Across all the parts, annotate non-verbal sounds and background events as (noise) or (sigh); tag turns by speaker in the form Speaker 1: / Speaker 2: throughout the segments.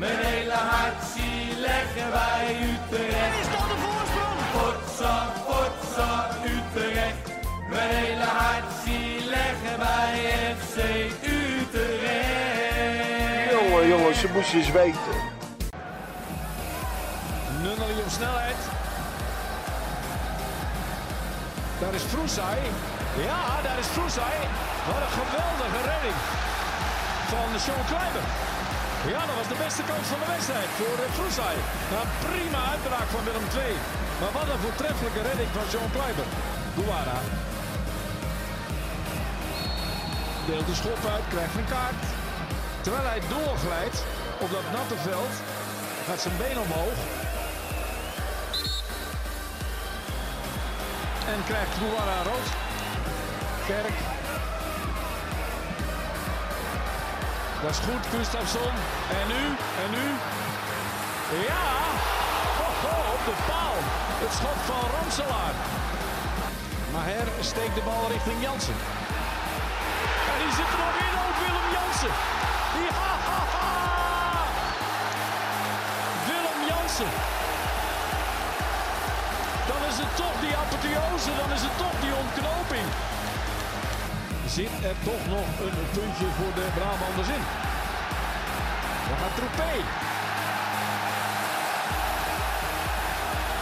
Speaker 1: Mijn hele hart zie leggen wij Utrecht.
Speaker 2: Is dat de voorsprong?
Speaker 1: Potsa, potsa, Utrecht. Mijn hele hart zie leggen wij FC Utrecht.
Speaker 3: Jongen, jongens, ze moesten eens weten.
Speaker 2: Nunnely op snelheid. Daar is Vroesai. Ja, daar is Vroesai. Wat een geweldige redding van Sean Kleiber. Ja, dat was de beste kans van de wedstrijd voor uh, Vroesai. Nou, prima uitbraak van Willem II. Maar wat een voortreffelijke redding van Sean Kleiber. Guara. Deelt de schop uit, krijgt een kaart. Terwijl hij doorglijdt op dat natte veld, gaat zijn been omhoog. En krijgt Guara rood. Kerk. Dat is goed, Gustafsson. En nu, en nu. Ja! Ho, ho, op de paal. Het schot van Ramselaar. Maher steekt de bal richting Jansen. En die zit er nog in, ook Willem Jansen. Ja, ha, ha. Willem Jansen. Dan is het toch die apotheose, dan is het toch die ontknoping. Zit er toch nog een puntje voor de Brabanders in. Dan gaat Troepé.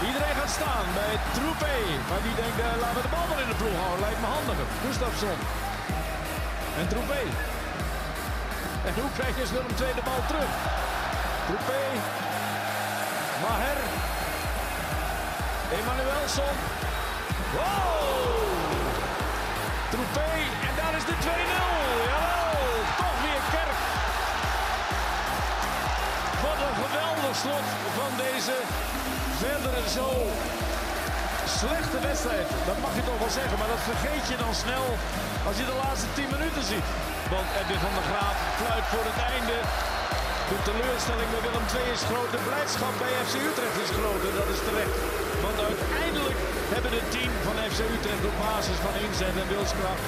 Speaker 2: Iedereen gaat staan bij Troepé. Maar die denkt, eh, laten we de bal maar in de ploeg houden. Lijkt me handiger. Gustafsson. En Troepé. En hoe krijg je Willem II de bal terug? Troepé. Maher. Emanuelson. Wow! De 2-0. Jawel, toch weer Kerk. Wat een geweldig slot van deze verdere zo slechte wedstrijd. Dat mag je toch wel zeggen, maar dat vergeet je dan snel als je de laatste 10 minuten ziet. Want Edwin van der Graaf fluit voor het einde. De teleurstelling bij Willem II is groot. De blijdschap bij FC Utrecht is groot. En dat is terecht. Want uiteindelijk hebben het team van FC Utrecht op basis van inzet en wilskracht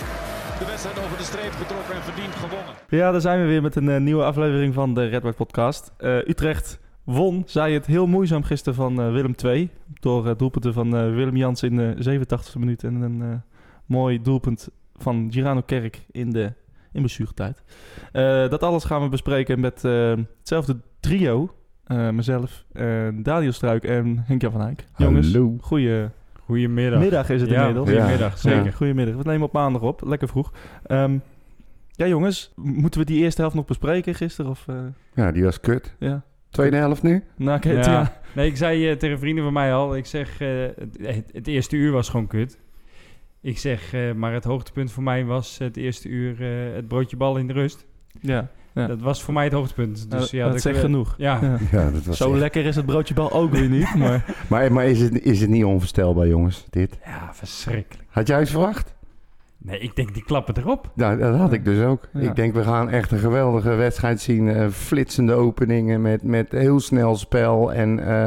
Speaker 2: de wedstrijd over de streep getrokken en verdiend gewonnen.
Speaker 4: Ja, daar zijn we weer met een eh, nieuwe aflevering van de Red White Podcast. Eh, Utrecht won, zei het heel moeizaam gisteren van eh, Willem II. Door uh, doelpunten van eh, Willem Jans in de 87e minuut. En een eh, mooi doelpunt van Girano Kerk in de in blessuretijd. Eh dat alles gaan we bespreken met eh, hetzelfde trio. Eh, mezelf, eh, Daniel Struik en Henk-Jan van Eyck. Jongens,
Speaker 5: Hallo.
Speaker 4: goeie
Speaker 6: Goedemiddag.
Speaker 4: middag is het
Speaker 6: ja,
Speaker 4: inmiddels.
Speaker 6: Goedemiddag,
Speaker 5: Ja.
Speaker 6: zeker.
Speaker 4: Goedemiddag. We nemen op maandag op. Lekker vroeg. Ehm, ja, jongens. Moeten we die eerste helft nog bespreken gisteren? Of, eh,
Speaker 5: Ja, die was kut.
Speaker 4: ja.
Speaker 5: Tweede helft nu?
Speaker 4: Nou, oké,
Speaker 6: Ja.
Speaker 4: ja.
Speaker 6: Nee, ik zei eh, tegen vrienden van mij al, ik zeg, eh, het, het eerste uur was gewoon kut. Ik zeg, eh, maar het hoogtepunt voor mij was het eerste uur eh, het broodje bal in de rust.
Speaker 4: ja. Ja.
Speaker 6: Dat was voor mij het hoogtepunt. Dus ja,
Speaker 4: dat
Speaker 6: dat
Speaker 4: zegt
Speaker 6: ik-
Speaker 4: genoeg.
Speaker 6: Ja,
Speaker 4: Ja. (laughs)
Speaker 5: Ja, dat was
Speaker 4: Zo
Speaker 5: echt-
Speaker 4: lekker is het broodje bal ook weer niet. Maar (laughs)
Speaker 5: Maar, maar is, het, is het niet onvoorstelbaar, jongens, dit?
Speaker 6: ja, verschrikkelijk.
Speaker 5: Had jij het verwacht?
Speaker 6: Nee, ik denk die klappen erop.
Speaker 5: Nou, dat had ik dus ook.
Speaker 4: Ja.
Speaker 5: Ik denk, we gaan echt een geweldige wedstrijd zien. eh, flitsende openingen met, met heel snel spel. En eh,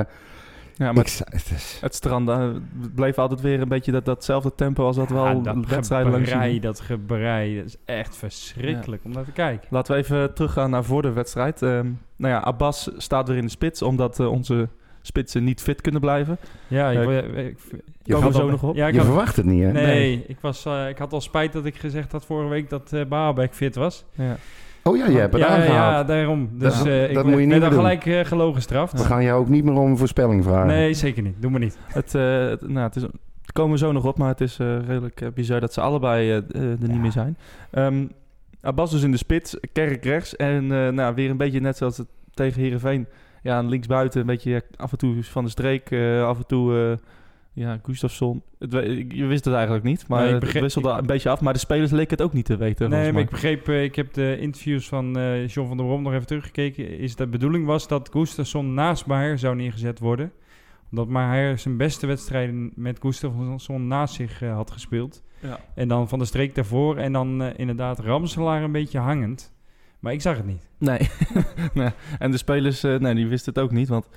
Speaker 4: ja, maar
Speaker 5: het is,
Speaker 4: het strand eh, het bleef altijd weer een beetje dat, datzelfde tempo als dat we
Speaker 6: Ja,
Speaker 4: al
Speaker 6: dat
Speaker 4: wedstrijden lang
Speaker 6: gebrei,
Speaker 4: zien.
Speaker 6: dat gebrei, dat is echt verschrikkelijk om naar te kijken.
Speaker 4: Laten we even teruggaan naar voor de wedstrijd. Ehm, nou ja, Abbas staat weer in de spits omdat eh, onze spitsen niet fit kunnen blijven.
Speaker 6: Ja, ik, ik, ik- ik
Speaker 4: komen
Speaker 6: had
Speaker 4: we zo
Speaker 6: al-
Speaker 4: nog op?
Speaker 6: Ja, ik
Speaker 5: je
Speaker 6: had-
Speaker 5: verwacht het niet, hè?
Speaker 6: Nee,
Speaker 4: Nee.
Speaker 6: Ik, was, eh, ik had al spijt dat ik gezegd had vorige week dat eh Baabek fit was.
Speaker 4: Ja.
Speaker 5: Oh ja, je hebt het
Speaker 6: ja,
Speaker 5: aangehaald.
Speaker 6: ja, daarom. Dus
Speaker 5: Dat-
Speaker 6: eh, ik
Speaker 5: dat
Speaker 6: werd-
Speaker 5: moet je niet doen.
Speaker 6: gelijk eh gelogen gestraft.
Speaker 5: We gaan jou ook niet meer om een voorspelling vragen.
Speaker 6: Nee, zeker niet. Doe maar niet.
Speaker 4: Het, eh, het- nou, het is, komen we zo nog op, maar het is eh, redelijk eh, bizar dat ze allebei er niet meer zijn. Ehm Abbas dus in de spits, Kerk rechts en eh, nou, weer een beetje net zoals het tegen Heerenveen. Ja, aan linksbuiten een beetje af en toe van de streek, eh, af en toe eh, ja, Gustafsson. Het, je wist het eigenlijk niet, maar
Speaker 6: Nee, ik
Speaker 4: het
Speaker 6: begreep-
Speaker 4: wisselde een beetje af. Maar de spelers leken het ook niet te weten.
Speaker 6: Nee, maar ik begreep, eh, ik heb de interviews van John van der Brom nog even teruggekeken. Is de bedoeling was dat Gustafsson naast Maher zou neergezet worden. Omdat Maher zijn beste wedstrijden met Gustafsson naast zich eh, had gespeeld.
Speaker 4: Ja.
Speaker 6: En dan van de streek daarvoor. En dan inderdaad Ramselaar een beetje hangend. Maar ik zag het niet.
Speaker 4: Nee. (laughs) nee. En de spelers, nee, die wisten het ook niet. Want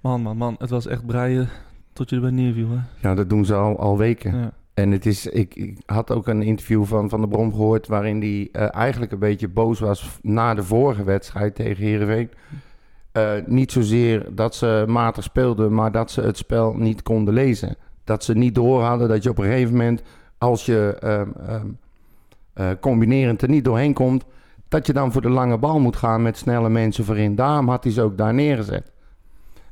Speaker 4: man, man, man, het was echt breien tot je erbij neerviel. Hè?
Speaker 5: Ja, dat doen ze al, al weken.
Speaker 4: Ja.
Speaker 5: En het is, ik, ik had ook een interview van Van der Brom gehoord... waarin hij eh, eigenlijk een beetje boos was na de vorige wedstrijd tegen Heerenveen. eh, niet zozeer dat ze matig speelden, maar dat ze het spel niet konden lezen. Dat ze niet door hadden dat je op een gegeven moment, als je ehm, ehm, eh, combinerend er niet doorheen komt, dat je dan voor de lange bal moet gaan met snelle mensen voorin. Daarom had hij ze ook daar neergezet.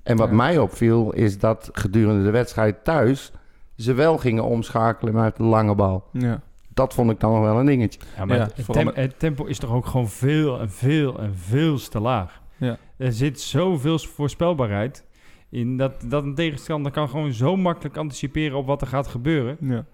Speaker 5: En wat
Speaker 4: Ja.
Speaker 5: mij opviel, is dat gedurende de wedstrijd thuis ze wel gingen omschakelen met de lange bal.
Speaker 4: Ja.
Speaker 5: Dat vond ik dan nog wel een dingetje.
Speaker 6: Ja, maar
Speaker 4: Ja,
Speaker 6: het, tempo is toch ook gewoon veel en veel en veel te laag.
Speaker 4: Ja.
Speaker 6: Er zit zoveel voorspelbaarheid in dat, dat een tegenstander kan gewoon zo makkelijk anticiperen op wat er gaat gebeuren.
Speaker 4: Ja.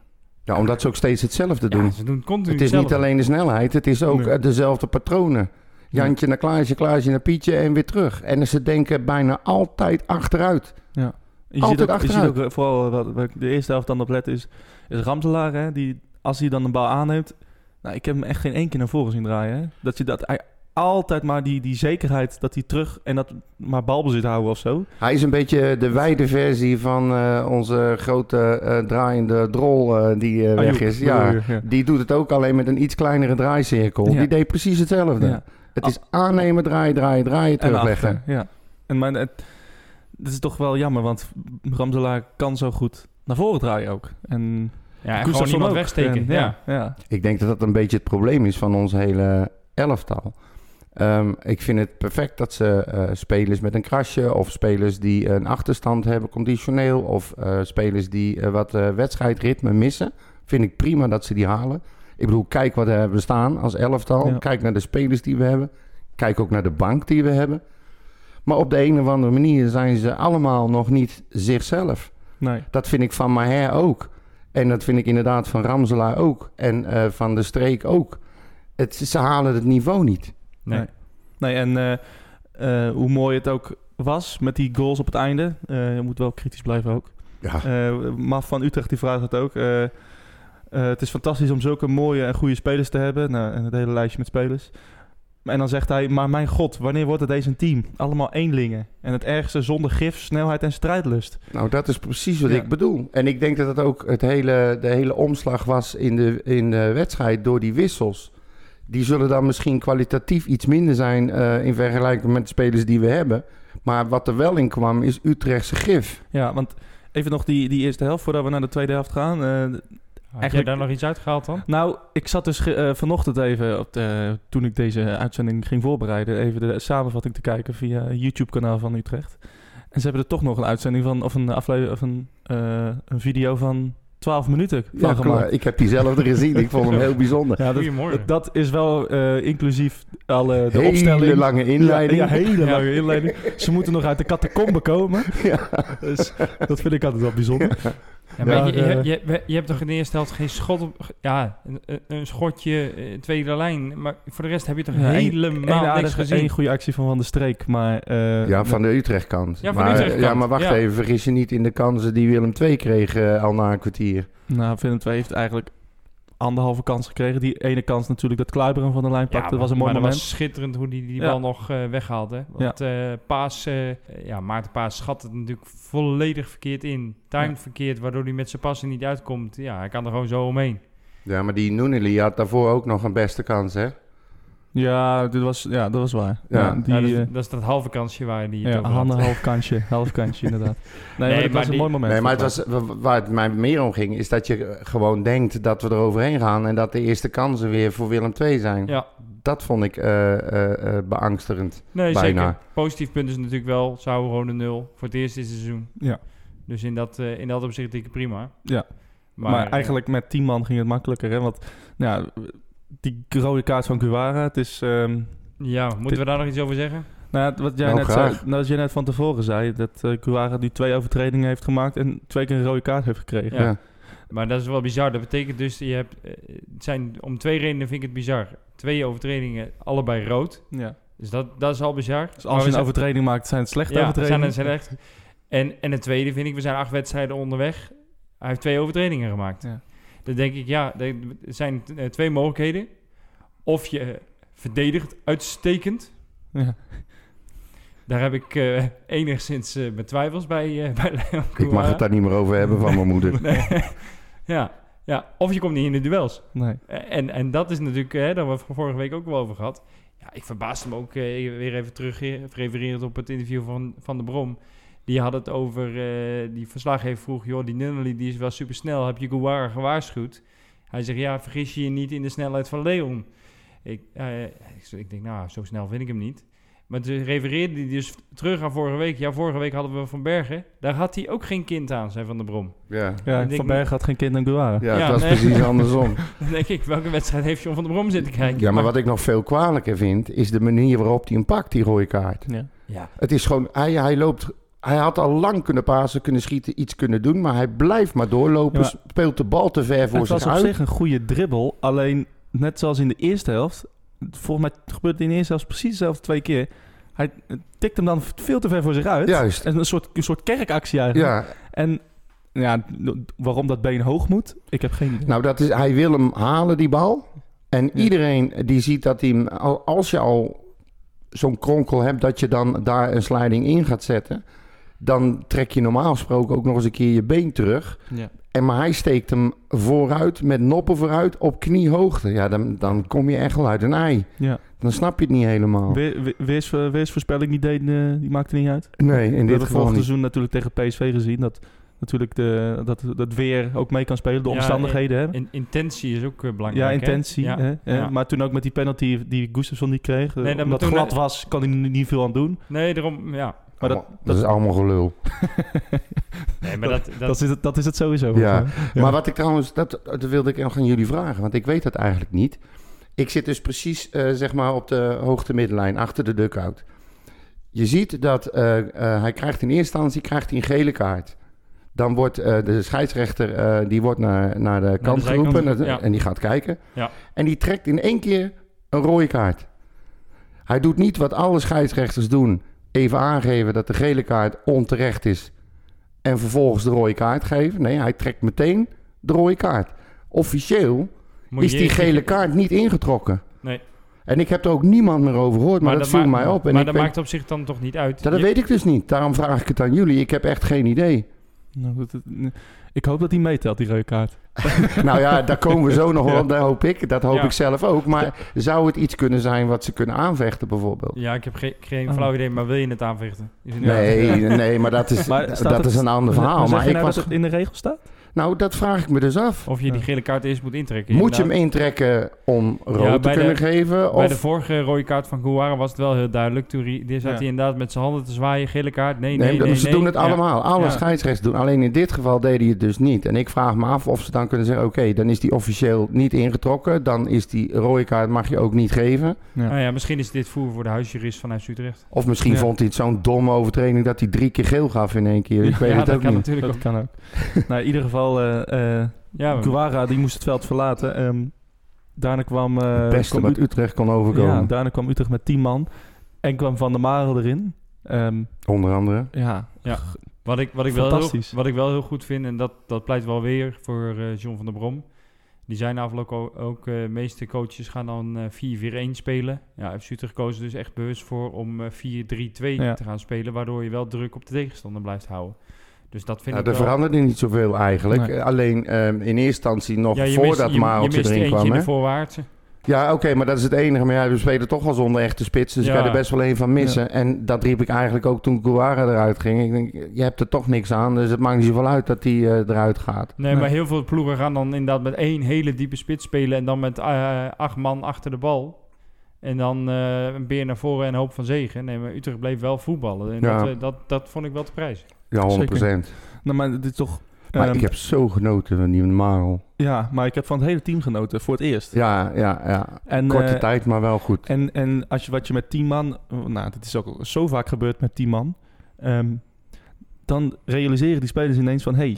Speaker 5: Ja, omdat ze ook steeds hetzelfde doen.
Speaker 6: Ja, ze doen continu
Speaker 5: het is niet alleen de snelheid, het is ook
Speaker 4: Nee.
Speaker 5: dezelfde patronen. Jantje naar Klaasje, Klaasje naar Pietje en weer terug. En ze denken bijna altijd achteruit.
Speaker 4: Je
Speaker 5: Altijd
Speaker 4: ziet ook, je ziet
Speaker 5: achteruit.
Speaker 4: ook eh, vooral eh, wat, wat ik de eerste helft dan op let is, is Ramselaar, hè, die als hij dan een bal aanneemt, nou, ik heb hem echt geen één keer naar voren zien draaien. Hè. Dat je dat hij altijd maar die, die zekerheid dat hij terug en dat maar balbezit houden of zo.
Speaker 5: Hij is een beetje de wijde versie van eh, onze grote draaiende drol die eh, weg is. Ja,
Speaker 4: ja.
Speaker 5: die doet het ook alleen met een iets kleinere draaicirkel.
Speaker 4: Ja.
Speaker 5: Die deed precies hetzelfde.
Speaker 4: Ja.
Speaker 5: Het is aannemen, draaien, draaien, draaien,
Speaker 4: En
Speaker 5: terugleggen.
Speaker 4: achter, ja. En maar het, het is toch wel jammer, want Ramselaar kan zo goed naar voren draaien ook. En
Speaker 6: Ja, en gewoon iemand
Speaker 4: ook.
Speaker 6: wegsteken.
Speaker 4: En,
Speaker 6: ja.
Speaker 4: ja, ja.
Speaker 5: Ik denk dat dat een beetje het probleem is van ons hele elftal. Ehm, ik vind het perfect dat ze eh, spelers met een krasje of spelers die een achterstand hebben conditioneel of eh, spelers die eh, wat eh, wedstrijdritme missen, vind ik prima dat ze die halen. Ik bedoel, kijk wat we hebben staan als elftal.
Speaker 4: Ja.
Speaker 5: Kijk naar de spelers die we hebben. Kijk ook naar de bank die we hebben. Maar op de een of andere manier zijn ze allemaal nog niet zichzelf.
Speaker 4: Nee.
Speaker 5: Dat vind ik van Maher ook. En dat vind ik inderdaad van Ramselaar ook. En eh, van de streek ook. Het, ze halen het niveau niet.
Speaker 6: Nee.
Speaker 4: Nee. Nee, en eh, eh, hoe mooi het ook was met die goals op het einde. eh, je moet wel kritisch blijven ook.
Speaker 5: Ja.
Speaker 4: Eh Maf van Utrecht die vraagt het ook. Eh, het is fantastisch om zulke mooie en goede spelers te hebben. Nou, en het hele lijstje met spelers. En dan zegt hij, maar mijn god, wanneer wordt het deze een team? Allemaal eenlingen. En het ergste zonder gif, snelheid en strijdlust.
Speaker 5: Nou, dat is precies wat
Speaker 4: Ja.
Speaker 5: ik bedoel. En ik denk dat het ook het hele, de hele omslag was in de, in de wedstrijd door die wissels. Die zullen dan misschien kwalitatief iets minder zijn eh, in vergelijking met de spelers die we hebben. Maar wat er wel in kwam is Utrechtse gif.
Speaker 4: Ja, want even nog die, die eerste helft voordat we naar de tweede helft gaan. Eh, Eigenlijk-
Speaker 6: jij daar nog iets uitgehaald dan?
Speaker 4: Nou, ik zat dus eh, vanochtend even, op de, toen ik deze uitzending ging voorbereiden, even de samenvatting te kijken via YouTube-kanaal van Utrecht. En ze hebben er toch nog een uitzending van, of een aflevering, of een, eh, een video van 12 minuten van
Speaker 5: Ja, klaar. ik heb diezelfde gezien. Ik vond hem heel bijzonder.
Speaker 4: Ja, dat, is wel eh, inclusief alle de
Speaker 5: Hele
Speaker 4: opstelling.
Speaker 5: lange inleiding.
Speaker 4: Ja, ja, hele
Speaker 6: Ja. (laughs)
Speaker 4: lange inleiding. Ze moeten nog uit de catacombe komen. Dus dat vind ik altijd wel bijzonder.
Speaker 6: Ja, maar
Speaker 4: Ja,
Speaker 6: je, je,
Speaker 4: eh,
Speaker 6: je, hebt toch in de eerste helft geen schot op... Ja, een, een- een schotje, eh, tweede lijn. Maar voor de rest heb je toch
Speaker 4: Ja,
Speaker 6: helemaal
Speaker 4: Eén
Speaker 6: niks gezien.
Speaker 4: één goede actie van Van der Streek, maar... eh,
Speaker 5: Ja, van de Utrecht-kant.
Speaker 6: Ja, van de
Speaker 5: maar,
Speaker 6: Utrecht-kant.
Speaker 5: Ja, maar wacht
Speaker 6: Ja.
Speaker 5: even. Vergis je niet in de kansen die Willem II kreeg eh, al na een kwartier.
Speaker 4: Nou, Willem II heeft eigenlijk anderhalve kans gekregen. Die ene kans natuurlijk dat Kluiber hem van de lijn pakte.
Speaker 6: Ja,
Speaker 4: dat was een mooi
Speaker 6: maar
Speaker 4: moment.
Speaker 6: dat was schitterend hoe die die
Speaker 4: Ja.
Speaker 6: bal nog eh weghaalt. Hè? Want eh, Paas, eh, ja, Maarten Paas schat het natuurlijk volledig verkeerd in. Timed
Speaker 4: Ja.
Speaker 6: verkeerd, waardoor hij met zijn passen niet uitkomt. Ja, hij kan er gewoon zo omheen.
Speaker 5: Ja, maar die Noeneli had daarvoor ook nog een beste kans, hè?
Speaker 4: Ja, dit was, ja, dat was waar.
Speaker 5: Ja.
Speaker 4: Ja, die,
Speaker 6: Ja, dat, is,
Speaker 4: eh,
Speaker 6: dat is dat halve kansje waar die
Speaker 4: ja, half kansje. (laughs) Half kansje, inderdaad. Nee, maar het
Speaker 6: maar
Speaker 4: was een mooi moment.
Speaker 5: Nee, maar het was, wa- waar het mij meer om ging, is dat je eh, gewoon denkt dat we er overheen gaan en dat de eerste kansen weer voor Willem II zijn.
Speaker 6: Ja,
Speaker 5: Dat vond ik eh, eh, beangstigend.
Speaker 6: nee,
Speaker 5: Bijna.
Speaker 6: zeker. Positief punt is natuurlijk wel, zou gewoon een nul voor het eerste seizoen.
Speaker 4: Ja.
Speaker 6: Dus in dat, eh, in dat opzicht denk ik prima.
Speaker 4: Ja.
Speaker 6: Maar,
Speaker 4: Maar, eigenlijk met 10 man ging het makkelijker. Hè? Want nou, die rode kaart van Guevara, het is... ehm,
Speaker 6: ja, moeten
Speaker 4: dit-
Speaker 6: we daar nog iets over zeggen?
Speaker 4: nou, wat, jij
Speaker 5: Nou,
Speaker 4: net zei, nou, wat jij net van tevoren zei, dat Guevara nu twee overtredingen heeft gemaakt en twee keer een rode kaart heeft gekregen.
Speaker 6: Ja.
Speaker 5: Ja.
Speaker 6: Maar dat is wel bizar. Dat betekent dus, je hebt, eh, het zijn, om twee redenen vind ik het bizar. Twee overtredingen, allebei rood.
Speaker 4: Ja.
Speaker 6: Dus dat, dat is al bizar.
Speaker 4: Dus als je een overtreding maakt, zijn het slechte
Speaker 6: ja,
Speaker 4: overtredingen.
Speaker 6: zijn het slecht. En, en het tweede vind ik, we zijn acht wedstrijden onderweg. Hij heeft twee overtredingen gemaakt.
Speaker 4: Ja.
Speaker 6: Dan denk ik, ja, er zijn eh, twee mogelijkheden. Of je verdedigt uitstekend.
Speaker 4: Ja.
Speaker 6: Daar heb ik eh, enigszins eh, mijn twijfels bij, eh (laughs) bij Leon
Speaker 5: Ik mag het daar niet meer over hebben van mijn (laughs) moeder.
Speaker 6: Nee. ja, ja, of je komt niet in de duels.
Speaker 4: Nee.
Speaker 6: En, en dat is natuurlijk, hè, daar hebben we vorige week ook wel over gehad. Ja, ik verbaasde me ook eh, weer even terug, eh, refererend op het interview van, van de Brom. Die had het over, eh, die verslaggever vroeg, joh, die Nunnally die is wel super snel. Heb je Guara gewaarschuwd? Hij zegt, ja, vergis je je niet in de snelheid van Leon. Ik, eh, ik, ik denk, nou, zo snel vind ik hem niet. Maar toen refereerde hij dus terug aan vorige week. Ja, vorige week hadden we Van Bergen. Daar had hij ook geen kind aan, zei Van der Brom.
Speaker 5: Ja,
Speaker 4: Ja,
Speaker 6: Ik denk
Speaker 4: Van Bergen had geen kind aan Guara.
Speaker 5: ja,
Speaker 6: Ja,
Speaker 5: het was
Speaker 6: nee.
Speaker 5: precies (laughs) andersom.
Speaker 6: Dan denk ik, welke wedstrijd heeft John van der Brom zitten kijken?
Speaker 5: Ja, maar wat ik nog veel kwalijker vind, is de manier waarop hij hem pakt, die rode kaart.
Speaker 4: Ja.
Speaker 6: Ja,
Speaker 5: Het is gewoon, hij, hij loopt, hij had al lang kunnen pasen, kunnen schieten, iets kunnen doen, maar hij blijft maar doorlopen,
Speaker 4: Ja, maar-
Speaker 5: speelt de bal te ver voor
Speaker 4: Het was
Speaker 5: zich
Speaker 4: op
Speaker 5: uit.
Speaker 4: zich een goede dribbel. Alleen, net zoals in de eerste helft... Volgens mij gebeurt het in de eerste helft precies hetzelfde twee keer. Hij tikt hem dan veel te ver voor zich uit.
Speaker 5: Juist.
Speaker 4: En een soort, een soort kerkactie eigenlijk.
Speaker 5: Ja,
Speaker 4: En ja, waarom dat been hoog moet, ik heb geen idee.
Speaker 5: nou dat is, hij wil hem halen, die bal. En iedereen die ziet dat hij hem, al- als je al zo'n kronkel hebt, dat je dan daar een sliding in gaat zetten, dan trek je normaal gesproken ook nog eens een keer je been terug.
Speaker 4: ja.
Speaker 5: En maar hij steekt hem vooruit, met noppen vooruit, op kniehoogte. Ja, dan, dan kom je echt wel uit een ei.
Speaker 4: Ja.
Speaker 5: Dan snap je het niet helemaal.
Speaker 4: Weer, weers, weersvoorspelling die, deed, eh, die maakte niet uit.
Speaker 5: Nee, in
Speaker 4: We
Speaker 5: dit
Speaker 4: hebben
Speaker 5: geval
Speaker 4: vorig
Speaker 5: niet.
Speaker 4: seizoen natuurlijk tegen PSV gezien. Dat natuurlijk de, dat, dat weer ook mee kan spelen. De
Speaker 6: Ja,
Speaker 4: omstandigheden. hè?
Speaker 6: in, intentie is ook eh,
Speaker 4: Ja,
Speaker 6: belangrijk. hè?
Speaker 4: intentie.
Speaker 6: Ja,
Speaker 4: Hè? Eh,
Speaker 6: ja.
Speaker 4: Maar toen ook met die penalty die Gustafsson niet kreeg.
Speaker 6: Nee,
Speaker 4: Nee,
Speaker 6: dat
Speaker 4: omdat het glad was, kan hij er niet veel aan doen.
Speaker 6: Nee, daarom, ja.
Speaker 4: Maar dat,
Speaker 5: dat is allemaal gelul. (laughs)
Speaker 6: Nee, maar dat, dat,
Speaker 4: dat, is het, dat is het sowieso.
Speaker 5: Ja.
Speaker 4: Ja.
Speaker 5: Maar wat ik trouwens, dat, dat wilde ik nog aan jullie vragen, want ik weet dat eigenlijk niet. Ik zit dus precies eh, zeg maar op de hoogte middenlijn, achter de dugout. Je ziet dat eh, eh, hij krijgt in eerste instantie krijgt hij een gele kaart. Dan wordt eh, de scheidsrechter eh, die wordt naar, naar de kant geroepen en,
Speaker 6: ja.
Speaker 5: en die gaat kijken.
Speaker 6: Ja.
Speaker 5: En die trekt in één keer een rode kaart. Hij doet niet wat alle scheidsrechters doen. Even aangeven dat de gele kaart onterecht is. En vervolgens de rode kaart geven. Nee, hij trekt meteen de rode kaart. Officieel
Speaker 6: moet
Speaker 5: is die gele kaart niet ingetrokken.
Speaker 6: Nee.
Speaker 5: En ik heb er ook niemand meer over gehoord, maar, dat, viel
Speaker 6: ma-
Speaker 5: mij op. En
Speaker 6: maar dat maakt op zich dan toch niet uit.
Speaker 5: Dat
Speaker 6: Je-
Speaker 5: weet ik dus niet. Daarom vraag ik het aan jullie. Ik heb echt geen idee.
Speaker 4: Nou, dat- dat- ik hoop dat hij meetelt, die rode kaart. (laughs)
Speaker 5: nou ja, daar komen we zo nog wel. Dat hoop ik. Dat hoop
Speaker 6: Ja.
Speaker 5: ik zelf ook. Maar zou het iets kunnen zijn wat ze kunnen aanvechten bijvoorbeeld?
Speaker 6: Ja, ik heb geen, geen
Speaker 4: Oh.
Speaker 6: flauw idee, maar wil je het aanvechten? Is het-
Speaker 5: Nee, nee, maar dat is,
Speaker 4: Maar
Speaker 5: dat
Speaker 4: het-
Speaker 5: is een ander verhaal.
Speaker 4: Maar,
Speaker 5: Maar
Speaker 4: zeg je
Speaker 5: ik
Speaker 4: nou
Speaker 5: was,
Speaker 4: dat het in de regel staat?
Speaker 5: Nou, dat vraag ik me dus af.
Speaker 6: Of je die gele kaart eerst moet intrekken.
Speaker 5: Moet je hem intrekken om rood
Speaker 6: Ja,
Speaker 5: te kunnen
Speaker 6: de-
Speaker 5: geven?
Speaker 6: Bij de
Speaker 5: Of,
Speaker 6: vorige rode kaart van Guara was het wel heel duidelijk. Toen die zat
Speaker 4: Ja.
Speaker 6: hij inderdaad met zijn handen te zwaaien. Gele kaart, nee, nee,
Speaker 5: nee,
Speaker 6: nee.
Speaker 5: ze
Speaker 6: nee.
Speaker 5: doen het allemaal. Alle
Speaker 4: Ja.
Speaker 5: scheidsrechters doen. Alleen in dit geval deed hij het dus niet. En ik vraag me af of ze dan kunnen zeggen... oké, dan is die officieel niet ingetrokken. Dan is die rode kaart mag je ook niet geven.
Speaker 4: Ja.
Speaker 6: Nou ja, misschien is dit voer voor de huisjurist vanuit Utrecht.
Speaker 5: Of misschien
Speaker 4: Ja.
Speaker 5: vond hij het zo'n domme overtreding... dat hij drie keer geel gaf in één keer. Ik weet (laughs)
Speaker 6: ja,
Speaker 5: het
Speaker 6: dat
Speaker 5: ook
Speaker 6: kan
Speaker 5: niet.
Speaker 6: natuurlijk
Speaker 4: Dat
Speaker 6: ook.
Speaker 4: kan ook. nou, in ieder geval, eh eh
Speaker 6: Ja,
Speaker 4: Guara die moest het veld verlaten. Ehm, daarna kwam... eh,
Speaker 5: Het beste
Speaker 4: kwam
Speaker 5: wat
Speaker 4: Ut-
Speaker 5: Utrecht kon overkomen.
Speaker 4: Ja, daarna kwam Utrecht met 10 man. En kwam Van der Marel erin. Ehm,
Speaker 5: Onder andere.
Speaker 4: ja,
Speaker 6: Wat ik, wat, ik wel heel, wat ik wel heel goed vind, en dat, dat pleit wel weer voor eh, John van der Brom. Die zijn afgelopen ook, ook eh, de meeste coaches gaan dan eh 4-4-1 spelen. Ja, heeft Utrecht gekozen dus echt bewust voor om eh 4-3-2
Speaker 4: Ja.
Speaker 6: te gaan spelen, waardoor je wel druk op de tegenstander blijft houden. Dus dat vind
Speaker 5: Nou,
Speaker 6: ik
Speaker 5: er
Speaker 6: wel...
Speaker 5: veranderde niet zoveel eigenlijk.
Speaker 4: Nee.
Speaker 5: Eh, Alleen ehm, in eerste instantie nog
Speaker 6: Ja,
Speaker 5: voordat Maaltje erin kwam.
Speaker 6: in
Speaker 5: Hè?
Speaker 6: de voorwaartse.
Speaker 5: Ja, oké, maar dat is het enige. Maar ja, we spelen toch wel zonder echte spits. Dus
Speaker 6: Ja.
Speaker 5: ik kan er best wel een van missen. En dat riep ik eigenlijk ook toen Guara eruit ging. Ik denk, je hebt er toch niks aan. Dus het maakt niet zoveel uit dat die eh, eruit gaat.
Speaker 6: Nee,
Speaker 4: Nee.
Speaker 6: maar heel veel ploegen gaan dan inderdaad met één hele diepe spits spelen en dan met eh, acht man achter de bal. En dan eh, een beer naar voren en een hoop van zegen. Nee, maar Utrecht bleef wel voetballen. En
Speaker 5: Ja.
Speaker 6: dat, eh, dat, dat vond ik wel te prijzen.
Speaker 5: Ja, 100%.
Speaker 4: nou, maar dit is toch...
Speaker 5: Maar
Speaker 4: ehm,
Speaker 5: ik heb zo genoten van die Marel.
Speaker 4: Ja, maar ik heb van het hele team genoten voor het eerst.
Speaker 5: Ja, ja, ja.
Speaker 4: En,
Speaker 5: Korte
Speaker 4: eh,
Speaker 5: tijd, maar wel goed.
Speaker 4: En, en als je, wat je met 10 man, nou, dat is ook zo vaak gebeurd met 10 man, ehm, dan realiseren die spelers ineens van, hey,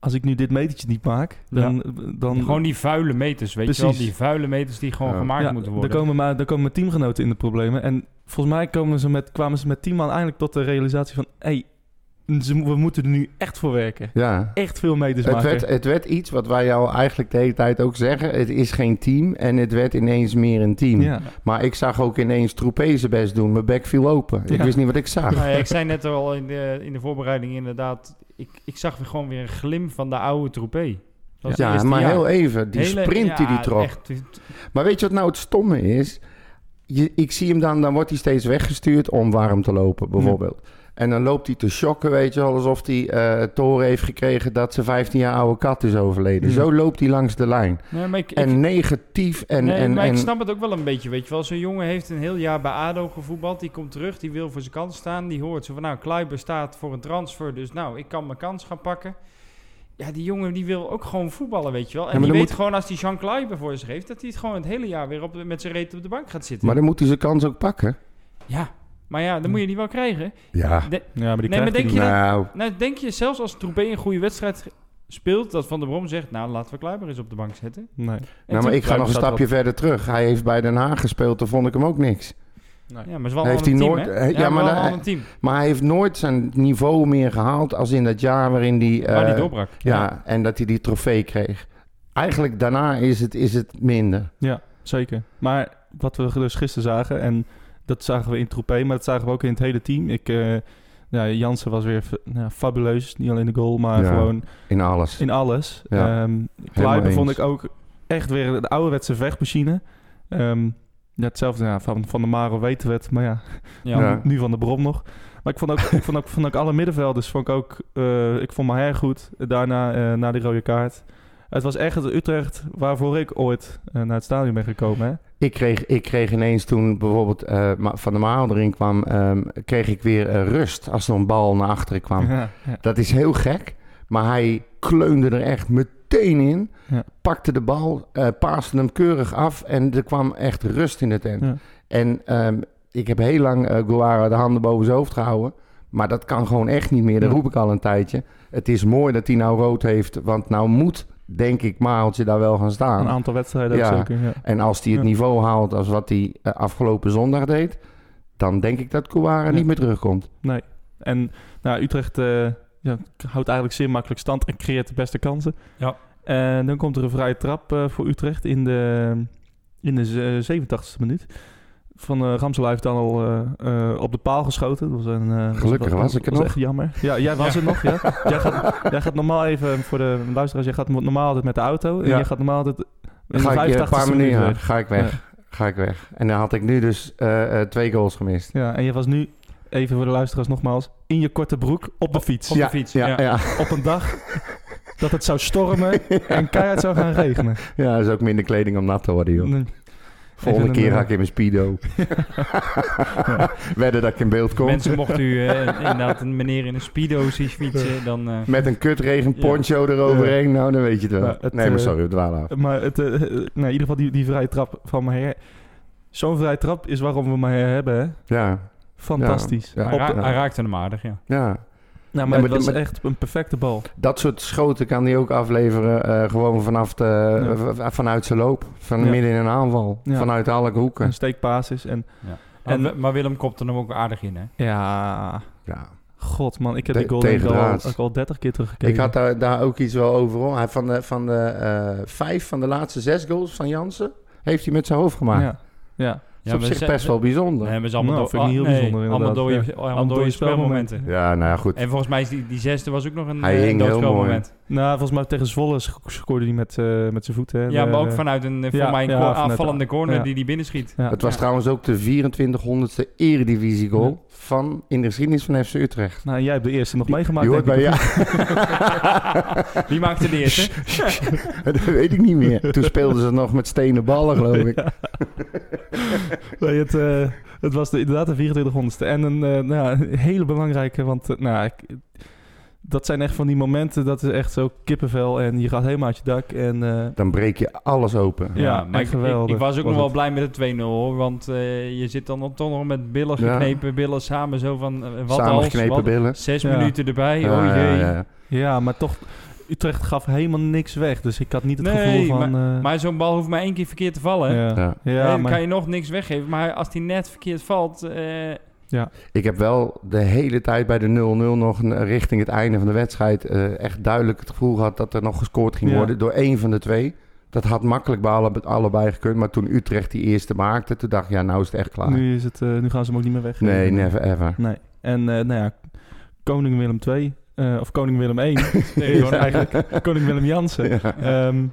Speaker 4: als ik nu dit metertje niet maak, dan... dan
Speaker 6: Gewoon die vuile meters, weet je wel? Die vuile meters die gewoon
Speaker 5: Ja.
Speaker 6: gemaakt
Speaker 4: ja,
Speaker 6: moeten
Speaker 4: dan
Speaker 6: worden.
Speaker 4: komen, maar, dan komen mijn teamgenoten in de problemen. En volgens mij komen ze met, kwamen ze met 10 man eindelijk tot de realisatie van, hey, we moeten er nu echt voor werken.
Speaker 5: Ja.
Speaker 4: Echt veel meters
Speaker 5: Het
Speaker 4: maken.
Speaker 5: werd, het werd iets wat wij jou eigenlijk de hele tijd ook zeggen. Het is geen team en het werd ineens meer een team.
Speaker 4: ja.
Speaker 5: Maar ik zag ook ineens Troepé zijn best doen. Mijn bek viel open. Ik
Speaker 4: Ja.
Speaker 5: wist niet wat ik zag.
Speaker 6: Nou ja, ik zei net al in de, in de voorbereiding inderdaad... Ik, ik zag weer gewoon weer een glim van de oude troepé.
Speaker 5: Ja, maar
Speaker 6: jaar.
Speaker 5: heel even. Die
Speaker 6: Hele-
Speaker 5: sprint die
Speaker 6: ja,
Speaker 5: die trok.
Speaker 6: echt,
Speaker 5: Maar weet je wat nou het stomme is? je, ik zie hem dan, dan wordt hij steeds weggestuurd om warm te lopen, bijvoorbeeld. En dan loopt hij te shocken, weet je wel, alsof hij eh toren heeft gekregen dat zijn 15 jaar oude kat is overleden. Zo loopt hij langs de lijn.
Speaker 6: Nee, ik-
Speaker 5: En negatief en...
Speaker 6: nee,
Speaker 5: en,
Speaker 6: maar ik snap het ook wel een beetje, weet je wel. Zo'n jongen heeft een heel jaar bij ADO gevoetbald. Die komt terug, die wil voor zijn kans staan. Die hoort zo van, nou, Kluiber staat voor een transfer. Dus nou, ik kan mijn kans gaan pakken. Ja, die jongen die wil ook gewoon voetballen, weet je wel. En die weet
Speaker 5: moet-
Speaker 6: gewoon als die Jean Kluiber voor zich heeft... dat hij het gewoon het hele jaar weer op, met zijn reet op de bank gaat zitten.
Speaker 5: maar dan moet hij zijn kans ook pakken.
Speaker 6: Ja, maar ja, dan moet je die wel krijgen.
Speaker 5: Ja.
Speaker 6: De-
Speaker 4: Ja, maar die
Speaker 6: Nee, maar
Speaker 4: hij
Speaker 6: denk je dat-
Speaker 5: Nou,
Speaker 6: nou, denk je zelfs als Troepé een goede wedstrijd speelt... dat Van der Brom zegt, nou, laten we Kluiber eens op de bank zetten.
Speaker 4: Nee.
Speaker 6: En
Speaker 5: nou, maar ik ga nog een stapje verder terug. Hij heeft bij Den Haag gespeeld, toen vond ik hem ook niks.
Speaker 6: Ja, maar het is wel
Speaker 5: Heeft
Speaker 6: een
Speaker 5: hij
Speaker 6: team,
Speaker 5: nooit-
Speaker 6: Ja,
Speaker 5: ja, maar
Speaker 6: maar wel ander team.
Speaker 5: Maar hij heeft nooit zijn niveau meer gehaald als in dat jaar waarin hij...
Speaker 6: Waar die
Speaker 5: eh,
Speaker 6: doorbrak.
Speaker 5: Ja, en dat hij die trofee kreeg. Eigenlijk daarna is het, is het minder.
Speaker 4: Ja, zeker. Maar wat we dus gisteren zagen, en dat zagen we in Troepé, maar dat zagen we ook in het hele team. Ik, eh ja, Jansen was weer nou, fabuleus. Niet alleen de goal, maar
Speaker 5: Ja.
Speaker 4: gewoon
Speaker 5: In alles.
Speaker 4: in alles.
Speaker 5: Ja,
Speaker 4: Ehm vond ik ook echt weer de ouderwetse vechtmachine. Ehm ja, hetzelfde ja, van, van de Maro weten we het, maar ja,
Speaker 6: Ja.
Speaker 5: Ja.
Speaker 4: nu van de Brom nog. Maar ik vond ook, ik vond ook, vond ook alle middenvelders, vond ik ook, eh, ik vond Maher goed. Daarna, eh, na die rode kaart. Het was echt het Utrecht waarvoor ik ooit naar het stadion ben gekomen. Hè?
Speaker 5: Ik kreeg, ik kreeg ineens toen bijvoorbeeld eh, Van der Maal erin kwam, ehm, kreeg ik weer eh, rust als er een bal naar achteren kwam.
Speaker 4: Ja, ja.
Speaker 5: Dat is heel gek, maar hij kleunde er echt meteen in.
Speaker 4: Ja.
Speaker 5: Pakte de bal, eh paaste hem keurig af en er kwam echt rust in de tent. En ehm, ik heb heel lang eh Guara de handen boven zijn hoofd gehouden. Maar dat kan gewoon echt niet meer. Dat roep ik al een tijdje. Het is mooi dat hij nou rood heeft. Want nou moet, denk ik, Maaltje daar wel gaan staan.
Speaker 4: Een aantal wedstrijden ook
Speaker 5: Ja.
Speaker 4: zeker. Ja.
Speaker 5: En als hij het
Speaker 4: Ja.
Speaker 5: niveau haalt als wat hij eh, afgelopen zondag deed... dan denk ik dat Kouara
Speaker 4: Ja.
Speaker 5: niet meer terugkomt.
Speaker 4: Nee. En nou, Utrecht eh, ja, houdt eigenlijk zeer makkelijk stand en creëert de beste kansen.
Speaker 6: Ja.
Speaker 4: En dan komt er een vrije trap eh, voor Utrecht in de, in de ze- 87e minuut. Van uh, Ramsel heeft dan al eh, eh, op de paal geschoten. Dat was een, eh,
Speaker 5: Gelukkig was ik er nog.
Speaker 4: echt jammer. Ja, jij was er nog, ja. Jij gaat, (laughs) jij gaat normaal even, voor de luisteraars, jij gaat normaal altijd met de auto. En
Speaker 5: Ja.
Speaker 4: jij gaat normaal altijd...
Speaker 5: Ga
Speaker 4: de
Speaker 5: ik een
Speaker 4: 85e
Speaker 5: paar minuten ga ik weg. Ga ik weg. En dan had ik nu dus twee goals gemist.
Speaker 4: Ja, en je was nu, even voor de luisteraars nogmaals, in je korte broek op de fiets.
Speaker 6: Op de
Speaker 5: ja,
Speaker 6: fiets,
Speaker 5: Ja,
Speaker 6: ja.
Speaker 5: ja.
Speaker 4: Op een dag dat het zou stormen (laughs) en keihard zou gaan regenen.
Speaker 5: ja, dat is ook minder kleding om nat te worden, joh.
Speaker 4: Nee.
Speaker 5: Volgende keer
Speaker 4: eh,
Speaker 5: ga ik in mijn speedo. (laughs) Wedden dat ik in beeld kom.
Speaker 6: Mensen, mocht u eh, inderdaad een meneer in een speedo zien fietsen, dan... eh,
Speaker 5: Met een kutregen poncho eroverheen. Nou, dan weet je het wel.
Speaker 4: Het,
Speaker 5: nee, maar sorry, we dwalen af.
Speaker 4: Maar het, nou, in ieder geval die, die vrije trap van Maher. Zo'n vrije trap is waarom we Maher hebben, hè?
Speaker 5: Ja,
Speaker 4: Fantastisch.
Speaker 5: Ja,
Speaker 6: hij,
Speaker 4: Op
Speaker 6: ra-
Speaker 4: de-
Speaker 6: hij raakte hem aardig, ja.
Speaker 5: ja.
Speaker 4: Nou,
Speaker 5: Ja,
Speaker 4: maar
Speaker 5: maar
Speaker 4: het was
Speaker 5: de- maar-
Speaker 4: echt een perfecte bal.
Speaker 5: Dat soort schoten kan hij ook afleveren. eh, gewoon vanaf de,
Speaker 4: Ja.
Speaker 5: v- vanuit zijn loop. Van
Speaker 4: Ja.
Speaker 5: midden in een aanval.
Speaker 4: Ja.
Speaker 5: Vanuit alle hoeken.
Speaker 4: Een steekbasis en...
Speaker 6: Maar,
Speaker 4: En-
Speaker 6: Wi- maar Willem kopte hem ook aardig in, hè?
Speaker 4: Ja,
Speaker 5: Ja.
Speaker 4: god man. Ik heb die goal ik al, ook al 30 keer teruggekeken.
Speaker 5: Ik had daar, daar ook iets wel over. hoor. Van de, van de eh, vijf van de laatste zes goals van Jansen... heeft hij met zijn hoofd gemaakt.
Speaker 4: Ja, ja.
Speaker 5: Dat is op
Speaker 6: we
Speaker 5: zich
Speaker 6: zijn-
Speaker 5: best wel bijzonder.
Speaker 6: Nee, maar allemaal
Speaker 4: Nou,
Speaker 6: do-
Speaker 4: vind ik niet heel
Speaker 6: nee,
Speaker 4: bijzonder,
Speaker 6: allemaal dode,
Speaker 4: Ja.
Speaker 6: allemaal
Speaker 4: Allemaal
Speaker 6: spelmomenten.
Speaker 5: Ja, nou ja, goed.
Speaker 6: En volgens mij is die, die zesde was ook nog een,
Speaker 5: Hij
Speaker 6: eh,
Speaker 5: hing
Speaker 6: een
Speaker 5: heel
Speaker 6: doodspelmoment.
Speaker 4: Nou, volgens mij tegen Zwolle sc- scoorde hij met, eh, met zijn voeten. hè.
Speaker 6: Ja, maar ook vanuit een, eh, voor
Speaker 4: Ja,
Speaker 6: mij een
Speaker 4: ja,
Speaker 6: aanvallende corner
Speaker 4: ja.
Speaker 6: die die binnenschiet.
Speaker 4: Ja.
Speaker 5: Het was
Speaker 6: Ja.
Speaker 5: trouwens ook de 2400ste eredivisie goal
Speaker 4: Ja.
Speaker 5: Van in de geschiedenis van FC Utrecht.
Speaker 4: Nou, jij hebt de eerste nog meegemaakt.
Speaker 5: Die hoort bij ja. (laughs) (laughs)
Speaker 6: Wie maakte de eerste? (laughs)
Speaker 5: dat weet ik niet meer. Toen speelden ze nog met stenen ballen, geloof ik.
Speaker 4: Nee, het, eh, het was de, inderdaad de 2400ste. En een, eh, nou, een hele belangrijke, want eh, nou, ik, dat zijn echt van die momenten, dat is echt zo kippenvel en je gaat helemaal uit je dak. En eh,
Speaker 5: Dan breek je alles open.
Speaker 4: Ja,
Speaker 6: maar
Speaker 4: echt
Speaker 6: ik,
Speaker 4: geweldig
Speaker 6: ik was ook
Speaker 4: was
Speaker 6: nog wel
Speaker 4: het.
Speaker 6: blij met de 2-0 hoor. Want eh, je zit dan toch nog met billen
Speaker 5: Ja.
Speaker 6: geknepen, billen samen zo van eh, wat als.
Speaker 5: Samengeknepen
Speaker 6: wat-
Speaker 5: billen.
Speaker 6: Zes
Speaker 4: Ja.
Speaker 6: minuten erbij,
Speaker 5: Ja,
Speaker 6: oh
Speaker 5: ja,
Speaker 6: jee.
Speaker 5: ja.
Speaker 4: ja, maar toch, Utrecht gaf helemaal niks weg. Dus ik had niet het
Speaker 6: Nee,
Speaker 4: gevoel van... eh,
Speaker 6: Maar zo'n bal hoeft maar één keer verkeerd te vallen. hè?
Speaker 4: ja,
Speaker 5: Ja.
Speaker 4: ja,
Speaker 6: en dan
Speaker 4: maar,
Speaker 6: kan je nog niks weggeven. Maar als die net verkeerd valt... eh,
Speaker 5: Ik heb wel de hele tijd bij de 0-0 nog een- richting het einde van de wedstrijd eh, echt duidelijk het gevoel gehad dat er nog gescoord ging
Speaker 4: Ja.
Speaker 5: worden door één van de twee. Dat had makkelijk bij alle, allebei gekund, maar toen Utrecht die eerste maakte, toen dacht ik, ja, nou is het echt klaar.
Speaker 4: nu, is het, eh, nu gaan ze hem ook niet meer weg.
Speaker 5: nee, never ever.
Speaker 4: Nee. En eh, nou ja, koning Willem II, eh, of koning Willem I, (laughs)
Speaker 6: nee,
Speaker 4: is
Speaker 6: gewoon
Speaker 4: eigenlijk koning Willem Jansen.
Speaker 5: Ja.
Speaker 4: Ehm,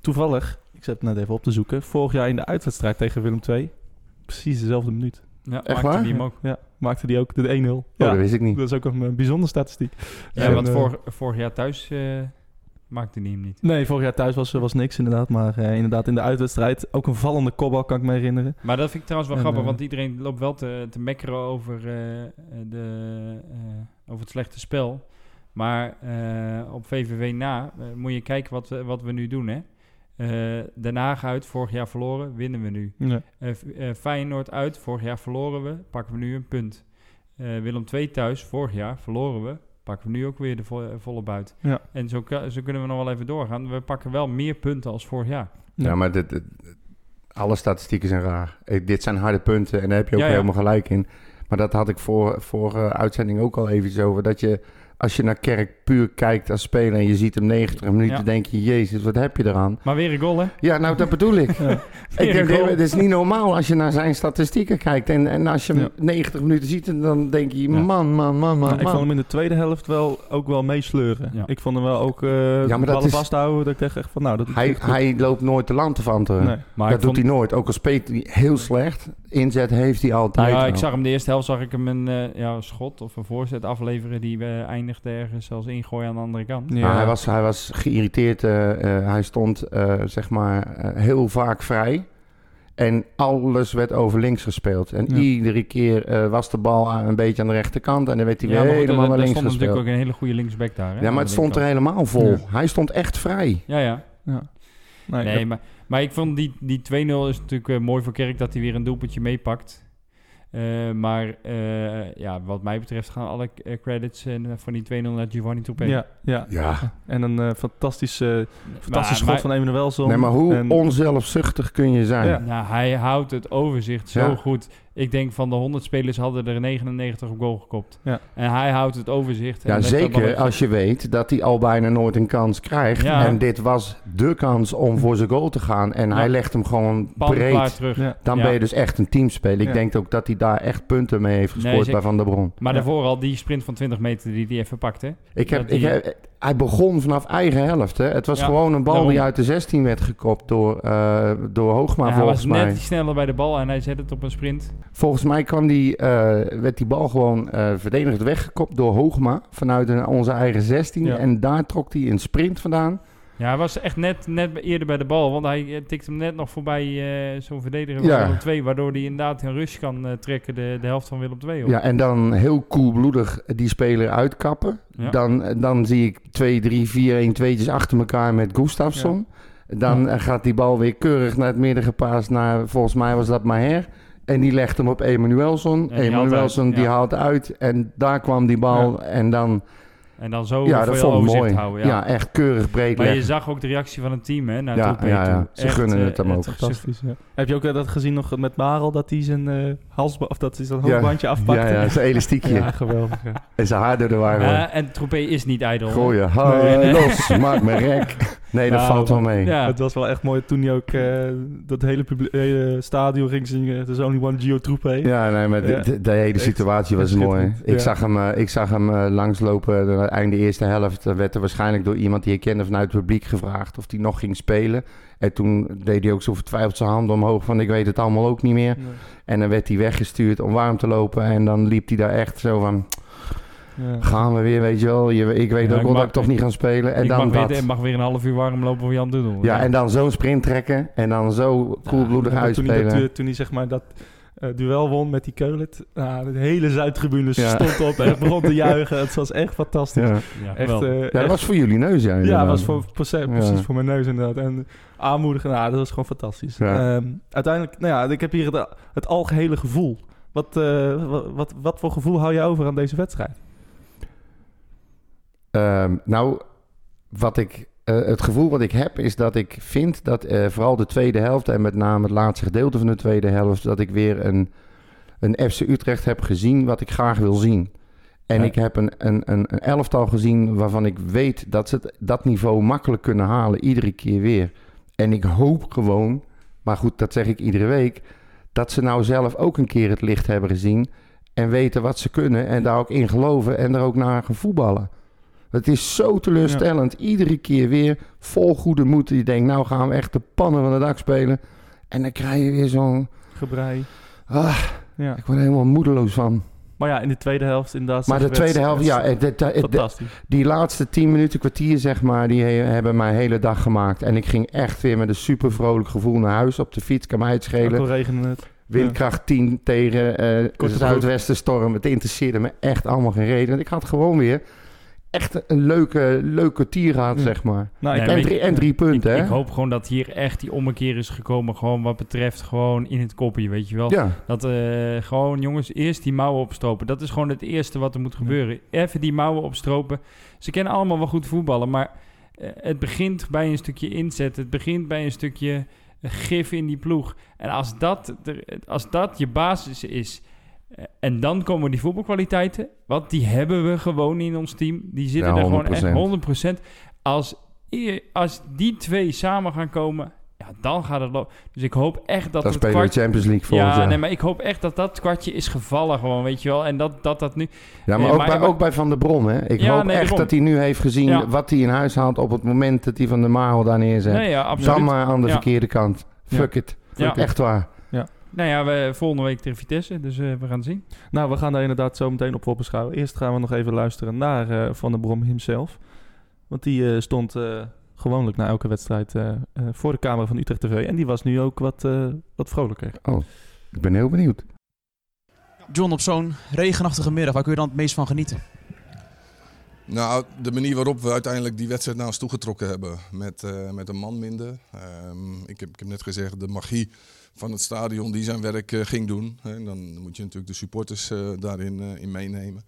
Speaker 4: toevallig, ik zet het net even op te zoeken. Vorig jaar in de uitwedstrijd tegen Willem II precies dezelfde minuut.
Speaker 6: Ja,
Speaker 5: Echt
Speaker 6: maakte
Speaker 5: waar?
Speaker 6: die hem ook.
Speaker 4: Ja, maakte die ook de 1-0.
Speaker 5: Oh,
Speaker 4: Ja,
Speaker 5: dat wist ik niet.
Speaker 4: dat is ook een eh, bijzondere statistiek.
Speaker 6: Ja,
Speaker 4: En,
Speaker 6: want
Speaker 4: eh,
Speaker 6: vor, vorig jaar thuis eh, maakte die hem niet.
Speaker 4: Nee, vorig jaar thuis was, was niks inderdaad. Maar eh, inderdaad in de uitwedstrijd ook een vallende kopbal, kan ik me herinneren.
Speaker 6: Maar dat vind ik trouwens wel
Speaker 4: En,
Speaker 6: grappig, want iedereen loopt wel te, te mekkeren over, eh, de, eh, over het slechte spel. Maar eh, op VVV na moet je kijken wat, we- wat we nu doen. Hè? Eh Den Haag uit, vorig jaar verloren, winnen we nu.
Speaker 4: Ja.
Speaker 6: Eh, eh, Feyenoord uit, vorig jaar verloren we, pakken we nu een punt. Eh, Willem II thuis, vorig jaar verloren we, pakken we nu ook weer de vo- volle buit.
Speaker 4: Ja.
Speaker 6: En zo, zo kunnen we nog wel even doorgaan. We pakken wel meer punten als vorig jaar.
Speaker 4: Ja.
Speaker 5: Ja, maar dit, dit- alle statistieken zijn raar. Dit zijn harde punten en daar heb je ook
Speaker 6: Ja, ja.
Speaker 5: helemaal gelijk in. Maar dat had ik voor, voor eh, uitzending ook al even over. Dat je, als je naar Kerk puur kijkt als speler en je ziet hem 90 minuten,
Speaker 6: Ja.
Speaker 5: denk je, jezus, wat heb je eraan?
Speaker 6: Maar weer een goal, hè?
Speaker 5: Ja, nou, dat bedoel ik. (laughs)
Speaker 4: Ja.
Speaker 5: Ik denk, het is niet normaal als je naar zijn statistieken kijkt. En, en als je hem
Speaker 4: Ja.
Speaker 5: 90 minuten ziet, en dan denk je,
Speaker 6: Ja.
Speaker 5: man, man, man, man,
Speaker 4: Nou, ik vond hem in de tweede helft wel ook wel meesleuren.
Speaker 6: Ja.
Speaker 4: Ik vond hem wel ook eh
Speaker 5: maar
Speaker 4: ja,
Speaker 5: dat
Speaker 4: ballen
Speaker 5: is-
Speaker 4: vasthouden. Dat ik dacht echt van, nou, dat
Speaker 5: Hij, hij loopt nooit de land te vanteren.
Speaker 4: Nee.
Speaker 6: Maar
Speaker 5: dat doet
Speaker 6: vond-
Speaker 5: hij nooit. Ook al speelt hij heel slecht, inzet heeft hij altijd.
Speaker 6: Ja,
Speaker 5: wel.
Speaker 6: ik zag hem de eerste helft zag ik hem een eh, ja, schot of een voorzet afleveren die we ergens als ingooien aan de andere kant.
Speaker 4: Ja.
Speaker 5: Maar hij, was, hij was geïrriteerd. eh, eh, hij stond eh, zeg maar eh, heel vaak vrij. En alles werd over links gespeeld. En
Speaker 4: Ja.
Speaker 5: iedere keer eh, was de bal aan- een beetje aan de rechterkant. En dan werd hij
Speaker 6: Ja,
Speaker 5: weer
Speaker 6: goed,
Speaker 5: helemaal
Speaker 6: er-
Speaker 5: naar
Speaker 6: er
Speaker 5: links
Speaker 6: stond natuurlijk
Speaker 5: gespeeld.
Speaker 6: ook een hele goede linksback daar. Hè,
Speaker 5: Ja, maar het stond er helemaal vol.
Speaker 4: Ja.
Speaker 5: Hij stond echt vrij.
Speaker 6: Ja, ja.
Speaker 4: Ja. Nee,
Speaker 6: Nee, maar, maar ik vond die, die 2-0 is natuurlijk mooi voor Kerk dat hij weer een doelpuntje meepakt. Eh, maar eh, ja, wat mij betreft gaan alle eh, credits van die 2-0 naar Giovanni Toupé.
Speaker 4: ja, ja.
Speaker 5: Ja.
Speaker 4: En een fantastische, fantastisch
Speaker 6: Maar-
Speaker 4: schot
Speaker 6: maar-
Speaker 4: van Emanuelson.
Speaker 5: Nee, maar hoe
Speaker 4: En-
Speaker 5: onzelfzuchtig kun je zijn?
Speaker 4: Ja.
Speaker 6: Nou, hij houdt het overzicht zo
Speaker 5: Ja.
Speaker 6: goed. Ik denk van de 100 spelers hadden er 99 op goal gekopt.
Speaker 4: Ja.
Speaker 6: En hij houdt het overzicht. en
Speaker 5: Ja, zeker als je weet dat hij al bijna nooit een kans krijgt.
Speaker 6: Ja.
Speaker 5: En dit was de kans om voor zijn goal te gaan. En
Speaker 6: Ja.
Speaker 5: hij legt hem gewoon
Speaker 6: Pan
Speaker 5: breed.
Speaker 6: terug.
Speaker 4: Ja.
Speaker 5: Dan
Speaker 6: Ja.
Speaker 5: ben je dus echt een teamspeler. Ik
Speaker 4: Ja.
Speaker 5: denk ook dat hij daar echt punten mee heeft gescoord bij Van der Bron.
Speaker 6: Maar
Speaker 4: Ja.
Speaker 6: daarvoor al die sprint van 20 meter die hij even pakte.
Speaker 5: Ik heb,
Speaker 6: die-
Speaker 5: ik heb, hij begon vanaf eigen helft. Hè. Het was
Speaker 6: Ja,
Speaker 5: gewoon een bal
Speaker 6: daarom.
Speaker 5: die uit de 16 werd gekopt door, eh, door Hoogma
Speaker 6: Ja, hij
Speaker 5: volgens
Speaker 6: was
Speaker 5: mij.
Speaker 6: net iets sneller bij de bal en hij zet het op een sprint.
Speaker 5: Volgens mij kwam die, eh, werd die bal gewoon eh verdedigend weggekopt door Hoogma vanuit onze eigen 16.
Speaker 4: Ja.
Speaker 5: En daar trok hij een sprint vandaan.
Speaker 6: Ja, hij was echt net, net eerder bij de bal, want hij eh, tikte hem net nog voorbij zo'n verdediger van
Speaker 5: Ja.
Speaker 6: Willem II, waardoor hij inderdaad een rush kan trekken, de, de helft van Willem II. op.
Speaker 5: Ja, en dan heel koelbloedig die speler uitkappen.
Speaker 6: Ja.
Speaker 5: Dan, dan zie ik 2, 3, 4, 1, 2'tjes achter elkaar met Gustafsson. Dan gaat die bal weer keurig naar het midden gepaast naar, volgens mij was dat Maher. En die legt hem op Emanuelson. Emanuelson die haalt uit. En daar kwam die bal. En dan,
Speaker 6: En dan zo
Speaker 5: ja,
Speaker 6: veel overzicht
Speaker 5: mooi.
Speaker 6: houden.
Speaker 5: Ja.
Speaker 6: Ja.
Speaker 5: echt keurig breed
Speaker 6: Maar je zag ook de reactie van het team hè, naar
Speaker 5: Ja, ja, ja.
Speaker 6: toe.
Speaker 5: Ze gunnen
Speaker 6: eh,
Speaker 5: het hem ook.
Speaker 4: Fantastisch, ja. Heb je ook eh, dat gezien nog met Marel, dat hij zijn eh halsba of dat hij zijn
Speaker 5: Ja.
Speaker 4: hoofdbandje afpakte?
Speaker 5: Ja, ja, zijn elastiekje.
Speaker 4: Ja, geweldig.
Speaker 5: En zijn haar door de war. gooien.
Speaker 6: Eh, en Troepé is niet ijdel.
Speaker 5: Gooien. Ha,
Speaker 6: Nee, nee.
Speaker 5: los, maak me rek. Nee, dat
Speaker 6: Nou,
Speaker 5: valt wel mee.
Speaker 6: Ja.
Speaker 4: Het was wel echt mooi toen hij ook eh, dat hele, hele stadion ging zingen. There's only one Gio Troepé.
Speaker 5: Ja, nee, maar de,
Speaker 4: Ja.
Speaker 5: de, de hele
Speaker 4: Echt-
Speaker 5: situatie was mooi. Ik
Speaker 4: Ja.
Speaker 5: zag hem, eh, ik zag hem eh, langslopen. De einde eerste helft eh, werd er waarschijnlijk door iemand die ik kende vanuit het publiek gevraagd of hij nog ging spelen. En toen deed hij ook zo vertwijfeld zijn handen omhoog van ik weet het allemaal ook niet meer.
Speaker 4: Nee.
Speaker 5: En dan werd hij weggestuurd om warm te lopen. En dan liep hij daar echt zo van,
Speaker 4: Ja.
Speaker 5: gaan we weer, weet je wel. Je, ik weet
Speaker 6: Ja,
Speaker 5: ook
Speaker 6: ik
Speaker 5: wel dat ik toch niet ga spelen. En
Speaker 6: ik
Speaker 5: dan
Speaker 6: mag,
Speaker 5: dat.
Speaker 6: weer, ik mag weer een half uur warm lopen voor Jan Doedel.
Speaker 5: Ja, en dan zo'n sprint trekken. En dan zo koelbloedig
Speaker 4: maar toen hij,
Speaker 5: uitspelen.
Speaker 4: dat, du- toen hij zeg maar dat eh, duel won met die Keulet. Nou, de hele Zuidtribune
Speaker 5: Ja.
Speaker 4: stond op en begon te juichen. Het was echt fantastisch.
Speaker 5: Ja.
Speaker 6: Ja,
Speaker 4: Echt, eh,
Speaker 5: ja, dat
Speaker 4: echt-
Speaker 5: was voor jullie neus, ja.
Speaker 4: ja,
Speaker 5: inderdaad.
Speaker 4: dat was voor, precies, precies
Speaker 5: Ja.
Speaker 4: voor mijn neus inderdaad. En aanmoedigen, nou, dat was gewoon fantastisch.
Speaker 5: Ja.
Speaker 4: Ehm, uiteindelijk, nou ja, ik heb hier het, het algehele gevoel. Wat, eh, wat, wat, wat voor gevoel hou je over aan deze wedstrijd?
Speaker 5: Ehm, nou, wat ik, eh, het gevoel wat ik heb is dat ik vind dat eh, vooral de tweede helft en met name het laatste gedeelte van de tweede helft, dat ik weer een, een FC Utrecht heb gezien wat ik graag wil zien. En
Speaker 6: Ja.
Speaker 5: ik heb een, een, een, een elftal gezien waarvan ik weet dat ze het, dat niveau makkelijk kunnen halen, iedere keer weer. En ik hoop gewoon, maar goed, dat zeg ik iedere week, dat ze nou zelf ook een keer het licht hebben gezien en weten wat ze kunnen en daar ook in geloven en er ook naar gaan voetballen. Het is zo teleurstellend. Iedere keer weer vol goede moed. Je denkt, nou gaan we echt de pannen van de dak spelen. En dan krijg je weer zo'n...
Speaker 4: Gebrei.
Speaker 5: Ah,
Speaker 4: Ja.
Speaker 5: ik word er helemaal moedeloos van.
Speaker 4: Maar ja, in de tweede helft inderdaad.
Speaker 5: Maar de tweede helft, ja,
Speaker 4: werd
Speaker 5: het- het- het-
Speaker 4: fantastisch.
Speaker 5: die laatste 10 minuten, kwartier zeg maar, die he- hebben mijn hele dag gemaakt. En ik ging echt weer met een super vrolijk gevoel naar huis op de fiets. Kan mij het
Speaker 4: Ook
Speaker 5: schelen.
Speaker 4: al regende het.
Speaker 5: Windkracht 10 tegen eh
Speaker 4: Korte
Speaker 5: zuidwestenstorm. Het interesseerde me echt allemaal geen reden. Ik had gewoon weer echt een leuke, leuke gehad,
Speaker 4: Ja.
Speaker 5: zeg maar.
Speaker 4: Nou,
Speaker 5: En drie, en drie punten,
Speaker 6: Ik,
Speaker 5: hè?
Speaker 6: ik hoop gewoon dat hier echt die ommekeer is gekomen. Gewoon wat betreft gewoon in het kopje, weet je wel.
Speaker 5: Ja,
Speaker 6: Dat eh, gewoon, jongens, eerst die mouwen opstropen. Dat is gewoon het eerste wat er moet gebeuren. Even die mouwen opstropen. Ze kennen allemaal wel goed voetballen, maar eh, het begint bij een stukje inzet. Het begint bij een stukje gif in die ploeg. En als dat, als dat je basis is, en dan komen die voetbalkwaliteiten, want die hebben we gewoon in ons team. Die zitten
Speaker 5: Ja,
Speaker 6: er gewoon
Speaker 5: 100%.
Speaker 6: echt 100%. Als, als die twee samen gaan komen, ja, dan gaat het lopen. Dus ik hoop echt dat
Speaker 5: dan
Speaker 6: het
Speaker 5: spelen
Speaker 6: kwart-
Speaker 5: de Champions League volgend
Speaker 6: ja,
Speaker 5: jaar.
Speaker 6: nee, maar ik hoop echt dat dat kwartje is gevallen gewoon, weet je wel. En dat dat, dat nu...
Speaker 5: Ja, maar,
Speaker 6: Nee,
Speaker 5: ook,
Speaker 6: maar-
Speaker 5: bij, ook bij Van der Brom, hè? Ik
Speaker 6: Ja,
Speaker 5: hoop
Speaker 6: nee,
Speaker 5: echt dat hij nu heeft gezien
Speaker 6: Ja.
Speaker 5: wat hij in huis haalt op het moment dat hij Van der Marel daar neerzet.
Speaker 6: Nee, ja, absoluut.
Speaker 5: Dan maar aan de
Speaker 6: Ja.
Speaker 5: verkeerde kant.
Speaker 4: Ja.
Speaker 5: Fuck it.
Speaker 6: Ja.
Speaker 5: Echt waar.
Speaker 6: Nou ja, we, volgende week tegen Vitesse, dus eh, we gaan het zien.
Speaker 4: Nou, we gaan daar inderdaad zo meteen op beschouwen. Eerst gaan we nog even luisteren naar eh, Van der Brom himself. Want die eh, stond eh, gewoonlijk na elke wedstrijd eh, eh, voor de camera van Utrecht TV. En die was nu ook wat, eh, wat vrolijker.
Speaker 5: Ik ben heel benieuwd.
Speaker 7: John, op zo'n regenachtige middag, waar kun je dan het meest van genieten?
Speaker 8: Nou, de manier waarop we uiteindelijk die wedstrijd naar ons toegetrokken hebben. Met, eh, met een man minder. Ehm, ik, heb, ik heb net gezegd, de magie van het stadion die zijn werk eh, ging doen. En dan moet je natuurlijk de supporters eh, daarin in meenemen.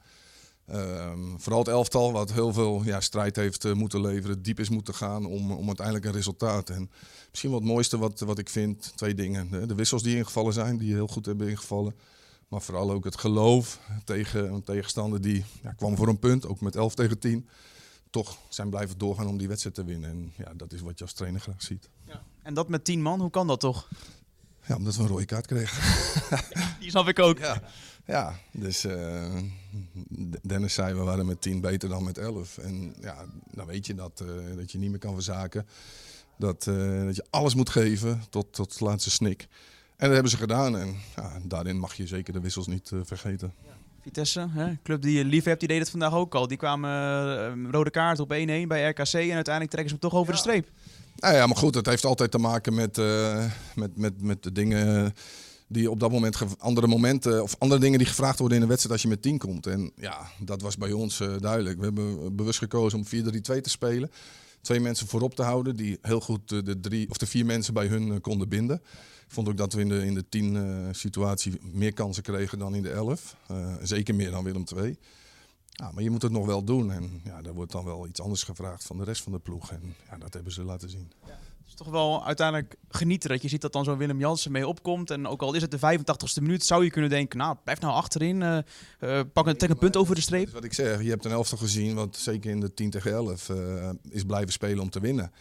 Speaker 8: Ehm, vooral het elftal, wat heel veel ja, strijd heeft moeten leveren, diep is moeten gaan om, om uiteindelijk een resultaat. En misschien wat het mooiste wat, wat ik vind, twee dingen. De wissels die ingevallen zijn, die heel goed hebben ingevallen. Maar vooral ook het geloof tegen een tegenstander die ja, kwam voor een punt, ook met 11 tegen 10. Toch zijn blijven doorgaan om die wedstrijd te winnen. En ja, dat is wat je als trainer graag ziet.
Speaker 7: En dat met tien man, hoe kan dat toch?
Speaker 8: Ja, omdat we een rode kaart kregen. (laughs)
Speaker 7: Die snap ik ook.
Speaker 8: Ja, ja dus eh, Dennis zei we waren met 10 beter dan met 11. En ja, dan weet je dat, eh, dat je niet meer kan verzaken. Dat, eh, dat je alles moet geven tot, tot de laatste snik. En dat hebben ze gedaan. En ja, daarin mag je zeker de wissels niet eh, vergeten.
Speaker 7: Vitesse, hè? club die je lief hebt, die deed het vandaag ook al. Die kwamen eh, rode kaart op 1-1 bij RKC en uiteindelijk trekken ze hem toch over de streep.
Speaker 8: Nou ja, maar goed, het heeft altijd te maken met, eh, met, met, met de dingen die op dat moment, andere momenten of andere dingen die gevraagd worden in een wedstrijd als je met 10 komt. En ja, dat was bij ons eh, duidelijk. We hebben bewust gekozen om 4-3-2 te spelen. Twee mensen voorop te houden die heel goed de, drie, of de vier mensen bij hun konden binden. Ik vond ook dat we in de, in de 10 eh, situatie meer kansen kregen dan in de 11. Eh, zeker meer dan Willem II. Ja, maar je moet het nog wel doen. En ja, daar wordt dan wel iets anders gevraagd van de rest van de ploeg. En ja, dat hebben ze laten zien.
Speaker 7: Het is toch wel uiteindelijk genieten dat je ziet dat dan zo'n Willem Jansen mee opkomt. En ook al is het de 85ste minuut, zou je kunnen denken, nou, blijf nou achterin. eh pak een, trek een punt over de
Speaker 8: Dat
Speaker 7: streep.
Speaker 8: is wat ik zeg. Je hebt een elftal gezien, wat zeker in de 10 tegen 11 eh, is blijven spelen om te winnen.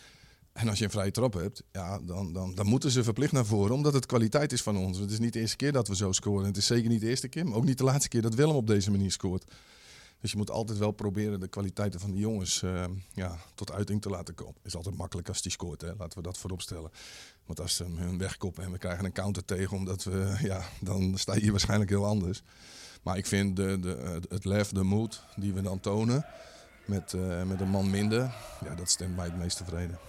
Speaker 8: En als je een vrije trap hebt, ja, dan, dan, dan moeten ze verplicht naar voren, omdat het kwaliteit is van ons. Het is niet de eerste keer dat we zo scoren. Het is zeker niet de eerste keer, maar ook niet de laatste keer dat Willem op deze manier scoort. Dus je moet altijd wel proberen de kwaliteiten van de jongens eh, ja, tot uiting te laten komen. Is altijd makkelijk als die scoort, hè? laten we dat voorop stellen. Want als ze hem hun wegkoppen en we krijgen een counter tegen, omdat we, (laughs) ja, dan sta je hier waarschijnlijk heel anders. Maar ik vind de, de, het lef, de moed die we dan tonen met, eh, met een man minder, ja, dat stemt mij het meest tevreden.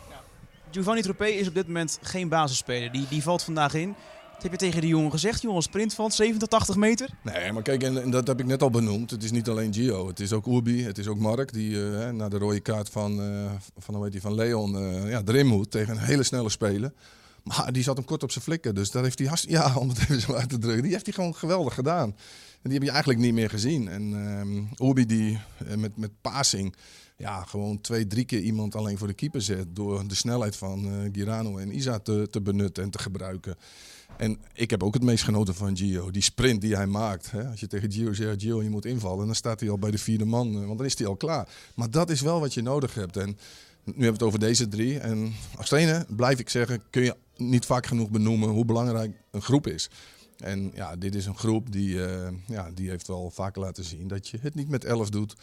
Speaker 7: Giovanni Troepé is op dit moment geen basisspeler. Die, die valt vandaag in. Wat heb je tegen die jongen gezegd? Jongen, sprint van 70, 80 meter?
Speaker 8: Nee, maar kijk, en, dat heb ik net al benoemd. Het is niet alleen Gio, het is ook Urbi, het is ook Mark, die eh, na de rode kaart van, eh, van, hoe heet die, van Leon eh, ja, erin moet tegen een hele snelle speler. Maar die zat hem kort op zijn flikken, dus dat heeft hij ja, om het (laughs) even zo uit te drukken, die heeft hij gewoon geweldig gedaan. En die heb je eigenlijk niet meer gezien. En Urbi die met, met passing, ja, gewoon twee, drie keer iemand alleen voor de keeper zet door de snelheid van eh, Girano en Isa te, te benutten en te gebruiken. En ik heb ook het meest genoten van Gio. Die sprint die hij maakt. Hè? Als je tegen Gio zegt, Gio, je moet invallen. Dan staat hij al bij de vierde man. eh, Want dan is hij al klaar. Maar dat is wel wat je nodig hebt. En nu hebben we het over deze drie. En als blijf ik zeggen, kun je niet vaak genoeg benoemen hoe belangrijk een groep is. En ja, dit is een groep die, eh, ja, die heeft wel vaker laten zien dat je het niet met elf doet.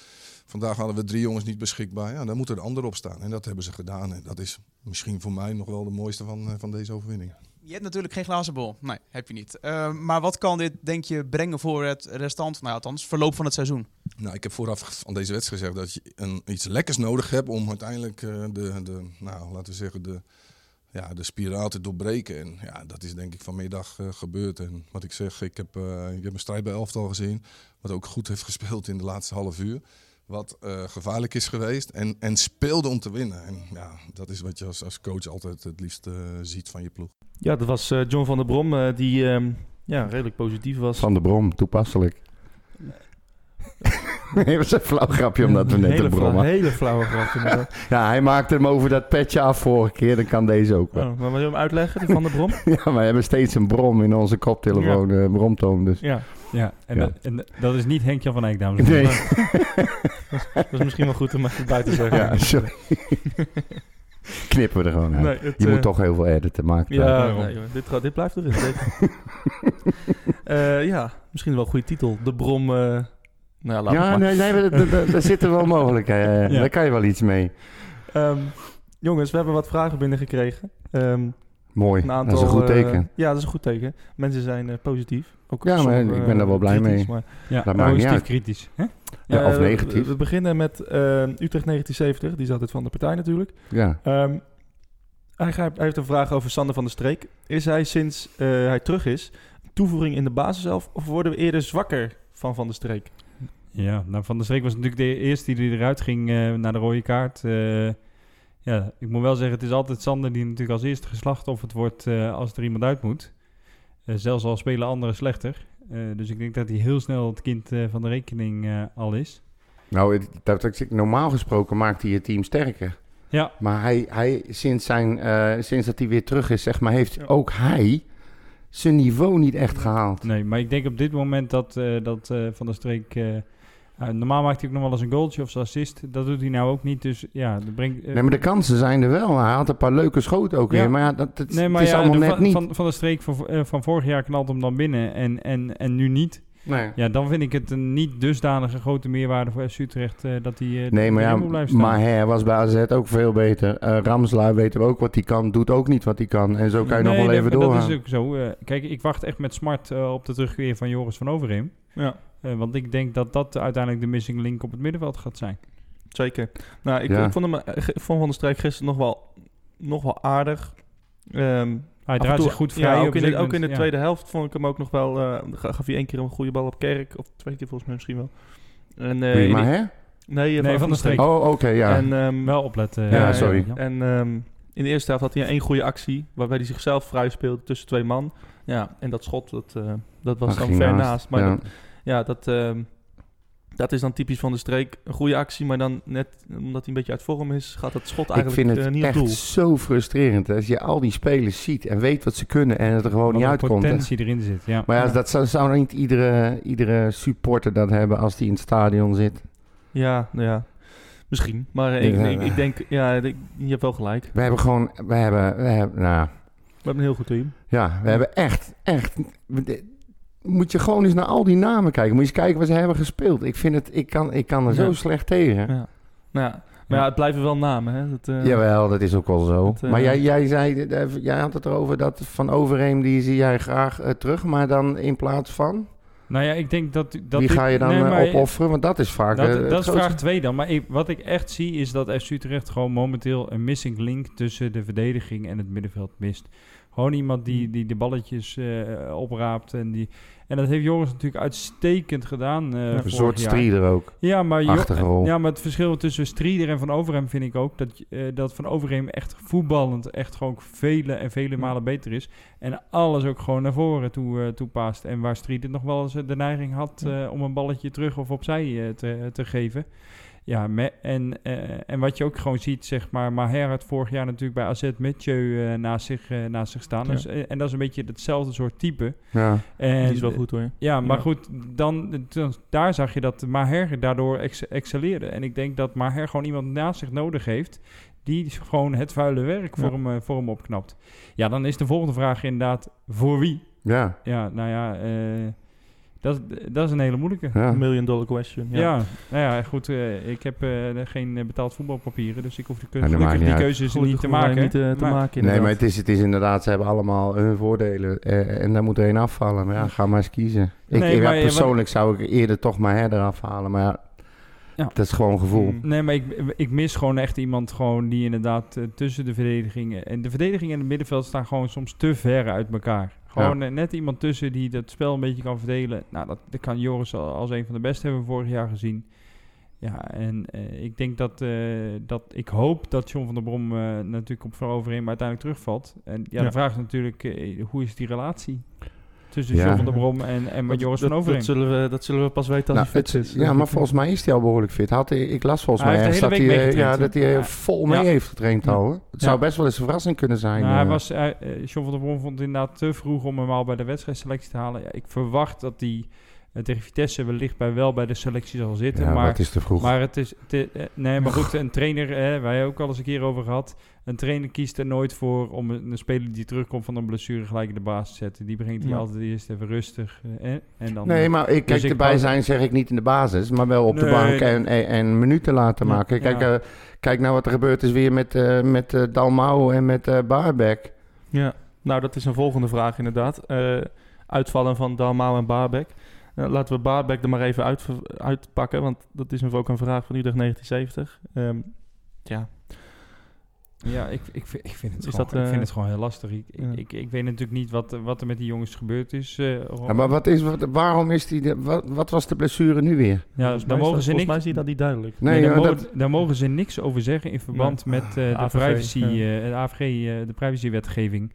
Speaker 8: Vandaag hadden we drie jongens niet beschikbaar. Ja, dan moet er een ander op staan. En dat hebben ze gedaan. En dat is misschien voor mij nog wel de mooiste van, eh, van deze overwinning.
Speaker 7: Je hebt natuurlijk geen glazen bol. Nee, heb je niet. Eh, maar wat kan dit, denk je, brengen voor het restant, nou althans, verloop van het seizoen?
Speaker 8: Nou, ik heb vooraf van deze wedstrijd gezegd dat je een, iets lekkers nodig hebt om uiteindelijk de, de, nou, laten we zeggen, de, ja, de spiraal te doorbreken. En ja, dat is denk ik vanmiddag eh, gebeurd. En wat ik zeg, ik heb, eh, ik heb een strijd bij elftal gezien, wat ook goed heeft (laughs) gespeeld in de laatste half uur. Wat eh, gevaarlijk is geweest en, en speelde om te winnen. En ja, dat is wat je als, als coach altijd het liefst ziet van je ploeg.
Speaker 4: Ja, dat was eh, John van der Brom, eh, die ehm, ja, redelijk positief was.
Speaker 5: Van de Brom, toepasselijk. (laughs) nee, dat was een flauw grapje omdat we
Speaker 4: Een
Speaker 5: net
Speaker 4: hele
Speaker 5: de Brom
Speaker 4: flauwe-
Speaker 5: hadden.
Speaker 4: hele flauwe grap. inderdaad. (laughs)
Speaker 5: Ja, hij maakte hem over dat petje af vorige keer, dan kan deze ook wel.
Speaker 4: Oh, maar wil je hem uitleggen, die Van der Brom? (laughs)
Speaker 5: Ja, maar we hebben steeds een brom in onze koptelefoon, eh bromtoon. Dus.
Speaker 4: Ja,
Speaker 6: Ja, en,
Speaker 5: Ja.
Speaker 6: Dat, en dat is niet Henk-Jan van Eyck, dames en heren.
Speaker 5: Nee,
Speaker 4: dat is misschien wel goed om even bij te zeggen.
Speaker 5: ja, sorry. Knippen we er gewoon uit.
Speaker 4: Nee, het,
Speaker 5: Je
Speaker 4: eh,
Speaker 5: moet toch heel veel editen maken.
Speaker 4: Ja, nee, joh, dit, gaat- dit blijft erin. Eh, ja, misschien wel een goede titel. De Brom. Eh, nou ja, laat
Speaker 5: Ja,
Speaker 4: het maar.
Speaker 5: nee, nee, daar- zitten wel (laughs) mogelijkheden.
Speaker 6: Ja.
Speaker 5: Daar kan je wel iets mee.
Speaker 4: Ehm, jongens, we hebben wat vragen binnengekregen. Ehm
Speaker 5: Mooi,
Speaker 4: een aantal,
Speaker 5: dat is een goed
Speaker 4: eh,
Speaker 5: teken.
Speaker 4: ja, dat is een goed teken. Mensen zijn eh, positief. Ook
Speaker 5: Ja, maar ik ben daar wel blij
Speaker 4: kritisch,
Speaker 5: mee.
Speaker 4: maar-
Speaker 6: Ja,
Speaker 5: Dat maakt niet uit.
Speaker 6: kritisch. Hè?
Speaker 5: Ja, of
Speaker 4: Eh,
Speaker 5: negatief.
Speaker 4: We, we beginnen met eh, Utrecht 1970. Die is altijd van de partij natuurlijk.
Speaker 5: Ja.
Speaker 4: Ehm, hij, gaat- hij heeft een vraag over Sander van der Streek. Is hij sinds eh, hij terug is toevoeging in de basiself of worden we eerder zwakker van Van der Streek?
Speaker 6: Ja, nou Van der Streek was natuurlijk de eerste die eruit ging eh, naar de rode kaart. Eh, ja, ik moet wel zeggen, het is altijd Sander die natuurlijk als eerste geslachtofferd wordt eh, als er iemand uit moet. Zelfs al spelen anderen slechter. Dus ik denk dat hij heel snel het kind van de rekening al is.
Speaker 5: Nou, het- dat, dat, normaal gesproken maakt hij het team sterker.
Speaker 6: Ja,
Speaker 5: Maar hij, hij, sinds, zijn, sinds dat hij weer terug is, zeg maar, heeft
Speaker 4: Ja.
Speaker 5: ook hij zijn niveau niet echt gehaald.
Speaker 6: nee, maar ik denk op dit moment dat, dat Van der Streek... eh, normaal maakt hij ook nog wel eens een goaltje of zijn assist. Dat doet hij nou ook niet. Dus ja, dat brengt... eh,
Speaker 5: Nee, maar de kansen zijn er wel. Hij had een paar leuke schoten ook
Speaker 6: Ja.
Speaker 5: weer. Maar ja, dat, dat,
Speaker 6: Nee, maar
Speaker 5: het is
Speaker 6: ja,
Speaker 5: allemaal
Speaker 6: de
Speaker 5: net
Speaker 6: van,
Speaker 5: niet.
Speaker 6: Van, van de streek van, eh, van vorig jaar knalt hem dan binnen en, en, en nu niet.
Speaker 5: nee.
Speaker 6: Ja, dan vind ik het een niet dusdanige grote meerwaarde voor FC Utrecht eh, dat hij eh,
Speaker 5: Nee, maar ja,
Speaker 6: staan.
Speaker 5: maar hij was bij AZ ook veel beter. Eh Ramslaar weten we ook wat hij kan, doet ook niet wat hij kan. En zo kan je nog wel
Speaker 6: dat-
Speaker 5: even
Speaker 6: Dat
Speaker 5: doorgaan.
Speaker 6: is ook zo. eh, kijk, ik wacht echt met smart op de terugkeer van Joris van Overheem.
Speaker 4: Ja,
Speaker 6: Eh, want ik denk dat dat uiteindelijk de missing link op het middenveld gaat zijn.
Speaker 4: zeker. Nou, ik,
Speaker 5: Ja.
Speaker 4: ik vond, hem, eh, vond Van der Streek gisteren nog wel, nog wel aardig. Ehm,
Speaker 6: Hij draait
Speaker 4: toe-
Speaker 6: zich goed vrij.
Speaker 4: Ja, ook, in de, ook in de tweede helft vond ik hem ook nog wel... eh, ga- gaf hij één keer een goede bal op Kerk. Of twee keer volgens mij misschien wel. En, eh, in
Speaker 5: maar
Speaker 4: die-
Speaker 5: hè?
Speaker 4: Nee,
Speaker 6: Nee, Van der Streek.
Speaker 5: Oh, oké, ja.
Speaker 4: En, ehm.
Speaker 6: Wel opletten.
Speaker 5: Ja, sorry.
Speaker 4: En ehm, in de eerste helft had hij één goede actie, waarbij hij zichzelf vrij speelde tussen twee man. Ja, en dat schot, dat, eh, dat was
Speaker 5: Dat
Speaker 4: dan ver
Speaker 5: naast,
Speaker 4: naast. Maar
Speaker 5: ja.
Speaker 4: dat, ja, dat, ehm, dat is dan typisch van de streek. Een goede actie, maar dan net omdat hij een beetje uit vorm is, gaat het schot
Speaker 5: Ik
Speaker 4: eigenlijk
Speaker 5: vind
Speaker 4: eh,
Speaker 5: het
Speaker 4: niet op
Speaker 5: echt
Speaker 4: doel.
Speaker 5: zo frustrerend. hè, Als je al die spelers ziet en weet wat ze kunnen en het er gewoon
Speaker 6: Wat
Speaker 5: niet uitkomt. hè.
Speaker 6: potentie erin zit, ja.
Speaker 5: Maar ja,
Speaker 4: Ja.
Speaker 5: dat zou, zou niet iedere, iedere supporter dat hebben als die in het stadion zit.
Speaker 4: Ja, nou ja, misschien. Maar ik,
Speaker 5: Ja.
Speaker 4: ik, ik denk, ja, ik- je hebt wel gelijk.
Speaker 5: We hebben gewoon, we hebben, we hebben, nou,
Speaker 4: We hebben een heel goed team.
Speaker 5: ja, we hebben echt, echt, moet je gewoon eens naar al die namen kijken. Moet je eens kijken wat ze hebben gespeeld. Ik vind het, ik kan, ik kan er zo
Speaker 4: Ja.
Speaker 5: slecht tegen.
Speaker 4: Ja. Nou ja, maar ja, het blijven wel namen. Hè? Dat, eh,
Speaker 5: Jawel, dat is ook wel zo.
Speaker 4: Dat, eh,
Speaker 5: maar jij, jij zei, eh, jij had het erover dat Van Overheem, die zie jij graag terug, maar dan in plaats van?
Speaker 6: Nou ja, ik denk dat... dat
Speaker 5: Wie ga je dan
Speaker 6: nee, maar-
Speaker 5: opofferen? Want dat is vaak
Speaker 6: Dat, dat is vraag 2 dan. Maar ik, wat ik echt zie is dat FC Utrecht gewoon momenteel een missing link tussen de verdediging en het middenveld mist. Gewoon iemand die,
Speaker 5: Hmm.
Speaker 6: die de balletjes eh, opraapt. En, die, en dat heeft Joris natuurlijk uitstekend gedaan. eh
Speaker 5: Een
Speaker 6: vorig
Speaker 5: soort strieder ook.
Speaker 6: Ja, maar, Jo- ja, maar het verschil tussen Strieder en Van Overheem vind ik ook dat, eh, dat Van Overheem echt voetballend echt gewoon vele en vele malen beter is. En alles ook gewoon naar voren toe, toe. En waar Strieder nog wel eens de neiging had eh, om een balletje terug of opzij te, te geven. Ja, me, en, eh, en wat je ook gewoon ziet, zeg maar, Maher had vorig jaar natuurlijk bij AZ Mathieu eh, naast, zich, eh, naast zich staan.
Speaker 4: Ja.
Speaker 6: Dus, en dat is een beetje hetzelfde soort type.
Speaker 5: Ja.
Speaker 6: En,
Speaker 4: Die is wel goed hoor.
Speaker 6: ja, maar
Speaker 4: Ja.
Speaker 6: goed, dan, dan- daar zag je dat Maher daardoor ex excelleerde. En ik denk dat Maher gewoon iemand naast zich nodig heeft... die gewoon het vuile werk voor,
Speaker 4: Ja.
Speaker 6: hem, voor hem opknapt. Ja, dan is de volgende vraag inderdaad, voor wie?
Speaker 5: ja.
Speaker 6: Ja, nou ja, eh, Dat, dat is een hele moeilijke.
Speaker 5: Ja.
Speaker 4: Million dollar question. Ja.
Speaker 6: Ja, nou ja, goed. eh, ik heb eh, geen eh, betaald voetbalpapieren, dus ik hoef de keu-
Speaker 5: Ja, dat
Speaker 6: gelukkig
Speaker 5: maakt
Speaker 6: die
Speaker 5: niet
Speaker 6: keuzes niet te maken.
Speaker 4: Niet, te
Speaker 6: Maar-
Speaker 4: maken
Speaker 5: Nee, maar het is, het is inderdaad, ze hebben allemaal hun voordelen. en daar moet er één afvallen. Maar ja, ga maar eens kiezen. Ik,
Speaker 6: Nee, maar
Speaker 5: persoonlijk zou ik eerder toch maar her eraf halen. Maar ja,
Speaker 6: Ja.
Speaker 5: dat is gewoon gevoel.
Speaker 4: Mm.
Speaker 6: Nee, maar ik, ik mis gewoon echt iemand gewoon die inderdaad tussen de verdedigingen... En de verdediging en het middenveld staan gewoon soms te ver uit elkaar. Gewoon eh, net iemand tussen die dat spel een beetje kan verdelen. Nou, dat, dat kan Joris al als een van de beste hebben vorig jaar gezien. Ja, en eh, ik denk dat, eh, dat... Ik hoop dat John van der Brom natuurlijk op vooroverheen, maar uiteindelijk terugvalt. En ja,
Speaker 4: Ja.
Speaker 6: de vraag is natuurlijk, hoe is die relatie tussen
Speaker 5: Ja.
Speaker 6: John van der Brom en, en met Joris van Overheen?
Speaker 4: dat, zullen we, dat zullen we pas weten als
Speaker 5: Nou,
Speaker 4: hij fit
Speaker 5: het-
Speaker 4: is.
Speaker 5: ja, maar volgens mij is hij al behoorlijk fit. Had, hij- ik las volgens
Speaker 6: Hij
Speaker 5: mij
Speaker 6: heeft de
Speaker 5: ergens
Speaker 6: hele
Speaker 5: dat
Speaker 6: week
Speaker 5: hij, eh, ja, dat hij eh, vol mee
Speaker 6: Ja.
Speaker 5: heeft getraind
Speaker 6: Ja.
Speaker 5: al. Het
Speaker 6: Ja.
Speaker 5: zou best wel eens een verrassing kunnen zijn.
Speaker 6: Nou, hij
Speaker 5: eh.
Speaker 6: was, eh, eh, John van der Brom vond het inderdaad te vroeg om hem al bij de wedstrijdselectie te halen. Ja, ik verwacht dat hij eh, tegen Vitesse wellicht bij, wel bij de selectie zal zitten.
Speaker 5: ja, maar
Speaker 6: maar,
Speaker 5: het is te vroeg.
Speaker 6: maar het is... te- eh, nee, maar goed, (laughs) een trainer, eh, wij hebben ook al eens een keer over gehad. Een trainer kiest er nooit voor om een, een speler die terugkomt van een blessure gelijk in de baas te zetten. Die brengt hij
Speaker 4: Ja.
Speaker 6: altijd eerst even rustig. eh, en dan,
Speaker 5: Nee, maar ik,
Speaker 6: Dus
Speaker 5: kijk, erbij zijn zeg ik niet in de basis, maar wel op de bank
Speaker 6: nee.
Speaker 5: en, en, en minuten laten
Speaker 6: Ja,
Speaker 5: maken. Kijk,
Speaker 6: ja.
Speaker 5: eh, kijk nou wat er gebeurd is weer met, eh met eh, Dalmau en met eh Baarbek.
Speaker 4: Ja, nou dat is een volgende vraag inderdaad. Eh, uitvallen van Dalmau en Baarbek. Eh, laten we Baarbek er maar even uit, uitpakken, want dat is ook een vraag van Utrecht 1970. Ehm, ja,
Speaker 6: Ja, ik, ik, vind- ik, vind het
Speaker 4: Is
Speaker 6: gewoon,
Speaker 4: dat,
Speaker 6: ik vind
Speaker 4: eh,
Speaker 6: het gewoon heel lastig. Ik,
Speaker 4: ja.
Speaker 6: ik, ik, weet natuurlijk niet wat, wat er met die jongens gebeurd is. eh,
Speaker 5: Ja, maar wat is, wat, waarom is die, de- wat, wat was de blessure nu weer?
Speaker 6: ja, daar mogen
Speaker 4: dat,
Speaker 6: ze
Speaker 4: volgens
Speaker 6: niks,
Speaker 4: mij zie je dat niet duidelijk.
Speaker 5: Nee,
Speaker 6: Nee, daar,
Speaker 5: ja,
Speaker 6: mogen,
Speaker 5: dat-
Speaker 6: daar mogen ze niks over zeggen in verband met eh, de,
Speaker 4: AVG,
Speaker 6: privacy,
Speaker 4: ja.
Speaker 6: eh, de AVG, eh, de privacywetgeving.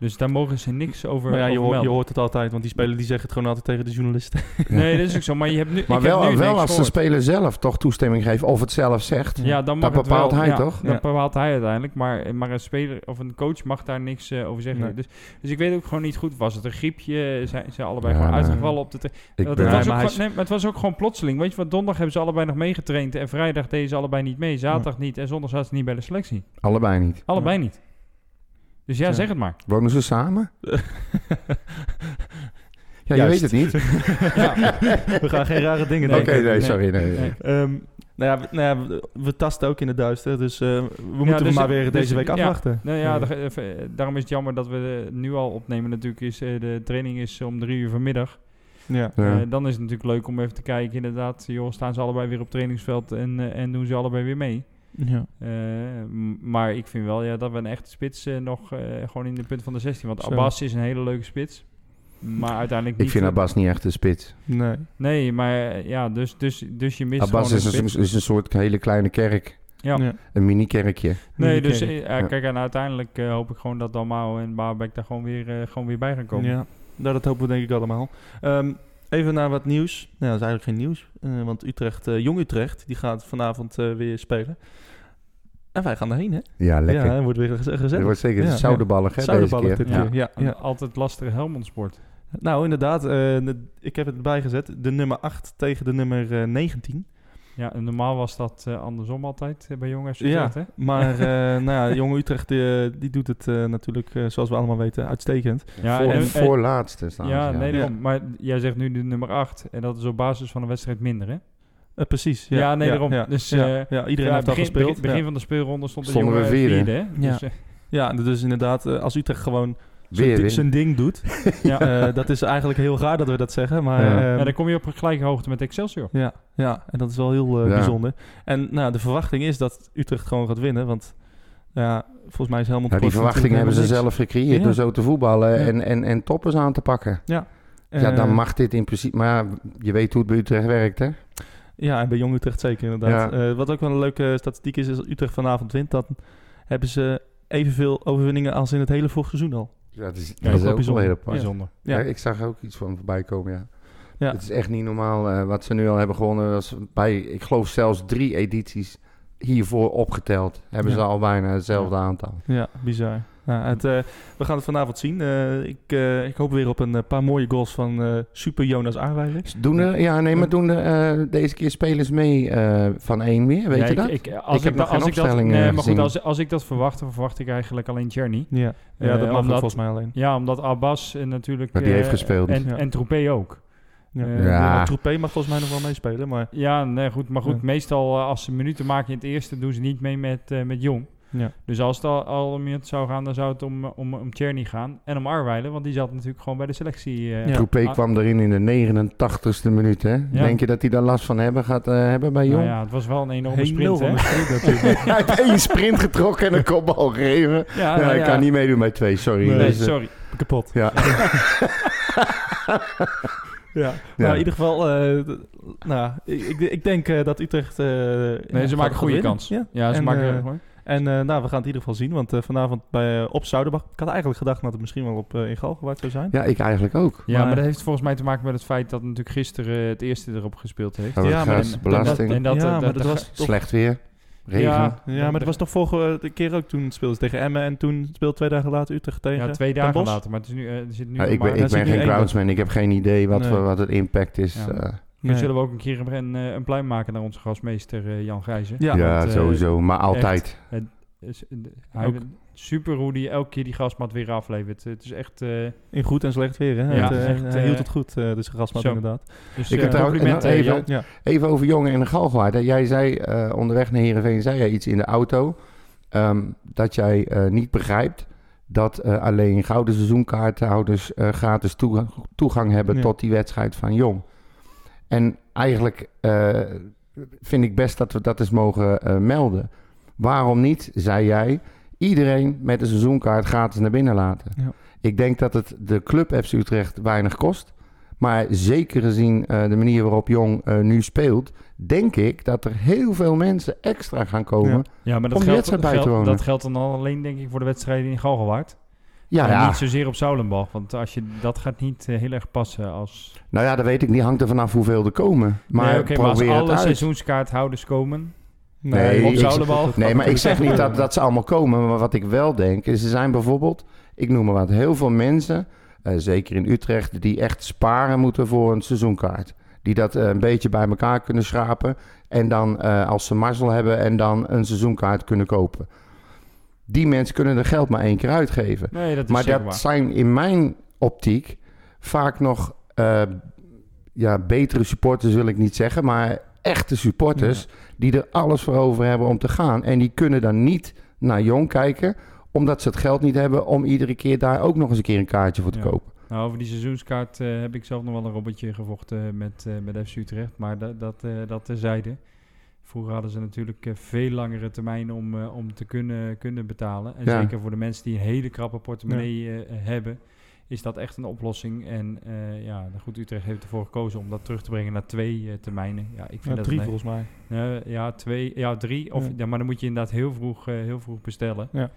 Speaker 6: Dus daar mogen ze niks over,
Speaker 4: Maar ja, je,
Speaker 6: over
Speaker 4: hoort, je
Speaker 6: melden.
Speaker 4: hoort het altijd, want die spelers die zeggen het gewoon altijd tegen de journalisten. (laughs)
Speaker 6: Nee, dat is ook zo. Maar je hebt nu.
Speaker 5: Maar
Speaker 6: ik heb
Speaker 5: wel,
Speaker 6: nu
Speaker 5: wel als de speler zelf toch toestemming geeft of het zelf zegt.
Speaker 6: Ja, dan mag
Speaker 5: Dat
Speaker 6: het
Speaker 5: bepaalt
Speaker 6: wel,
Speaker 5: hij
Speaker 6: ja,
Speaker 5: toch?
Speaker 6: Dat bepaalt hij uiteindelijk. Maar, maar een speler of een coach mag daar niks eh, over zeggen.
Speaker 4: Nee.
Speaker 6: Dus, dus ik weet ook gewoon niet goed. Was het een griepje? Zijn ze allebei
Speaker 5: Ja,
Speaker 6: gewoon uitgevallen op de...
Speaker 5: Ik
Speaker 6: Dat
Speaker 5: ben-
Speaker 6: was
Speaker 4: maar
Speaker 6: gewoon- nee, maar het was ook gewoon plotseling. Weet je wat? Donderdag hebben ze allebei nog meegetraind. En vrijdag deden ze allebei niet mee. Zaterdag niet. En zondag zaten ze niet bij de selectie.
Speaker 5: allebei niet.
Speaker 6: Allebei niet. Dus ja,
Speaker 4: Ja.
Speaker 6: zeg het maar.
Speaker 5: Wonen ze samen? (laughs) Ja, je weet het niet. (laughs)
Speaker 6: Ja.
Speaker 4: we gaan geen rare dingen
Speaker 5: Oké,
Speaker 4: denken.
Speaker 5: nee, sorry. Nee,
Speaker 6: Nee.
Speaker 4: Ehm, nou ja, we, nou ja, we, we tasten ook in het duister, dus eh, we moeten
Speaker 6: dus-
Speaker 4: maar weer
Speaker 6: dus-
Speaker 4: deze week
Speaker 6: ja.
Speaker 4: afwachten.
Speaker 6: Nou ja, da- eh, daarom is het jammer dat we eh, nu al opnemen. Natuurlijk is de training is om drie uur vanmiddag.
Speaker 4: Ja.
Speaker 5: Ja.
Speaker 6: Dan is het natuurlijk leuk om even te kijken. Inderdaad, joh, staan ze allebei weer op trainingsveld en, en doen ze allebei weer mee.
Speaker 4: Ja.
Speaker 6: Eh, maar ik vind wel ja, dat we een echte spits eh, nog eh, gewoon in de punt van de 16. Want
Speaker 4: Zo.
Speaker 6: Abbas is een hele leuke spits. Maar uiteindelijk niet.
Speaker 5: Ik vind Abbas niet echt een spits.
Speaker 4: Nee.
Speaker 6: Nee, maar ja, dus, dus, dus je mist
Speaker 5: Abbas
Speaker 6: gewoon
Speaker 5: is
Speaker 6: een
Speaker 5: een,
Speaker 6: spits.
Speaker 5: is een soort hele kleine kerk.
Speaker 6: Ja.
Speaker 4: Ja.
Speaker 5: Een mini-kerkje.
Speaker 6: Nee, dus kijk, en uiteindelijk hoop ik gewoon dat Dalmau en Baarbek daar gewoon weer, gewoon weer bij gaan komen.
Speaker 4: Ja, nou, dat hopen we denk ik allemaal. Ehm, even naar wat nieuws. Nou, dat is eigenlijk geen nieuws. eh, want Utrecht, eh, Jong Utrecht, die gaat vanavond eh, weer spelen. En wij gaan erheen, hè?
Speaker 5: Ja, lekker.
Speaker 4: Ja, wordt weer gez- gezellig.
Speaker 5: Het wordt zeker
Speaker 4: Ja,
Speaker 5: zoudenballig, hè,
Speaker 4: Zoudenballig
Speaker 5: deze
Speaker 4: dit
Speaker 5: keer.
Speaker 4: keer. Ja, ja.
Speaker 6: altijd lastige Helmond-sport.
Speaker 4: Nou, inderdaad. eh, de- ik heb het erbij gezet. De nummer 8 tegen de nummer eh, 19.
Speaker 6: Ja, en normaal was dat eh, andersom altijd eh, bij jongens.
Speaker 4: Ja,
Speaker 6: hè?
Speaker 4: maar (laughs) eh, nou ja, Jong Utrecht eh, die doet het eh, natuurlijk, eh, zoals we allemaal weten, uitstekend.
Speaker 6: Ja,
Speaker 5: voor,
Speaker 6: en- en-
Speaker 5: voorlaatste staan
Speaker 6: ja, nee,
Speaker 4: Ja.
Speaker 6: maar jij zegt nu de nummer 8 en dat is op basis van een wedstrijd minder, hè?
Speaker 4: Precies. Ja,
Speaker 6: Ja, nee, daarom. Dus,
Speaker 4: ja,
Speaker 6: eh,
Speaker 4: ja, iedereen
Speaker 6: Ja,
Speaker 4: heeft al
Speaker 6: begin,
Speaker 4: gespeeld.
Speaker 6: Begin, begin
Speaker 4: ja.
Speaker 6: van de speelronde stond de
Speaker 5: Stonden we
Speaker 6: jongen
Speaker 5: vierde.
Speaker 6: vierde, hè?
Speaker 4: Ja.
Speaker 6: Dus,
Speaker 4: ja, dus inderdaad, eh, als Utrecht gewoon
Speaker 5: Weer
Speaker 4: zijn ding doet. (laughs) (laughs)
Speaker 6: ja.
Speaker 4: eh, dat is eigenlijk heel raar dat we dat zeggen. Maar
Speaker 5: Ja.
Speaker 4: ja,
Speaker 6: dan kom je op een gelijke hoogte met Excelsior.
Speaker 4: ja, ja, en dat is wel heel eh,
Speaker 5: Ja.
Speaker 4: bijzonder. En nou, de verwachting is dat Utrecht gewoon gaat winnen. Want ja, volgens mij is Helmond
Speaker 5: Ja, die
Speaker 4: Sport
Speaker 5: verwachting hebben ze
Speaker 4: helemaal
Speaker 5: zelf gecreëerd
Speaker 4: Ja.
Speaker 5: door zo te voetballen
Speaker 4: Ja.
Speaker 5: en, en, en toppers aan te pakken.
Speaker 4: Ja,
Speaker 5: ja, dan
Speaker 4: Eh,
Speaker 5: mag dit in principe... Maar ja, je weet hoe het bij Utrecht werkt, hè?
Speaker 4: Ja, en bij Jong Utrecht zeker inderdaad.
Speaker 5: Ja.
Speaker 4: Eh, wat ook wel een leuke statistiek is, is als Utrecht vanavond wint, dan hebben ze evenveel overwinningen als in het hele vorig seizoen al.
Speaker 5: Ja, dat is, dat
Speaker 4: ook
Speaker 5: is
Speaker 4: wel
Speaker 5: ook wel
Speaker 4: bijzonder.
Speaker 5: heel apart.
Speaker 6: Bijzonder.
Speaker 4: Ja.
Speaker 5: Ik zag ook iets van voorbij komen, ja.
Speaker 4: Ja.
Speaker 5: Het is echt niet normaal eh, wat ze nu al hebben gewonnen. Dat is bij, ik geloof zelfs drie edities hiervoor opgeteld. Hebben
Speaker 4: Ja.
Speaker 5: ze al bijna hetzelfde aantal.
Speaker 4: Ja, bizar. Het, eh, we gaan het vanavond zien. Eh, ik, eh, ik hoop weer op een paar mooie goals van eh, Super Jonas Aarweijer.
Speaker 5: Doen er, ja, nee, maar doen deze keer spelers mee eh, van één weer, weet
Speaker 6: Ja,
Speaker 5: je
Speaker 6: ik-
Speaker 5: dat?
Speaker 6: Ik, als
Speaker 5: Ik heb
Speaker 6: da- als
Speaker 5: geen
Speaker 6: ik dat,
Speaker 5: opstelling,
Speaker 6: nee,
Speaker 5: eh,
Speaker 6: maar goed,
Speaker 5: gezien.
Speaker 6: als, als ik dat verwacht, dan verwacht ik eigenlijk alleen Journey.
Speaker 4: Ja, ja dat mag
Speaker 6: omdat-
Speaker 4: volgens mij alleen.
Speaker 6: Ja, omdat Abbas natuurlijk...
Speaker 5: Maar die
Speaker 6: eh,
Speaker 5: heeft gespeeld.
Speaker 6: En,
Speaker 4: Ja.
Speaker 6: en Troepé ook.
Speaker 4: Ja.
Speaker 5: Ja.
Speaker 4: Troepé mag volgens mij nog wel meespelen, maar
Speaker 6: Ja, nee, goed. Maar goed,
Speaker 4: Ja.
Speaker 6: meestal als ze minuten maken in het eerste, doen ze niet mee met, eh, met Jong.
Speaker 4: Ja.
Speaker 6: Dus als het al, al om het zou gaan, dan zou het om, om, om Tjerny gaan. En om Arweiler, want die zat natuurlijk gewoon bij de selectie. eh,
Speaker 4: Ja.
Speaker 5: Troepé
Speaker 6: Ah,
Speaker 5: kwam erin in de 89ste minuut. Hè? Denk je dat hij daar last van hebben gaat eh, hebben bij
Speaker 6: nou
Speaker 5: Jong?
Speaker 6: ja, het was wel een enorme
Speaker 4: Heel
Speaker 6: sprint,
Speaker 4: de sprint (laughs) natuurlijk.
Speaker 5: Hij heeft één sprint getrokken en een kopbal gegeven.
Speaker 6: Ja,
Speaker 5: Ja,
Speaker 6: nou
Speaker 5: ik
Speaker 6: ja.
Speaker 5: kan niet meedoen bij twee, sorry.
Speaker 4: Nee,
Speaker 5: Dus, eh,
Speaker 6: sorry.
Speaker 4: Kapot.
Speaker 5: ja. (laughs)
Speaker 4: Ja. Nou, in ieder geval, eh, nou, ik, ik, denk eh, dat Utrecht... eh,
Speaker 6: Nee,
Speaker 4: ja,
Speaker 6: ze maken een goede kans.
Speaker 4: Ja.
Speaker 6: Ja, ze
Speaker 4: En,
Speaker 6: maken...
Speaker 4: eh,
Speaker 6: hoor.
Speaker 4: En eh, nou, we gaan het in ieder geval zien, want eh, vanavond bij, eh, op Zuiderbach... Ik had eigenlijk gedacht dat het misschien wel op uh, in Galgenwaard zou zijn.
Speaker 5: ja, ik eigenlijk ook.
Speaker 6: Ja,
Speaker 4: maar-
Speaker 6: maar dat heeft volgens mij te maken met het feit dat natuurlijk gisteren het eerste erop gespeeld heeft.
Speaker 5: Oh,
Speaker 4: Ja, maar
Speaker 5: belasting,
Speaker 6: En dat,
Speaker 4: ja, maar
Speaker 6: dat,
Speaker 4: dat was toch...
Speaker 5: slecht weer, regen.
Speaker 6: Ja,
Speaker 4: Ja, maar dat was toch vorige keer ook toen speelden ze tegen Emmen... en toen speelde twee dagen later Utrecht tegen
Speaker 6: ja, twee dagen later. Maar het is nu, er zit nu
Speaker 5: Ja, ik ben,
Speaker 6: maar-
Speaker 5: ik ben geen groundsman, ik heb geen idee wat,
Speaker 4: Nee.
Speaker 5: voor- wat het impact is.
Speaker 6: Ja.
Speaker 5: eh.
Speaker 6: Dan
Speaker 4: Nee.
Speaker 6: zullen we ook een keer een, eh, een pluim maken naar onze gastmeester eh, Jan Gijzen.
Speaker 4: Ja,
Speaker 5: Ja,
Speaker 6: want, eh,
Speaker 5: sowieso, maar altijd.
Speaker 6: Is- hij
Speaker 4: Ook-
Speaker 6: super hoe hij elke keer die gasmat weer aflevert. Het is echt... eh,
Speaker 4: In goed en slecht weer, hè?
Speaker 6: Ja,
Speaker 4: het, eh,
Speaker 6: echt,
Speaker 4: hij
Speaker 6: eh,
Speaker 4: hield het goed, eh dus Rasmat
Speaker 6: zo.
Speaker 4: inderdaad.
Speaker 6: dus
Speaker 5: Ik
Speaker 6: eh,
Speaker 5: heb trouwens- even-
Speaker 4: Ja.
Speaker 5: Even over Jongen en de Galgenwaard. Jij zei eh, onderweg naar Heerenveen, zei jij iets in de auto... ehm, dat jij eh, niet begrijpt dat eh, alleen gouden seizoenkaarthouders eh, gratis toegang, toegang hebben
Speaker 4: Ja.
Speaker 5: tot die wedstrijd van Jong. En eigenlijk eh, vind ik best dat we dat eens mogen eh, melden. Waarom niet, zei jij, iedereen met een seizoenkaart gratis naar binnen laten?
Speaker 4: Ja.
Speaker 5: Ik denk dat het de club FC Utrecht weinig kost. Maar zeker gezien eh, de manier waarop Jong nu speelt, denk ik dat er heel veel mensen extra gaan komen.
Speaker 4: Ja.
Speaker 6: Ja, maar dat
Speaker 5: Om die
Speaker 6: geldt,
Speaker 5: wedstrijd bij te
Speaker 6: geldt-
Speaker 5: wonen.
Speaker 6: dat geldt dan alleen denk ik voor de wedstrijden in Galgenwaard.
Speaker 5: Ja,
Speaker 6: en
Speaker 5: ja.
Speaker 6: niet zozeer op Zoulenbach. Want als je, dat gaat niet eh, heel erg passen als...
Speaker 5: Nou ja, dat weet ik niet. Hangt er vanaf hoeveel er komen. Maar
Speaker 6: nee, als
Speaker 5: probeer het
Speaker 6: alle
Speaker 5: uit.
Speaker 6: seizoenskaarthouders komen...
Speaker 5: Nee,
Speaker 6: op
Speaker 5: ik-
Speaker 6: Zoulenbal.
Speaker 5: Nee, maar ik zeg niet dat, dat ze allemaal komen. Maar wat ik wel denk, is er zijn bijvoorbeeld, ik noem maar wat, heel veel mensen, eh, zeker in Utrecht, die echt sparen moeten voor een seizoenkaart. Die dat eh, een beetje bij elkaar kunnen schrapen. En dan, eh, als ze mazzel hebben, en dan een seizoenkaart kunnen kopen. Die mensen kunnen er geld maar één keer uitgeven.
Speaker 6: Nee, dat is
Speaker 5: Maar dat
Speaker 6: waar.
Speaker 5: zijn in mijn optiek vaak nog eh, ja, betere supporters, wil ik niet zeggen, maar echte supporters die er alles voor over hebben om te gaan. En die kunnen dan niet naar Jong kijken, omdat ze het geld niet hebben om iedere keer daar ook nog eens een keer een kaartje voor te
Speaker 6: Ja.
Speaker 5: kopen.
Speaker 6: Nou, over die seizoenskaart eh, heb ik zelf nog wel een robotje gevochten met, eh met FC Utrecht. Maar dat, dat, eh, dat terzijde. Vroeger hadden ze natuurlijk eh, veel langere termijnen om, eh, om te kunnen, kunnen betalen. En
Speaker 5: Ja.
Speaker 6: zeker voor de mensen die een hele krappe portemonnee eh, hebben, is dat echt een oplossing. En eh, ja, goed, Utrecht heeft ervoor gekozen om dat terug te brengen naar twee eh, termijnen. Ja, ik vind
Speaker 4: Ja,
Speaker 6: dat
Speaker 4: drie volgens mij.
Speaker 6: ja, twee, ja, drie. Of,
Speaker 4: Ja.
Speaker 6: ja. maar dan moet je inderdaad heel vroeg, eh, heel vroeg bestellen.
Speaker 4: Ja.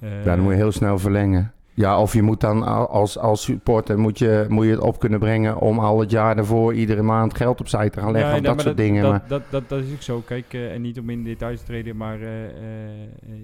Speaker 6: Eh,
Speaker 5: Ja, dan moet je heel snel verlengen. Ja, of je moet dan al- als, als supporter moet je, moet je het op kunnen brengen om al het jaar daarvoor iedere maand geld opzij te gaan leggen. of
Speaker 6: nee,
Speaker 5: dat soort dingen.
Speaker 6: Dat,
Speaker 5: maar,
Speaker 6: dat, dat, dat is ook zo. Kijk, eh, en niet om in details te treden, maar eh, eh,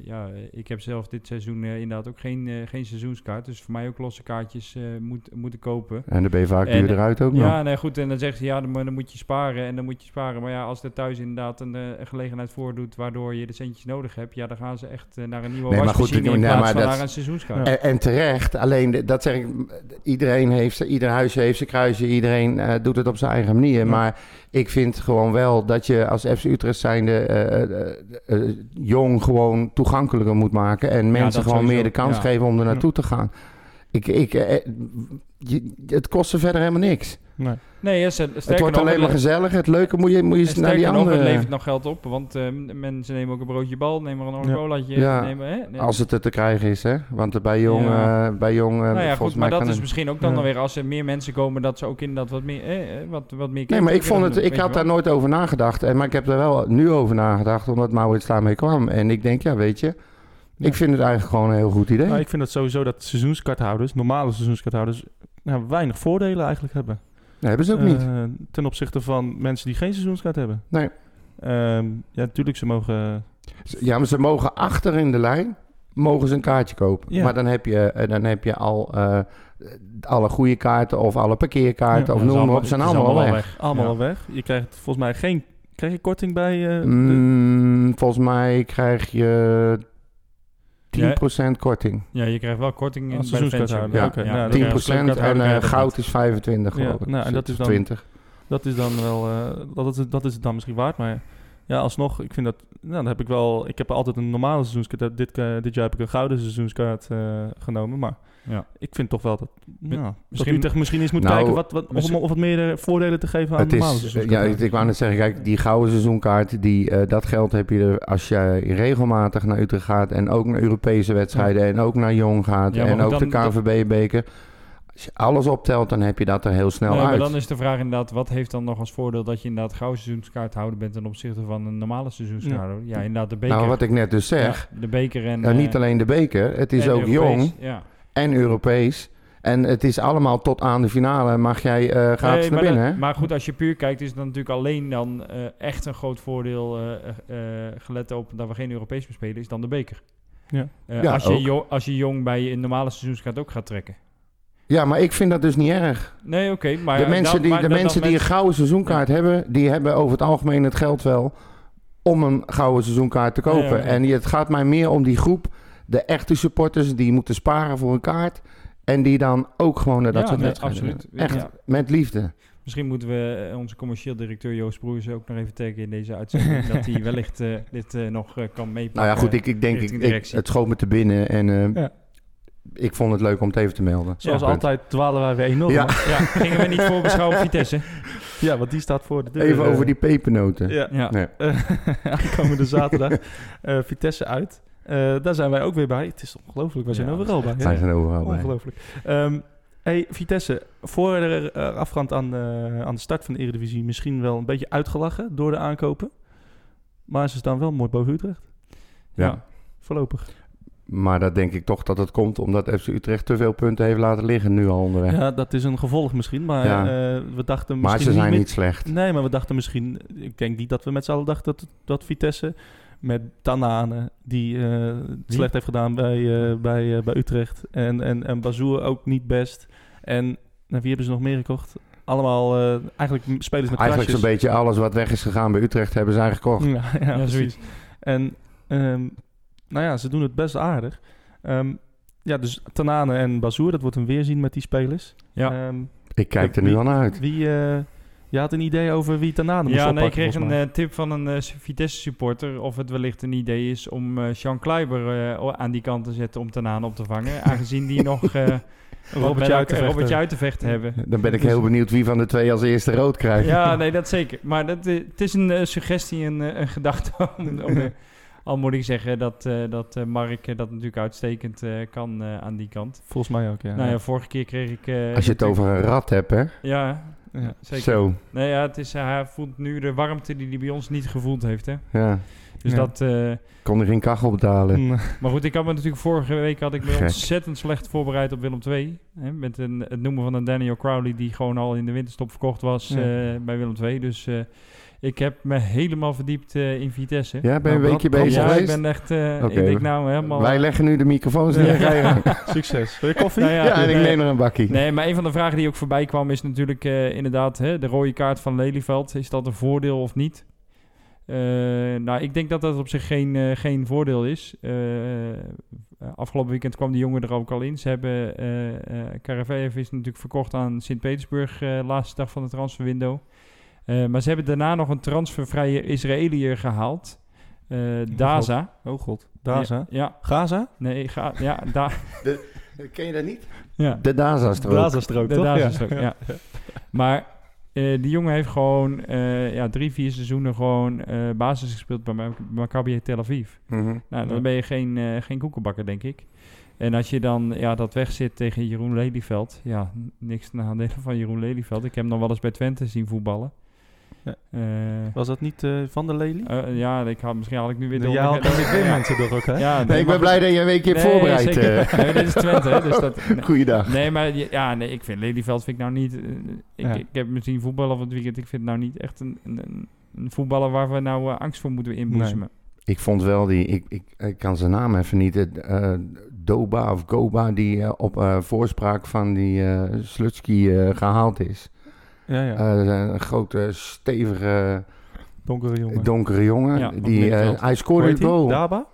Speaker 6: ja, ik heb zelf dit seizoen inderdaad ook geen, geen seizoenskaart. Dus voor mij ook losse kaartjes moet, moeten kopen.
Speaker 5: en dan ben je vaak duurder uit ook nog.
Speaker 6: Ja, nee, goed. En dan zegt ze, ja, dan, dan moet je sparen en dan moet je sparen. Maar ja, als er thuis inderdaad een, een gelegenheid voordoet waardoor je de centjes nodig hebt, ja, dan gaan ze echt naar een nieuwe
Speaker 5: Nee, maar goed,
Speaker 6: in
Speaker 5: nee,
Speaker 6: plaats
Speaker 5: maar
Speaker 6: van
Speaker 5: dat-
Speaker 6: naar een seizoenskaart.
Speaker 5: En, en terecht, alleen de- dat zeg ik, iedereen heeft, ieder huisje heeft zijn kruisje, iedereen eh, doet het op zijn eigen manier. Maar ik vind gewoon wel dat je als FC Utrecht zijnde eh, eh, jong gewoon toegankelijker moet maken en mensen gewoon
Speaker 6: sowieso,
Speaker 5: meer de kans
Speaker 6: ja.
Speaker 5: geven om er naartoe te gaan. Ik, ik, je- het kost ze verder helemaal niks.
Speaker 4: Nee.
Speaker 6: Nee, ja, ster- sterker
Speaker 5: het wordt
Speaker 6: nog,
Speaker 5: alleen maar gezellig. Het leuke moet je, moet je naar die andere...
Speaker 6: het levert nog geld op, want eh, mensen nemen ook een broodje bal, nemen er een
Speaker 4: Ja,
Speaker 6: nemen, hè?
Speaker 5: Als het er te krijgen is, hè? Want bij jong,
Speaker 6: Ja.
Speaker 5: eh, bij jong eh,
Speaker 6: nou ja, goed, maar dat is
Speaker 5: het-
Speaker 6: misschien ook dan
Speaker 4: Ja.
Speaker 6: weer als er meer mensen komen, dat ze ook inderdaad wat meer, eh, wat, wat meer
Speaker 5: Nee, maar ik vond het,
Speaker 6: doen,
Speaker 5: ik had daar nooit over nagedacht. En, maar ik heb er wel nu over nagedacht, omdat Maurits daarmee kwam. En ik denk, ja, weet je,
Speaker 4: Ja.
Speaker 5: ik vind het eigenlijk gewoon een heel goed idee.
Speaker 4: Nou, ik vind dat sowieso dat seizoenskaarthouders, normale seizoenskaarthouders, nou, weinig voordelen eigenlijk hebben.
Speaker 5: Dat hebben ze ook niet.
Speaker 4: Eh, ten opzichte van mensen die geen seizoenskaart hebben.
Speaker 5: Nee.
Speaker 4: Ehm, ja, natuurlijk, ze mogen...
Speaker 5: Ja, maar ze mogen achter in de lijn mogen ze een kaartje kopen.
Speaker 4: Ja.
Speaker 5: Maar dan heb je, eh, dan heb je al eh, alle goede kaarten of alle parkeerkaarten
Speaker 4: Ja,
Speaker 5: of noem maar op. Ze zijn allemaal al
Speaker 6: allemaal
Speaker 5: weg.
Speaker 4: Allemaal
Speaker 6: Ja.
Speaker 4: al weg. Je krijgt volgens mij geen... Krijg je korting bij... eh, de-
Speaker 5: Mm, volgens mij krijg je 10% korting.
Speaker 6: Ja, je krijgt wel korting in de
Speaker 4: seizoenskaarthouder.
Speaker 5: Ja,
Speaker 4: nou,
Speaker 6: dan
Speaker 5: 10%
Speaker 6: krijg je een
Speaker 5: en eh, goud is 25
Speaker 4: Ja,
Speaker 5: geloof ik.
Speaker 4: nou, en dat is dan-
Speaker 5: 20.
Speaker 4: Dat is dan wel, eh, dat, is, dat is het dan misschien waard. Maar ja, alsnog, ik vind dat, nou, dan heb ik wel, ik heb altijd een normale seizoenskaart. Dit, eh, dit jaar heb ik een gouden seizoenskaart eh, genomen. Maar
Speaker 6: Ja.
Speaker 4: ik vind toch wel dat, nou,
Speaker 6: misschien-
Speaker 4: dat u misschien eens moet
Speaker 5: Nou,
Speaker 4: kijken wat, wat,
Speaker 6: misschien-
Speaker 4: om, wat meer eh, voordelen te geven aan
Speaker 5: Het
Speaker 4: normale
Speaker 5: is, ja,
Speaker 4: seizoenskaart.
Speaker 5: ik, ik wou net zeggen, kijk, die gouden seizoenkaart, die, eh, dat geld heb je er als jij regelmatig naar Utrecht gaat en ook naar Europese wedstrijden en ook naar Jong gaat
Speaker 6: Ja,
Speaker 5: en ook de KNVB-beker. Als je alles optelt, dan heb je dat er heel snel
Speaker 6: Nee, maar
Speaker 5: uit.
Speaker 6: dan is de vraag inderdaad, wat heeft dan nog als voordeel dat je inderdaad gouden seizoenskaarthouder bent ten opzichte van een normale seizoenskaarthouder? Ja, inderdaad de beker.
Speaker 5: nou, wat ik net dus zeg,
Speaker 6: Ja, de beker en...
Speaker 5: ja, niet
Speaker 6: eh,
Speaker 5: alleen de beker, het is ook
Speaker 6: Europees.
Speaker 5: Jong
Speaker 6: Ja.
Speaker 5: En Europees. En het is allemaal tot aan de finale mag jij eh gratis
Speaker 6: Nee,
Speaker 5: naar binnen.
Speaker 6: dat- maar goed, als je puur kijkt, is het dan natuurlijk alleen dan eh, echt een groot voordeel, eh, gelet op dat we geen Europees meer spelen, is dan de beker.
Speaker 4: Ja.
Speaker 6: Eh,
Speaker 5: Ja,
Speaker 6: als, je
Speaker 5: ook.
Speaker 6: jo- als je jong bij een normale seizoenskaart ook gaat trekken.
Speaker 5: Ja, maar ik vind dat dus niet erg.
Speaker 6: Nee, oké, maar...
Speaker 5: de mensen die, de
Speaker 6: dan-
Speaker 5: mensen
Speaker 6: dan
Speaker 5: die een gouden seizoenkaart hebben, die hebben over het algemeen het geld wel om een gouden seizoenkaart te kopen.
Speaker 6: ja, ja.
Speaker 5: En het gaat mij meer om die groep, de echte supporters, die moeten sparen voor een kaart. En die dan ook gewoon naar dat
Speaker 6: Ja,
Speaker 5: soort
Speaker 6: nee,
Speaker 5: wedstrijden
Speaker 6: absoluut.
Speaker 5: Echt,
Speaker 6: Ja.
Speaker 5: met liefde.
Speaker 6: Misschien moeten we eh, onze commercieel directeur Joost Broers ook nog even taggen in deze uitzending. (laughs) dat hij wellicht eh, dit eh, nog kan meepakken.
Speaker 5: Nou ja, goed, ik, ik denk, ik, ik, het schoot me te binnen en eh,
Speaker 4: Ja.
Speaker 5: ik vond het leuk om het even te melden.
Speaker 4: Zoals
Speaker 5: Ja,
Speaker 4: altijd dwalen wij weer enorm.
Speaker 5: Ja.
Speaker 6: gingen we niet voorbeschouwen op Vitesse? (laughs)
Speaker 4: ja, want die staat voor de deur.
Speaker 5: Even over die pepernoten.
Speaker 4: Ja.
Speaker 6: Ja.
Speaker 5: Nee. (laughs)
Speaker 4: Aankomende zaterdag. Eh, Vitesse uit. Eh, daar zijn wij ook weer bij. Het is ongelooflijk. Wij zijn
Speaker 6: Ja,
Speaker 4: overal bij.
Speaker 5: Wij zijn overal bij.
Speaker 4: Ongelooflijk. Ehm, hey, Vitesse, voor de eh, aan de, aan de start van de Eredivisie misschien wel een beetje uitgelachen door de aankopen. Maar ze staan wel mooi boven Utrecht.
Speaker 5: Ja.
Speaker 4: Voorlopig.
Speaker 5: Maar dat denk ik toch dat het komt omdat FC Utrecht te veel punten heeft laten liggen nu al onderweg.
Speaker 4: Ja, dat is een gevolg misschien. Maar
Speaker 5: Ja.
Speaker 4: eh, we dachten
Speaker 5: maar
Speaker 4: misschien
Speaker 5: ze zijn niet slecht.
Speaker 4: Nee, maar we dachten misschien... Ik denk niet dat we met z'n allen dachten dat, dat Vitesse met Tanane... die eh, het
Speaker 6: Wie?
Speaker 4: slecht heeft gedaan bij, eh, bij, eh, bij Utrecht. En, en, en Bazoer ook niet best. En nou, wie hebben ze nog meer gekocht? Allemaal eh, eigenlijk spelers met
Speaker 5: Eigenlijk zo'n beetje alles wat weg is gegaan bij Utrecht hebben zij gekocht.
Speaker 4: Ja, (laughs) ja,
Speaker 6: Ja,
Speaker 4: precies.
Speaker 6: zoiets.
Speaker 4: En ehm, nou ja, ze doen het best aardig. Ehm, ja, dus Tanane en Bazoer, dat wordt een weerzien met die spelers.
Speaker 6: Ja.
Speaker 4: Ehm,
Speaker 5: Ik kijk er nu
Speaker 4: Wie-
Speaker 5: al naar uit.
Speaker 4: wie, eh, je had een idee over wie Tanane moest
Speaker 6: Ja, nee, ik kreeg een eh, tip van een eh, Vitesse supporter of het wellicht een idee is om eh Sean Kleiber eh, aan die kant te zetten om Tanaan op te vangen. (laughs) aangezien die nog eh
Speaker 4: Robertje uit te vechten.
Speaker 6: Robertje uit te vechten hebben.
Speaker 5: Dan ben ik heel benieuwd wie van de twee als eerste rood krijgt.
Speaker 6: Ja, nee, dat zeker. Maar dat, het is een suggestie, een, een gedachte. (laughs) Om, om, al moet ik zeggen dat, eh, dat eh, Mark dat natuurlijk uitstekend eh, kan eh, aan die kant.
Speaker 4: Volgens mij ook, ja.
Speaker 6: Nou ja, vorige keer kreeg ik... eh,
Speaker 5: Als je het over een rat hebt, hè?
Speaker 6: Ja,
Speaker 4: Ja.
Speaker 6: zeker.
Speaker 5: Zo,
Speaker 6: Nee, ja, het is, eh, hij voelt nu de warmte die hij bij ons niet gevoeld heeft. Hè?
Speaker 5: ja.
Speaker 6: Dus
Speaker 4: Ja.
Speaker 6: dat... eh,
Speaker 5: Kon er geen kachel betalen. (laughs)
Speaker 6: Maar goed, ik had me natuurlijk vorige week had ik me
Speaker 5: Gek.
Speaker 6: ontzettend slecht voorbereid op Willem II. Hè, met een, het noemen van een Daniel Crowley die gewoon al in de winterstop verkocht was
Speaker 4: Ja.
Speaker 6: eh, bij Willem II. Dus ik heb me helemaal verdiept eh, in Vitesse.
Speaker 5: Ja, ben je een
Speaker 4: Nou,
Speaker 5: weekje bezig
Speaker 6: Ja, ik
Speaker 5: geweest?
Speaker 6: ben echt... eh. Ik denk nou helemaal...
Speaker 5: Wij leggen nu de microfoons neer.
Speaker 6: Ja. (laughs) (laughs)
Speaker 4: Succes. Wil je koffie?
Speaker 6: Nou
Speaker 5: Ja, en ik
Speaker 6: nee,
Speaker 5: neem er een bakkie.
Speaker 6: Nee, maar een van de vragen die ook voorbij kwam is natuurlijk eh, inderdaad hè, de rode kaart van Lelyveld. Is dat een voordeel of niet? Eh, nou, ik denk dat dat op zich geen, eh, geen voordeel is. Eh, afgelopen weekend kwam die jongen er ook al in. Ze hebben, eh eh Karavaev is natuurlijk verkocht aan Sint-Petersburg, eh laatste dag van de transferwindow. Eh, maar ze hebben daarna nog een transfervrije Israëliër gehaald. Eh, Daza.
Speaker 4: Oh god. Daza.
Speaker 6: Ja, ja,
Speaker 4: Gaza?
Speaker 6: nee, ga, ja, da,
Speaker 5: Ken je dat niet?
Speaker 6: ja.
Speaker 5: De Daza-strook.
Speaker 4: Daza-strook,
Speaker 6: De
Speaker 4: toch?
Speaker 6: Daza-strook, ja. Maar eh, die jongen heeft gewoon eh, ja, drie, vier seizoenen gewoon eh, basis gespeeld bij Ma- Maccabi Tel Aviv.
Speaker 5: Mhm.
Speaker 6: Nou, dan
Speaker 4: Ja.
Speaker 6: ben je geen, eh, geen koekenbakker, denk ik. En als je dan ja, dat wegzit tegen Jeroen Lelyveld, ja, niks ten nadele van Jeroen Lelyveld. Ik heb hem nog wel eens bij Twente zien voetballen. Eh,
Speaker 4: Was dat niet eh, Van der Lely?
Speaker 6: eh, ja, ik had, misschien haal ik nu weer de
Speaker 4: Jij dan weer mensen toch ook, hè?
Speaker 6: Ja,
Speaker 5: Nee, ik ben blij dat je een weekje hebt
Speaker 6: Nee,
Speaker 5: voorbereid.
Speaker 6: zeker.
Speaker 5: eh.
Speaker 6: Nee, dit is Twente, hè, dus dat... nee. (laughs)
Speaker 5: Goeiedag.
Speaker 6: Nee, maar ja, nee, ik vind Lelyveld vind ik nou niet. ik,
Speaker 4: Ja.
Speaker 6: ik heb misschien voetballen van het weekend. Ik vind het nou niet echt een, een, een- voetballer waar we nou angst voor moeten inboezemen.
Speaker 5: Ik vond wel die, ik, ik, ik kan zijn naam even niet, eh, Doba of Goba, die op eh, voorspraak van die eh Slutsky eh, gehaald is.
Speaker 4: Ja, ja.
Speaker 5: Eh, een grote, stevige,
Speaker 4: Donkere jongen.
Speaker 5: donkere jongen.
Speaker 6: Ja,
Speaker 5: die, eh,
Speaker 6: middenveld.
Speaker 5: hij scoorde het goal.
Speaker 4: Daba?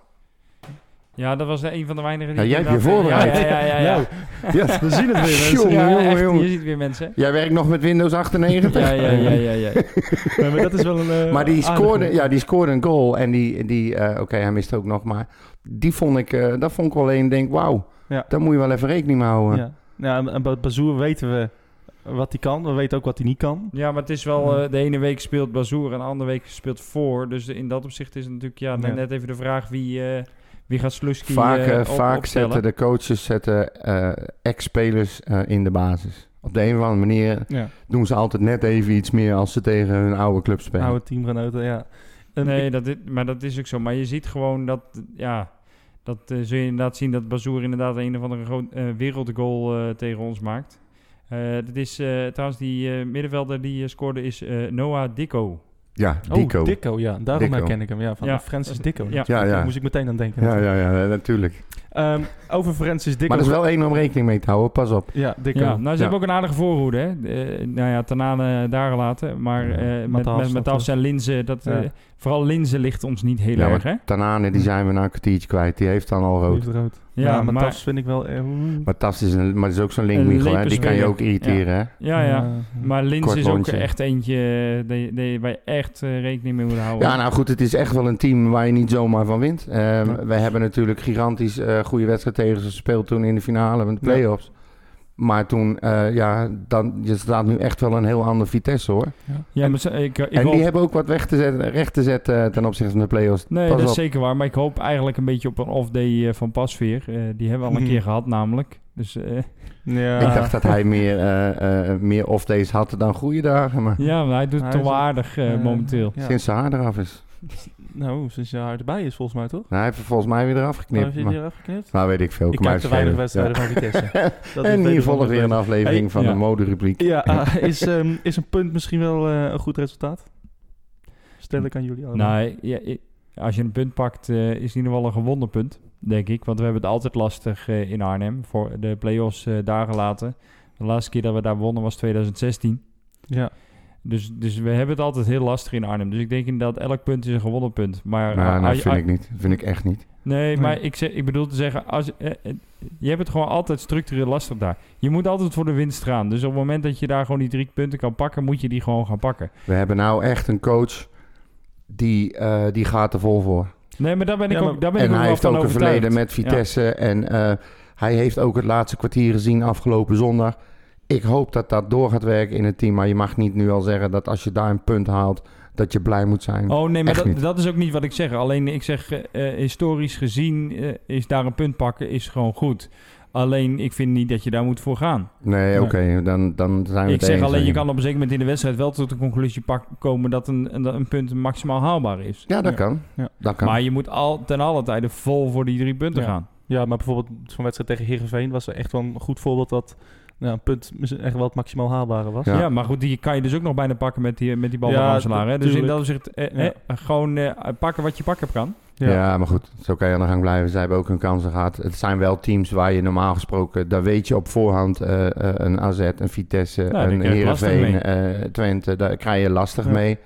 Speaker 6: Ja, dat was een van de weinigen
Speaker 5: Ja,
Speaker 6: die...
Speaker 5: jij hebt je voorbereid.
Speaker 6: Ja, ja, ja. ja, ja.
Speaker 4: Nou, (laughs)
Speaker 5: Ja,
Speaker 4: we zien het weer. mensen.
Speaker 5: Jongen,
Speaker 6: Ja,
Speaker 5: jongen,
Speaker 6: echt,
Speaker 5: jongen.
Speaker 6: Je ziet weer mensen.
Speaker 5: Jij werkt nog met Windows 98?
Speaker 6: Ja, ja, ja, ja, ja. (laughs)
Speaker 4: Nee, maar dat is wel een. eh,
Speaker 5: Maar die scoorde, ja, die scoorde een goal. En die, die eh, oké, hij miste ook nog. Maar die vond ik, eh, dat vond ik wel een, denk, wauw.
Speaker 4: Ja.
Speaker 5: Daar moet je wel even rekening mee houden.
Speaker 4: Ja. Ja, en- en bij Bazoer weten we wat hij kan. We weten ook wat hij niet kan.
Speaker 6: Ja, maar het is wel... eh, de ene week speelt Bazoer en de andere week speelt Voor. Dus in dat opzicht is het natuurlijk ja,
Speaker 4: Ja.
Speaker 6: net even de vraag wie, eh, wie gaat Sluski
Speaker 5: Vaak,
Speaker 6: eh, op-
Speaker 5: vaak
Speaker 6: opstellen.
Speaker 5: zetten de coaches zetten, eh, ex-spelers eh, in de basis. Op de een of andere manier
Speaker 4: Ja.
Speaker 5: doen ze altijd net even iets meer als ze tegen hun oude club spelen.
Speaker 4: Oude teamgenoten, ja. En
Speaker 6: Nee,
Speaker 4: ik-
Speaker 6: dat is, maar dat is ook zo. Maar je ziet gewoon dat, ja, dat zul je inderdaad zien dat Bazoer inderdaad een of andere groot, eh, wereldgoal eh, tegen ons maakt. Eh dat is eh, trouwens die eh, middenvelder die scoorde is eh, Noah Dicko.
Speaker 5: Ja,
Speaker 4: Oh,
Speaker 5: Dico.
Speaker 4: Dicko, ja. Daarom
Speaker 5: Dicko.
Speaker 4: herken ik hem. Ja, van
Speaker 6: Ja,
Speaker 4: Francis Dicko.
Speaker 6: ja.
Speaker 5: Ja, ja.
Speaker 4: Daar moest ik meteen aan denken.
Speaker 5: Ja, ja, ja, natuurlijk.
Speaker 4: Ehm, over Francis Dicko.
Speaker 5: Maar dat is wel één om rekening mee te houden, pas op.
Speaker 4: Ja, Dicko.
Speaker 6: Ja, nou, ze
Speaker 5: Ja.
Speaker 6: hebben ook een aardige voorhoede. Hè? Eh, nou ja, Tanane daar gelaten. Maar
Speaker 5: Ja.
Speaker 6: eh, met, met, met en Linzen, dat, eh. Vooral Linzen ligt ons niet heel
Speaker 5: Ja,
Speaker 6: erg. Hè?
Speaker 5: Tanane, die zijn we na een kwartiertje kwijt. Die heeft dan al
Speaker 4: Die
Speaker 5: rood.
Speaker 4: heeft rood.
Speaker 6: Ja,
Speaker 4: Ja, maar
Speaker 6: maar-
Speaker 4: Tafs vind ik wel... eh.
Speaker 5: Maar Tas is, een, maar het is ook zo'n linkmichel, hè? Die kan je ook irriteren, hè?
Speaker 6: Ja, ja. Maar Linz
Speaker 5: Kort
Speaker 6: is ook echt eentje eh, die, die, waar je echt eh, rekening mee moet houden.
Speaker 5: Ja, nou goed, het is echt wel een team waar je niet zomaar van wint. Eh, Wij hebben natuurlijk gigantisch eh, goede wedstrijd tegen ze gespeeld toen in de finale van de
Speaker 4: Ja.
Speaker 5: play-offs. Maar toen, eh, ja, dan, je staat nu echt wel een heel ander Vitesse hoor.
Speaker 6: Ja, maar ze- ik, ik
Speaker 5: en
Speaker 6: hoop-
Speaker 5: die hebben ook wat weg te zetten, recht te zetten eh, ten opzichte van de play-offs.
Speaker 6: Nee,
Speaker 5: Pas
Speaker 6: dat is zeker waar. Maar ik hoop eigenlijk een beetje op een off-day eh, van Pasveer. Eh, die hebben we al een
Speaker 4: Mhm.
Speaker 6: keer gehad namelijk. Dus eh,
Speaker 4: Ja.
Speaker 5: Ik dacht dat hij meer, meer off-days had dan goede dagen. Maar
Speaker 6: ja, maar hij doet het toch aardig momenteel.
Speaker 4: ja.
Speaker 5: sinds zijn haar eraf is. (laughs)
Speaker 4: Nou, sinds je haar erbij is volgens mij, toch?
Speaker 5: Nou, hij heeft er volgens mij weer eraf geknipt.
Speaker 4: heb je
Speaker 5: maar-
Speaker 4: die eraf geknipt?
Speaker 5: nou, weet ik veel.
Speaker 4: Ik kijk te weinig wedstrijden van Vitesse.
Speaker 5: Ja. (laughs)
Speaker 4: Dat is
Speaker 5: en hier volgt weer een aflevering
Speaker 4: Hey,
Speaker 5: van
Speaker 6: ja.
Speaker 5: de moderubriek.
Speaker 4: Ja, (laughs) ah, is, ehm, is een punt misschien wel eh, een goed resultaat? Stel ik aan jullie allemaal.
Speaker 6: Nou, ja, als je een punt pakt, eh, is het in ieder geval een gewonnen punt, denk ik. Want we hebben het altijd lastig eh, in Arnhem. Voor de play-offs eh, daar gelaten. De laatste keer dat we daar wonnen was 2016.
Speaker 4: Ja.
Speaker 6: Dus, dus we hebben het altijd heel lastig in Arnhem. Dus ik denk inderdaad, elk punt is een gewonnen punt. Maar,
Speaker 5: Nou, dat
Speaker 6: ah,
Speaker 5: vind ik niet. Dat vind ik echt niet.
Speaker 6: Nee,
Speaker 4: Nee.
Speaker 6: maar ik, zeg, ik bedoel te zeggen, als, eh, eh, je hebt het gewoon altijd structureel lastig daar. Je moet altijd voor de winst gaan. Dus op het moment dat je daar gewoon die drie punten kan pakken, moet je die gewoon gaan pakken.
Speaker 5: We hebben nou echt een coach die, eh, die gaat er vol voor.
Speaker 6: Nee, maar daar ben ik
Speaker 4: Ja, maar-
Speaker 6: ook, daar ben ik
Speaker 5: En
Speaker 6: ook
Speaker 5: hij heeft
Speaker 6: van
Speaker 5: ook een
Speaker 6: overtuigd.
Speaker 5: verleden met Vitesse. En eh, hij heeft ook het laatste kwartier gezien afgelopen zondag. Ik hoop dat dat door gaat werken in het team. Maar je mag niet nu al zeggen dat als je daar een punt haalt, dat je blij moet zijn.
Speaker 6: Oh nee, maar dat, dat is ook niet wat ik zeg. Alleen ik zeg, eh, eh, historisch gezien eh, is daar een punt pakken is gewoon goed. Alleen ik vind niet dat je daar moet voor gaan.
Speaker 5: Nee, oké, dan, dan zijn we
Speaker 6: Ik
Speaker 5: het
Speaker 6: zeg
Speaker 5: eens,
Speaker 6: alleen, je kan op een zeker moment in de wedstrijd wel tot de conclusie pak, komen dat een, een, een punt maximaal haalbaar is.
Speaker 5: Ja, dat
Speaker 4: Ja.
Speaker 5: kan.
Speaker 4: Ja.
Speaker 5: Dat kan.
Speaker 6: Maar je moet al, ten alle tijde vol voor die drie punten
Speaker 4: Ja.
Speaker 6: gaan.
Speaker 4: ja, maar bijvoorbeeld zo'n wedstrijd tegen Heerenveen was er echt wel een goed voorbeeld dat nou, een punt misschien echt wel het maximaal haalbare was.
Speaker 5: Ja.
Speaker 6: Ja. maar goed, die kan je dus ook nog bijna pakken met die, met die bal
Speaker 4: Ja,
Speaker 6: van hè? Dus in dat opzicht, eh,
Speaker 4: Ja.
Speaker 6: eh, gewoon eh, pakken wat je pakken kan.
Speaker 5: Ja. maar goed, zo kan je aan de gang blijven. Zij hebben ook hun kansen gehad. Het zijn wel teams waar je normaal gesproken, daar weet je op voorhand, eh, eh, een AZ, een Vitesse,
Speaker 6: daar
Speaker 5: een Heerenveen, eh, Twente, daar krijg je lastig
Speaker 4: Ja.
Speaker 5: mee.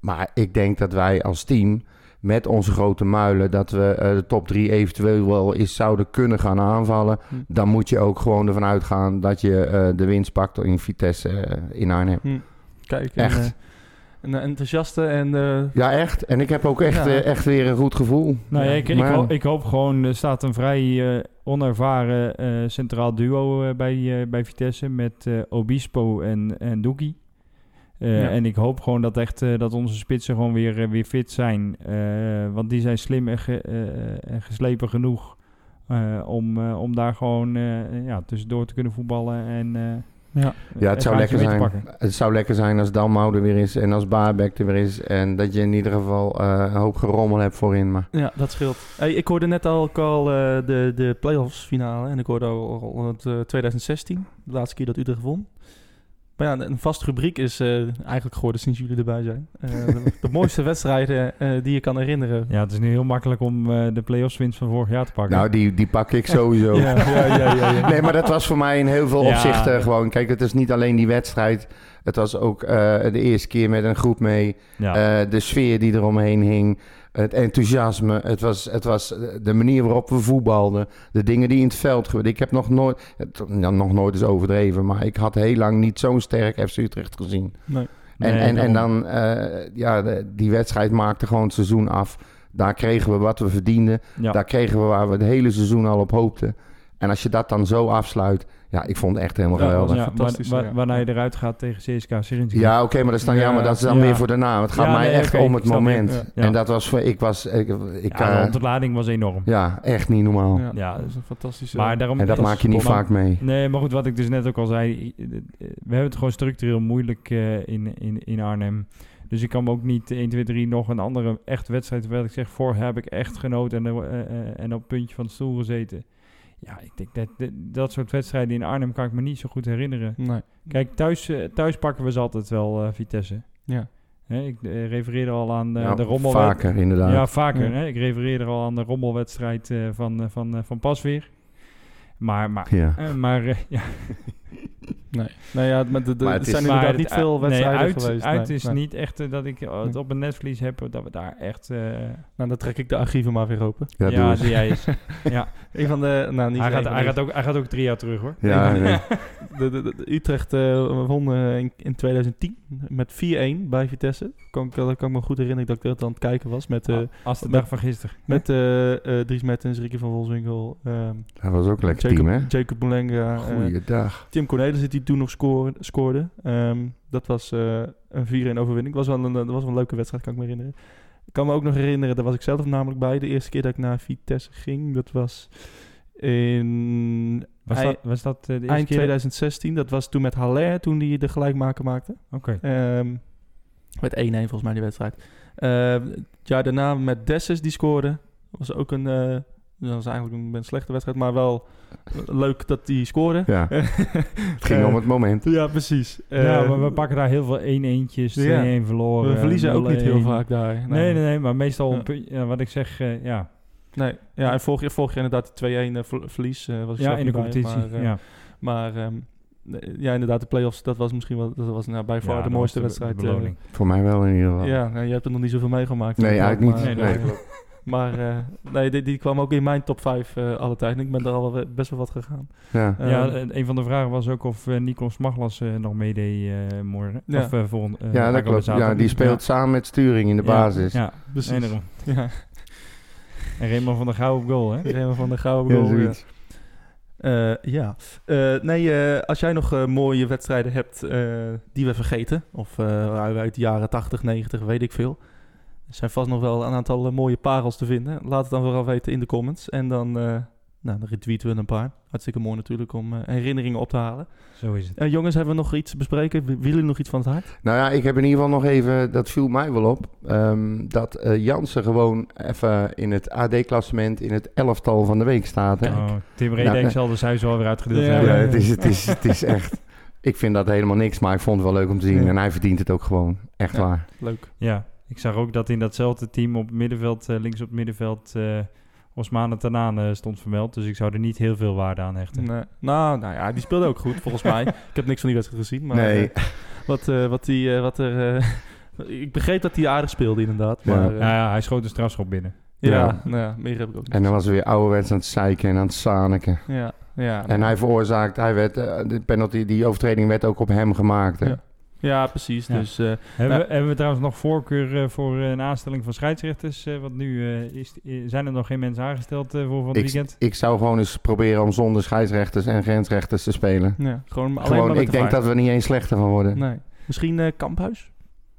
Speaker 5: Maar ik denk dat wij als team, met onze grote muilen, dat we eh, de top drie eventueel wel eens zouden kunnen gaan aanvallen.
Speaker 4: Hm.
Speaker 5: Dan moet je ook gewoon ervan uitgaan dat je eh, de winst pakt in Vitesse eh, in Arnhem.
Speaker 4: Hm. Kijk, een,
Speaker 5: Echt.
Speaker 4: eh, een enthousiaste en eh,
Speaker 5: Ja, echt. En ik heb ook echt,
Speaker 4: Ja.
Speaker 5: echt weer een goed gevoel.
Speaker 6: Nou, ja, ik, ik, hoop, ik hoop gewoon, er staat een vrij eh, onervaren eh, centraal duo bij, eh, bij Vitesse met eh, Obispo en, en Doekie. Eh,
Speaker 4: Ja.
Speaker 6: En ik hoop gewoon dat, echt, eh, dat onze spitsen gewoon weer, eh, weer fit zijn. Eh, want die zijn slim en, ge- eh, en geslepen genoeg eh, om, eh, om daar gewoon eh, ja, tussendoor te kunnen voetballen. En, eh,
Speaker 4: ja.
Speaker 5: Ja, het zou lekker zijn. Het zou lekker zijn als Dalmau er weer is en als Baarbek er weer is. En dat je in ieder geval eh, een hoop gerommel hebt voorin. Maar
Speaker 4: Ja, dat scheelt. Hey, ik hoorde net al, al eh, de, de playoffs finale. En ik hoorde al, al het, eh, 2016, de laatste keer dat Utrecht won. Maar ja, een vast rubriek is eh, eigenlijk geworden sinds jullie erbij zijn. Eh, de, de mooiste (laughs) wedstrijden eh, die je kan herinneren.
Speaker 6: Ja, het is nu heel makkelijk om eh, de play-offs winst van vorig jaar te pakken.
Speaker 5: nou, die, die pak ik sowieso. (laughs)
Speaker 4: Ja, ja, ja, ja, ja. (laughs)
Speaker 5: Nee, maar dat was voor mij in heel veel
Speaker 6: Ja.
Speaker 5: opzichten gewoon... Kijk, het is niet alleen die wedstrijd. Het was ook eh, de eerste keer met een groep mee.
Speaker 6: ja.
Speaker 5: Eh, de sfeer die eromheen hing. Het enthousiasme, het was, het was de manier waarop we voetbalden, de dingen die in het veld gebeurden. Ik heb nog nooit, het- ja, nog nooit is overdreven, maar ik had heel lang niet zo'n sterk FC Utrecht gezien.
Speaker 4: Nee.
Speaker 5: En,
Speaker 6: Nee,
Speaker 5: en, en dan, eh, ja, de- die wedstrijd maakte gewoon het seizoen af. Daar kregen we wat we verdienden.
Speaker 6: Ja.
Speaker 5: Daar kregen we waar we het hele seizoen al op hoopten. En als je dat dan zo afsluit, ja, ik vond het echt helemaal
Speaker 4: Ja,
Speaker 5: geweldig.
Speaker 6: Ja,
Speaker 4: fantastisch.
Speaker 6: Waarna je eruit gaat tegen CSK Serinski.
Speaker 5: Ja, oké, maar dat is dan
Speaker 4: Ja,
Speaker 5: jammer. Dat is dan
Speaker 6: ja.
Speaker 5: weer voor naam. Het gaat
Speaker 6: Ja,
Speaker 5: mij
Speaker 6: nee,
Speaker 5: echt om het moment.
Speaker 6: Ja.
Speaker 5: En dat was voor, ik was, ik, ik
Speaker 6: Ja, de
Speaker 5: eh,
Speaker 6: ontlading was enorm.
Speaker 5: ja, echt niet normaal.
Speaker 4: Ja,
Speaker 6: Ja.
Speaker 4: dat is een fantastische...
Speaker 6: Maar daarom
Speaker 5: En dat maak je niet vaak mee.
Speaker 6: Nee, maar goed, wat ik dus net ook al zei. eh, We hebben het gewoon structureel moeilijk eh, in, in, in Arnhem. Dus ik kan me ook niet 1, 2, 3 nog een andere echt wedstrijd... terwijl ik zeg, voor heb ik echt genoten en, en op het puntje van de stoel gezeten. Ja, ik denk dat, dat dat soort wedstrijden in Arnhem kan ik me niet zo goed herinneren.
Speaker 4: Nee.
Speaker 6: Kijk, thuis, eh, thuis pakken we ze altijd wel, eh, Vitesse.
Speaker 4: Ja.
Speaker 6: Hè, ik eh, refereerde al aan eh,
Speaker 5: Ja,
Speaker 6: de rommel.
Speaker 5: vaker, inderdaad.
Speaker 6: Ja, vaker.
Speaker 4: Ja.
Speaker 6: Hè? Ik refereerde al aan de rommelwedstrijd eh, van, eh, van, eh, van Pasveer. Maar, maar,
Speaker 5: Ja.
Speaker 6: maar ja, (laughs)
Speaker 4: Nee. Nou ja, maar de, de,
Speaker 5: Maar
Speaker 4: er
Speaker 5: het
Speaker 4: zijn
Speaker 5: is-
Speaker 4: inderdaad
Speaker 6: Maar
Speaker 4: niet veel
Speaker 6: nee,
Speaker 4: wedstrijden
Speaker 6: uit,
Speaker 4: geweest.
Speaker 6: Uit
Speaker 4: nee,
Speaker 6: is
Speaker 4: nee.
Speaker 6: niet echt eh, dat ik eh, het op een netvlies heb, dat we daar echt... eh,
Speaker 4: Nou, dan trek ik de archieven maar weer open.
Speaker 5: Ja,
Speaker 6: die jij is. (laughs) ja.
Speaker 4: Een van de... Nou, niet
Speaker 6: Hij, gaat, hij, gaat ook, hij gaat ook drie jaar terug, hoor.
Speaker 5: Ja, nee. (laughs)
Speaker 4: De, de, de- de Utrecht eh, won eh, in, in 2010 met 4-1 bij Vitesse. Kan, ik- dat kan ik me goed herinneren dat ik dat aan het kijken was. Met, eh
Speaker 6: Ah, Als de
Speaker 4: met-
Speaker 6: dag van gisteren.
Speaker 4: met eh, eh, Dries Mertens, Ricky van Wolfswinkel, ehm
Speaker 5: dat was ook een lekker
Speaker 4: Jacob,
Speaker 5: team, hè?
Speaker 4: Jacob eh,
Speaker 5: Goeiedag.
Speaker 4: Tim Cornelissen die toen nog scoorde. scoorde. Ehm, dat was eh, een 4-1 overwinning. Dat was, wel een, dat was wel een leuke wedstrijd, kan ik me herinneren. Ik kan me ook nog herinneren, daar was ik zelf namelijk bij. De eerste keer dat ik naar Vitesse ging, dat was in
Speaker 6: Was dat, was dat eh, de eerste
Speaker 4: eind
Speaker 6: keer?
Speaker 4: 2016. Dat was toen met Haller, toen die de gelijkmaker maakte.
Speaker 6: Oké.
Speaker 4: Ehm met 1-1 volgens mij die wedstrijd. Ehm, het jaar daarna met Dessus die scoorde. was ook een... eh, dat was eigenlijk een, een slechte wedstrijd, maar wel leuk dat die scoorde.
Speaker 5: Ja, (laughs) het ging om het moment.
Speaker 4: Ja, precies.
Speaker 6: ja,
Speaker 4: Eh,
Speaker 6: maar we pakken daar heel veel 1-1'tjes, 2-1
Speaker 4: Ja.
Speaker 6: verloren.
Speaker 4: we verliezen ook niet heel
Speaker 6: 0-1.
Speaker 4: vaak daar.
Speaker 6: Nee, nee, nee, maar meestal
Speaker 4: Ja.
Speaker 6: ja, wat ik zeg, eh, ja.
Speaker 4: Nee, ja, en vorig jaar, vorig jaar inderdaad die 2-1 eh, ver- verlies. eh, was
Speaker 6: Ja, in de
Speaker 4: niet bij,
Speaker 6: competitie.
Speaker 4: Maar, eh,
Speaker 6: ja.
Speaker 4: maar ehm, ja, inderdaad, de play-offs, dat was misschien wel, dat was nou, bij far
Speaker 6: Ja,
Speaker 4: de mooiste
Speaker 6: was de
Speaker 4: wedstrijd. eh,
Speaker 6: beloning.
Speaker 5: Voor mij wel in ieder geval.
Speaker 4: ja, nou, je hebt er nog niet zoveel meegemaakt.
Speaker 5: Nee, eigenlijk niet.
Speaker 6: Nee.
Speaker 5: nee.
Speaker 4: Maar eh, nee, die, die kwam ook in mijn top 5 eh alle tijd. En ik ben er al best wel wat gegaan.
Speaker 5: Ja.
Speaker 4: Eh,
Speaker 6: ja, en een van de vragen was ook of eh Nikos Maglas eh, nog meedeed eh, morgen.
Speaker 4: Ja.
Speaker 6: Of uh, volgende eh,
Speaker 5: ja, dat klopt. Ja, die speelt samen met Sturing in de
Speaker 6: Ja,
Speaker 5: basis.
Speaker 6: Ja,
Speaker 4: precies.
Speaker 6: daarom.
Speaker 4: Ja,
Speaker 6: En Raymond van der Gouw op goal, hè? (laughs)
Speaker 4: Remo van de Gouden
Speaker 5: Ja,
Speaker 4: goal. ja. Eh, ja. Eh, nee, eh, als jij nog mooie wedstrijden hebt eh, die we vergeten, of eh, uit de jaren 80, 90, weet ik veel. Er zijn vast nog wel een aantal eh, mooie parels te vinden. Laat het dan vooral weten in de comments. En dan, eh, nou, dan retweeten we een paar. Hartstikke mooi natuurlijk om eh, herinneringen op te halen.
Speaker 6: Zo is het.
Speaker 4: Eh, jongens, hebben we nog iets te bespreken? Willen jullie nog iets van het hart?
Speaker 5: Nou ja, ik heb in ieder geval nog even, dat viel mij wel op, ehm, dat eh, Jansen gewoon even in het AD-klassement in het elftal van de week staat. Hè?
Speaker 6: Oh, Tim Redek
Speaker 5: Nou,
Speaker 6: zal de huis wel weer uitgedeeld
Speaker 4: Ja,
Speaker 5: Ja,
Speaker 6: hebben.
Speaker 5: het, is, het, is, het is echt... Ik vind dat helemaal niks, maar ik vond het wel leuk om te zien.
Speaker 4: Ja.
Speaker 5: En hij verdient het ook gewoon. Echt
Speaker 4: Ja.
Speaker 5: waar.
Speaker 4: Leuk.
Speaker 6: Ja, ik zag ook dat in datzelfde team op het middenveld, eh, links op het middenveld, eh Osmane Tanane stond vermeld. Dus ik zou er niet heel veel waarde aan hechten.
Speaker 4: Nee. Nou, nou ja, die speelde ook goed volgens mij. (laughs) Ik heb niks van die wedstrijd gezien. Maar
Speaker 5: nee,
Speaker 4: eh, wat, eh, wat, die, eh, wat er... eh, (laughs) ik begreep dat hij aardig speelde inderdaad.
Speaker 5: Ja.
Speaker 4: Maar, eh,
Speaker 6: Ja, ja, hij schoot een strafschop binnen.
Speaker 4: ja,
Speaker 5: Ja.
Speaker 4: Nou ja, meer heb ik ook niet.
Speaker 5: en dan was hij weer ouderwets aan het zeiken en aan het zaniken.
Speaker 4: Ja, ja.
Speaker 5: En hij veroorzaakt, hij werd, eh, de penalty, die overtreding werd ook op hem gemaakt. Hè?
Speaker 4: Ja. Ja, precies.
Speaker 6: Ja.
Speaker 4: Dus eh,
Speaker 6: Hebben,
Speaker 4: Ja.
Speaker 6: we, hebben we trouwens nog voorkeur eh, voor eh, een aanstelling van scheidsrechters? eh, want nu eh, is, zijn er nog geen mensen aangesteld voor van het
Speaker 5: Ik,
Speaker 6: weekend.
Speaker 5: ik zou gewoon eens proberen om zonder scheidsrechters en grensrechters te spelen.
Speaker 4: ja, gewoon alleen maar
Speaker 5: Gewoon,
Speaker 4: met
Speaker 5: ik
Speaker 4: de
Speaker 5: denk dat we niet eens slechter van worden.
Speaker 4: Nee. Misschien eh, Kamphuis?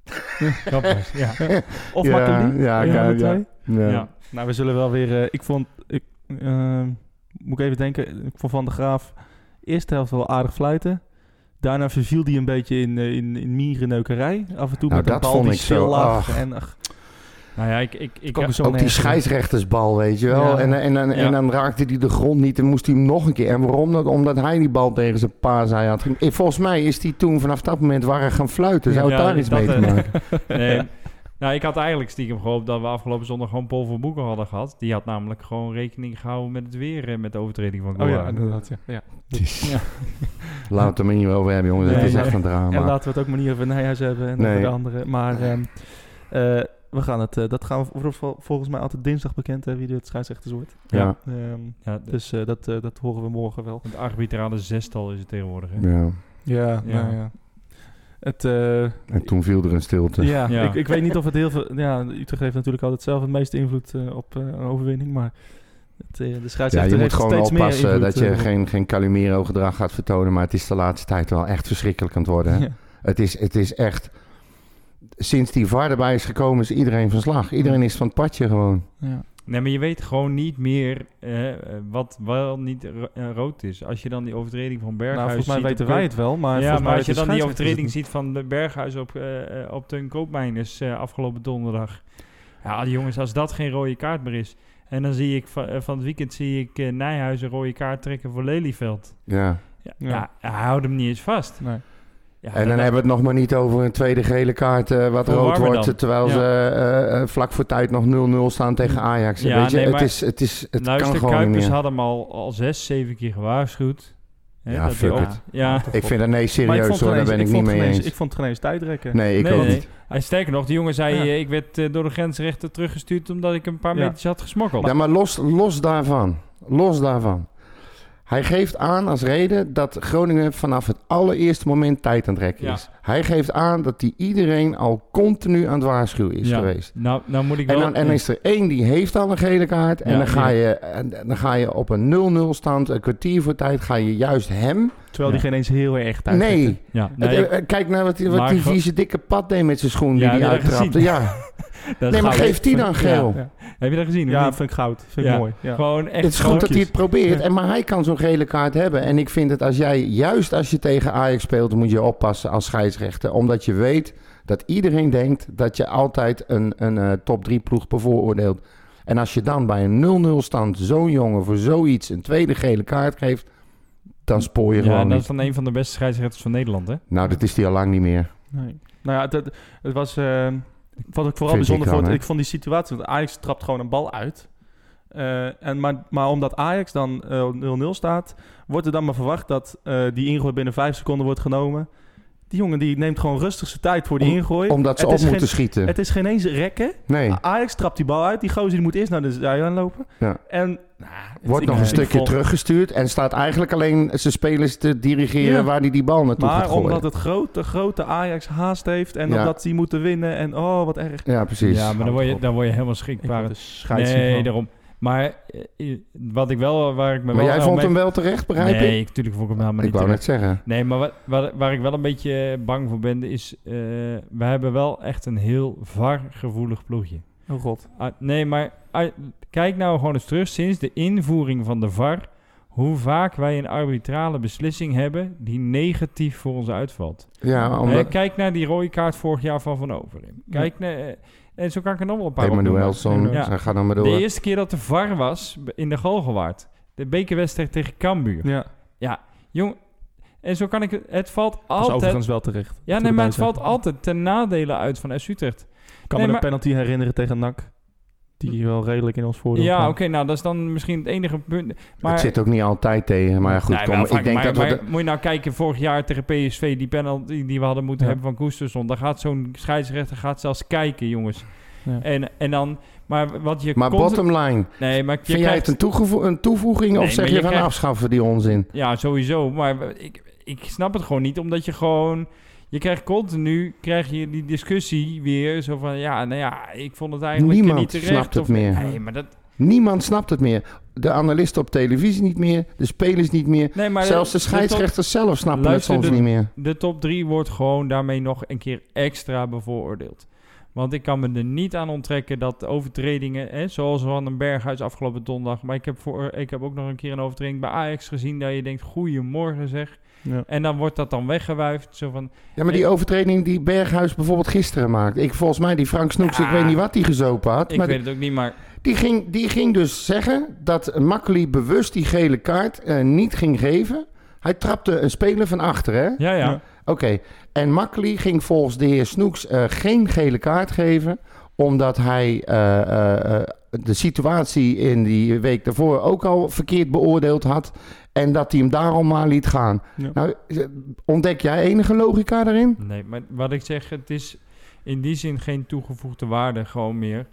Speaker 4: (laughs)
Speaker 6: Kappers, ja. (laughs)
Speaker 4: Of
Speaker 5: Ja,
Speaker 4: Makkeli?
Speaker 5: ja, ja,
Speaker 4: de?
Speaker 5: Ja.
Speaker 6: ja.
Speaker 4: Nou, we zullen wel weer... eh, ik vond... Ik, moet ik even denken. Ik vond Van der Graaf eerste helft wel aardig fluiten. Daarna verviel hij een beetje in, eh, in, in mierenneukerij. Af en toe
Speaker 5: Nou,
Speaker 4: met een
Speaker 5: dat
Speaker 4: bal
Speaker 5: vond
Speaker 4: die
Speaker 5: ik zo,
Speaker 4: stil lag.
Speaker 5: ach.
Speaker 4: En, ach,
Speaker 6: Nou ja, ik, ik, ik,
Speaker 5: Ook die scheidsrechtersbal, weet je wel.
Speaker 4: Ja.
Speaker 5: En, en, en, en
Speaker 6: Ja.
Speaker 5: dan raakte hij de grond niet en moest hij hem nog een keer. En waarom dat? Omdat hij die bal tegen zijn pa zei had. ge- Volgens mij is hij toen vanaf dat moment waar gaan fluiten. Zou het
Speaker 6: Ja,
Speaker 5: daar iets mee te
Speaker 6: eh,
Speaker 5: maken? (laughs)
Speaker 6: Nee. Nou, ik had eigenlijk stiekem gehoopt dat we afgelopen zondag gewoon Paul van Boeken hadden gehad. Die had namelijk gewoon rekening gehouden met het weer en met de overtreding van
Speaker 4: Oh ja,
Speaker 6: Goa.
Speaker 4: inderdaad. Ja. Ja.
Speaker 6: Ja.
Speaker 5: Laten we het er niet meer over hebben, jongens.
Speaker 6: Nee,
Speaker 5: het is
Speaker 6: nee.
Speaker 5: echt een drama.
Speaker 4: En laten we het ook maar niet over Nijhuis hebben en
Speaker 5: Nee.
Speaker 4: over de anderen. Maar ehm, eh, we gaan het, eh, dat gaan we volgens mij altijd dinsdag bekend, hè, wie de scheidsrechters wordt.
Speaker 5: Ja.
Speaker 4: Ehm,
Speaker 6: Ja, d-
Speaker 4: dus eh, dat, dat horen we morgen wel.
Speaker 6: het arbitrale zestal is het tegenwoordig. Hè?
Speaker 5: ja.
Speaker 4: Ja,
Speaker 6: Ja.
Speaker 4: nou ja. Het, eh,
Speaker 5: En toen viel er een stilte.
Speaker 4: ja,
Speaker 6: Ja.
Speaker 4: Ik, ik weet niet of het heel veel... Ja, Utrecht heeft natuurlijk altijd zelf het meeste invloed eh, op eh, een overwinning, maar het, de
Speaker 5: Ja,
Speaker 4: scheidsrechter
Speaker 5: je moet gewoon oppassen
Speaker 4: invloed,
Speaker 5: dat je geen, geen Calimero-gedrag gaat vertonen. Maar het is de laatste tijd wel echt verschrikkelijk aan het worden.
Speaker 4: Ja.
Speaker 5: Het, is, het is echt... Sinds die VAR erbij is gekomen is iedereen van slag. Iedereen is van het padje gewoon.
Speaker 4: Ja.
Speaker 6: Nee, maar je weet gewoon niet meer eh, eh, wat wel niet ro- eh, rood is. Als je dan die overtreding van Berghuis
Speaker 4: Nou, volgens mij
Speaker 6: ziet
Speaker 4: weten wij het wel, maar
Speaker 6: ja,
Speaker 4: volgens
Speaker 6: maar
Speaker 4: mij
Speaker 6: als je dan die overtreding ziet van de Berghuis op, eh, eh, op Teun Koopmeiners eh, afgelopen donderdag. Ja, die jongens, als dat geen rode kaart meer is. En dan zie ik van, van het weekend zie ik Nijhuis een rode kaart trekken voor Lelyveld.
Speaker 5: Ja.
Speaker 6: Ja,
Speaker 4: Ja.
Speaker 6: ja. hij houdt hem niet eens vast.
Speaker 4: Nee.
Speaker 6: Ja,
Speaker 5: En dan hebben we het nog maar niet over een tweede gele kaart eh, wat
Speaker 6: Voor
Speaker 5: rood
Speaker 6: Warmerdam.
Speaker 5: wordt. Terwijl
Speaker 6: Ja.
Speaker 5: ze eh, eh, vlak voor tijd nog 0-0 staan tegen Ajax.
Speaker 6: Ja,
Speaker 5: Weet je,
Speaker 6: nee,
Speaker 5: het, is, het, is, het
Speaker 6: Luister,
Speaker 5: kan gewoon niet
Speaker 6: Kuipers
Speaker 5: meer.
Speaker 6: had hem al, al zes, zeven keer gewaarschuwd. Hè,
Speaker 5: Ja,
Speaker 6: dat
Speaker 5: fuck
Speaker 6: hij op-
Speaker 5: it.
Speaker 6: Ja,
Speaker 5: Ik vind dat nee, serieus hoor, daar ben ik niet
Speaker 4: vond het
Speaker 5: mee eens.
Speaker 4: Ik vond het geen eens tijdrekken.
Speaker 5: Nee, ik
Speaker 6: Nee,
Speaker 5: ook
Speaker 6: nee.
Speaker 5: niet.
Speaker 6: Hij sterker nog, die jongen zei,
Speaker 4: Ja.
Speaker 6: eh, ik werd eh, door de grensrechter teruggestuurd omdat ik een paar
Speaker 4: Ja.
Speaker 6: meters had gesmokkeld.
Speaker 5: Ja, maar los, los daarvan. Los daarvan. Hij geeft aan als reden dat Groningen vanaf het allereerste moment tijd aan het rekken
Speaker 6: Ja.
Speaker 5: is. Hij geeft aan dat hij iedereen al continu aan het waarschuwen is
Speaker 6: Ja.
Speaker 5: geweest.
Speaker 6: Nou, nou moet ik
Speaker 5: En
Speaker 6: wel...
Speaker 5: dan, en dan is er één die heeft al een gele kaart. En
Speaker 6: Ja,
Speaker 5: dan, ga
Speaker 6: ja.
Speaker 5: je, en dan ga je op een 0-0 stand, een kwartier voor tijd, ga je juist hem...
Speaker 4: Terwijl
Speaker 6: Ja.
Speaker 4: die geen eens heel erg tijdrekken.
Speaker 5: Nee.
Speaker 6: ja,
Speaker 5: Het-
Speaker 6: nee,
Speaker 5: eh, Kijk naar wat die, wat die vieze dikke pad deed met zijn schoen die hij uittrapte. Ja. (laughs)
Speaker 6: dat
Speaker 5: Nee, maar geeft die dan geel?
Speaker 4: Ja.
Speaker 6: Heb je dat gezien?
Speaker 4: Ja, vind ik goud. Vind ik
Speaker 6: Ja.
Speaker 4: mooi. Ja.
Speaker 6: Gewoon echt...
Speaker 5: Het is goed dat hij het probeert. En, maar hij kan zo'n gele kaart hebben. En ik vind het als jij, juist als je tegen Ajax speelt, moet je oppassen als scheidsrechter. Omdat je weet dat iedereen denkt dat je altijd een, een eh, top 3 ploeg bevooroordeelt. En als je dan bij een 0-0 stand zo'n jongen voor zoiets een tweede gele kaart geeft, dan spoor je
Speaker 6: Ja,
Speaker 5: gewoon
Speaker 6: dat is van een van de beste scheidsrechters van Nederland, hè?
Speaker 5: Nou, dat is die al lang niet meer.
Speaker 4: Nee. Nou ja, het, het, het was... eh, wat ik vooral
Speaker 5: Vind ik
Speaker 4: bijzonder
Speaker 5: dan,
Speaker 4: vond...
Speaker 5: hè?
Speaker 4: Ik vond die situatie... Want Ajax trapt gewoon een bal uit. Eh, en maar, maar omdat Ajax dan eh, 0-0 staat... wordt er dan maar verwacht dat eh, die ingooi binnen vijf seconden wordt genomen. Die jongen die neemt gewoon rustig zijn tijd voor die
Speaker 5: Om-
Speaker 4: ingooi.
Speaker 5: Omdat ze
Speaker 4: Het
Speaker 5: op moeten
Speaker 4: geen-
Speaker 5: schieten.
Speaker 4: Het is geen eens rekken.
Speaker 5: Nee,
Speaker 4: Ajax trapt die bal uit. Die gozer die moet eerst naar de zijlijn lopen.
Speaker 5: Ja.
Speaker 4: En... Nou,
Speaker 5: wordt nog een stukje teruggestuurd en staat eigenlijk alleen zijn spelers te dirigeren
Speaker 4: Ja.
Speaker 5: waar hij die bal naartoe gaat
Speaker 4: Maar
Speaker 5: gooien.
Speaker 4: omdat het grote, grote Ajax haast heeft en
Speaker 5: Ja.
Speaker 4: omdat die moeten winnen en oh, wat erg.
Speaker 5: Ja, precies.
Speaker 6: Ja, maar dan word je, dan word je helemaal
Speaker 4: Ik
Speaker 6: schrikbaar. Nee,
Speaker 4: van.
Speaker 6: daarom. Maar eh, wat ik wel, waar ik me
Speaker 5: Maar
Speaker 6: wel...
Speaker 5: jij vond
Speaker 6: mee-
Speaker 5: hem wel terecht, begrijp
Speaker 6: nee,
Speaker 5: ik?
Speaker 6: natuurlijk vond ik hem helemaal
Speaker 5: Ik
Speaker 6: niet
Speaker 5: wou
Speaker 6: terecht.
Speaker 5: net zeggen.
Speaker 6: Nee, maar wat, wat, waar ik wel een beetje bang voor ben, is... eh, we hebben wel echt een heel VAR-gevoelig ploegje.
Speaker 4: Oh god.
Speaker 6: Ah, nee, maar ah, kijk nou gewoon eens terug sinds de invoering van de VAR... hoe vaak wij een arbitrale beslissing hebben die negatief voor ons uitvalt.
Speaker 5: Ja,
Speaker 6: Eh,
Speaker 5: omdat
Speaker 6: kijk naar die rode kaart vorig jaar van Van Overim. Kijk naar... en zo kan ik er nog wel een paar
Speaker 5: Emanuelson,
Speaker 6: opnoemen.
Speaker 5: ja. ga dan maar
Speaker 6: De
Speaker 5: door.
Speaker 6: eerste keer dat de VAR was in de Galgenwaard. De bekerwedstrijd tegen Cambuur.
Speaker 4: Ja,
Speaker 6: Jong, en zo kan ik het... Het valt
Speaker 4: dat is
Speaker 6: altijd...
Speaker 4: overigens wel terecht.
Speaker 6: Ja, nee, maar het valt altijd ten nadele uit van S Utrecht.
Speaker 4: Ik kan
Speaker 6: Nee,
Speaker 4: me
Speaker 6: maar-
Speaker 4: een penalty herinneren tegen NAC. Die wel redelijk in ons voordeel
Speaker 6: Ja, oké, nou dat is dan misschien het enige punt. Maar,
Speaker 5: het zit ook niet altijd tegen, maar goed,
Speaker 6: Nee,
Speaker 5: kom,
Speaker 6: vaak,
Speaker 5: ik denk
Speaker 6: maar,
Speaker 5: dat we... de-
Speaker 6: moet je nou kijken, vorig jaar tegen PSV, die penalty die we hadden moeten
Speaker 4: Ja.
Speaker 6: hebben van Koestersson. Dan gaat zo'n scheidsrechter gaat zelfs kijken, jongens.
Speaker 4: Ja.
Speaker 6: En, en dan, maar wat je
Speaker 5: maar
Speaker 6: constant-
Speaker 5: bottom line,
Speaker 6: Nee, maar je
Speaker 5: vind jij
Speaker 6: krijgt-
Speaker 5: het een, toegevo- een toevoeging
Speaker 6: Nee,
Speaker 5: of zeg je van
Speaker 6: krijgt-
Speaker 5: afschaffen die onzin?
Speaker 6: Ja, sowieso. Maar ik, ik snap het gewoon niet, omdat je gewoon... Je krijgt continu krijg je die discussie weer zo van... Ja, nou ja, ik vond het eigenlijk
Speaker 5: Niemand
Speaker 6: niet terecht.
Speaker 5: snapt het
Speaker 6: of,
Speaker 5: meer.
Speaker 6: Nee, maar dat...
Speaker 5: Niemand snapt het meer. De analisten op televisie niet meer, de spelers niet meer.
Speaker 6: Nee, maar
Speaker 5: Zelfs de scheidsrechters zelf snappen
Speaker 6: Luister,
Speaker 5: het soms
Speaker 6: de-
Speaker 5: niet meer.
Speaker 6: de top 3 wordt gewoon daarmee nog een keer extra bevooroordeeld. Want ik kan me er niet aan onttrekken dat overtredingen, hè, zoals Van den Berghuis afgelopen donderdag, maar ik heb, voor, ik heb ook nog een keer een overtreding bij Ajax gezien dat je denkt, goeiemorgen zeg.
Speaker 4: Ja.
Speaker 6: En dan wordt dat dan weggewuifd, zo van,
Speaker 5: Ja, maar die overtreding die Berghuis bijvoorbeeld gisteren maakte. Ik, volgens mij, die Frank Snoeks,
Speaker 6: Ja.
Speaker 5: ik weet niet wat die gezopen had.
Speaker 6: ik
Speaker 5: maar
Speaker 6: weet het ook niet, maar
Speaker 5: die, ging, die ging dus zeggen dat Makkeli bewust die gele kaart eh, niet ging geven. Hij trapte een speler van achter, hè?
Speaker 6: ja, ja.
Speaker 4: Ja.
Speaker 5: Oké, en Makkeli ging volgens de heer Snoeks eh, geen gele kaart geven, omdat hij eh, eh, eh, de situatie in die week daarvoor ook al verkeerd beoordeeld had. En dat hij hem daarom maar liet gaan.
Speaker 4: Ja.
Speaker 5: Nou, eh, ontdek jij enige logica daarin?
Speaker 6: Nee, maar wat ik zeg, het is, in die zin geen toegevoegde waarde gewoon meer.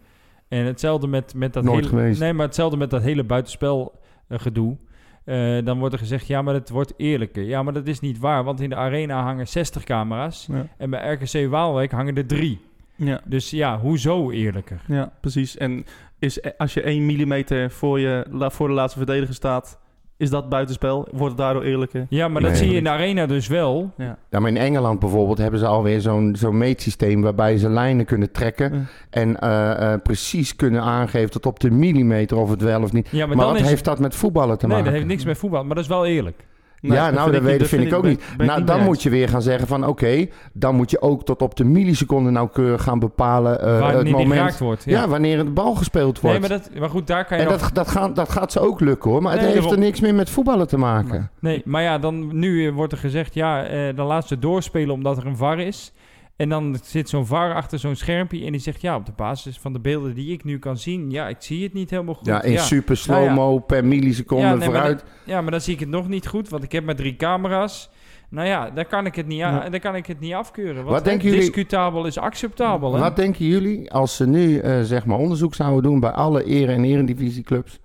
Speaker 6: En hetzelfde met, met dat
Speaker 5: Nooit
Speaker 6: hele...
Speaker 5: geweest.
Speaker 6: Nee, maar hetzelfde met dat hele buitenspel eh, gedoe. Eh, dan wordt er gezegd, ja, maar het wordt eerlijker. Ja, maar dat is niet waar, want in de arena hangen 60 camera's.
Speaker 4: Ja.
Speaker 6: En bij RKC Waalwijk hangen er drie.
Speaker 4: Ja.
Speaker 6: Dus ja, hoezo eerlijker?
Speaker 4: Ja, precies. En is, als je 1 millimeter voor, je, voor de laatste verdediger staat, is dat buitenspel? Wordt het daardoor eerlijker?
Speaker 6: Ja, maar dat
Speaker 5: Nee.
Speaker 6: zie je in de arena dus wel.
Speaker 4: Ja.
Speaker 5: Ja, maar in Engeland bijvoorbeeld hebben ze alweer zo'n zo'n meetsysteem waarbij ze lijnen kunnen trekken
Speaker 4: Ja.
Speaker 5: en eh, eh, precies kunnen aangeven tot op de millimeter of het wel of niet.
Speaker 6: Ja, maar,
Speaker 5: Maar,
Speaker 6: dan
Speaker 5: wat
Speaker 6: is
Speaker 5: heeft dat met voetballen te
Speaker 6: Nee,
Speaker 5: maken?
Speaker 6: dat heeft niks met voetbal, maar dat is wel eerlijk.
Speaker 4: Nee,
Speaker 5: ja, nou, dat, weet, vind ik ook
Speaker 4: ben-
Speaker 5: niet.
Speaker 4: ben
Speaker 5: nou,
Speaker 4: niet
Speaker 5: dan moet je weer gaan zeggen van oké, dan moet je ook tot op de milliseconde nauwkeurig gaan bepalen eh,
Speaker 6: Wanneer
Speaker 5: het moment.
Speaker 6: geraakt wordt.
Speaker 5: ja.
Speaker 6: Ja.
Speaker 5: wanneer de bal gespeeld wordt.
Speaker 6: Nee, maar, dat, maar goed, daar kan je
Speaker 5: en
Speaker 6: nog...
Speaker 5: dat, dat, gaat, dat gaat ze ook lukken hoor, maar het heeft er niks meer met voetballen te maken.
Speaker 6: Nee, maar ja, dan nu wordt er gezegd, ja, eh, dan laat ze doorspelen omdat er een VAR is. En dan zit zo'n VAR achter zo'n schermpje en die zegt, ja, op de basis van de beelden die ik nu kan zien, ja, ik zie het niet helemaal goed.
Speaker 5: Ja, in
Speaker 6: ja.
Speaker 5: super slow-mo per milliseconde
Speaker 6: Ja, nee, maar
Speaker 5: vooruit.
Speaker 6: Ja, maar dan zie ik het nog niet goed, want ik heb maar drie camera's. Nou ja, dan kan ik het niet, a-
Speaker 4: Ja.
Speaker 6: dan kan ik het niet afkeuren. Want
Speaker 5: Wat denken jullie-
Speaker 6: discutabel is acceptabel, hè?
Speaker 5: Wat denken jullie als ze nu eh, zeg maar onderzoek zouden doen bij alle ere- en eredivisieclubs?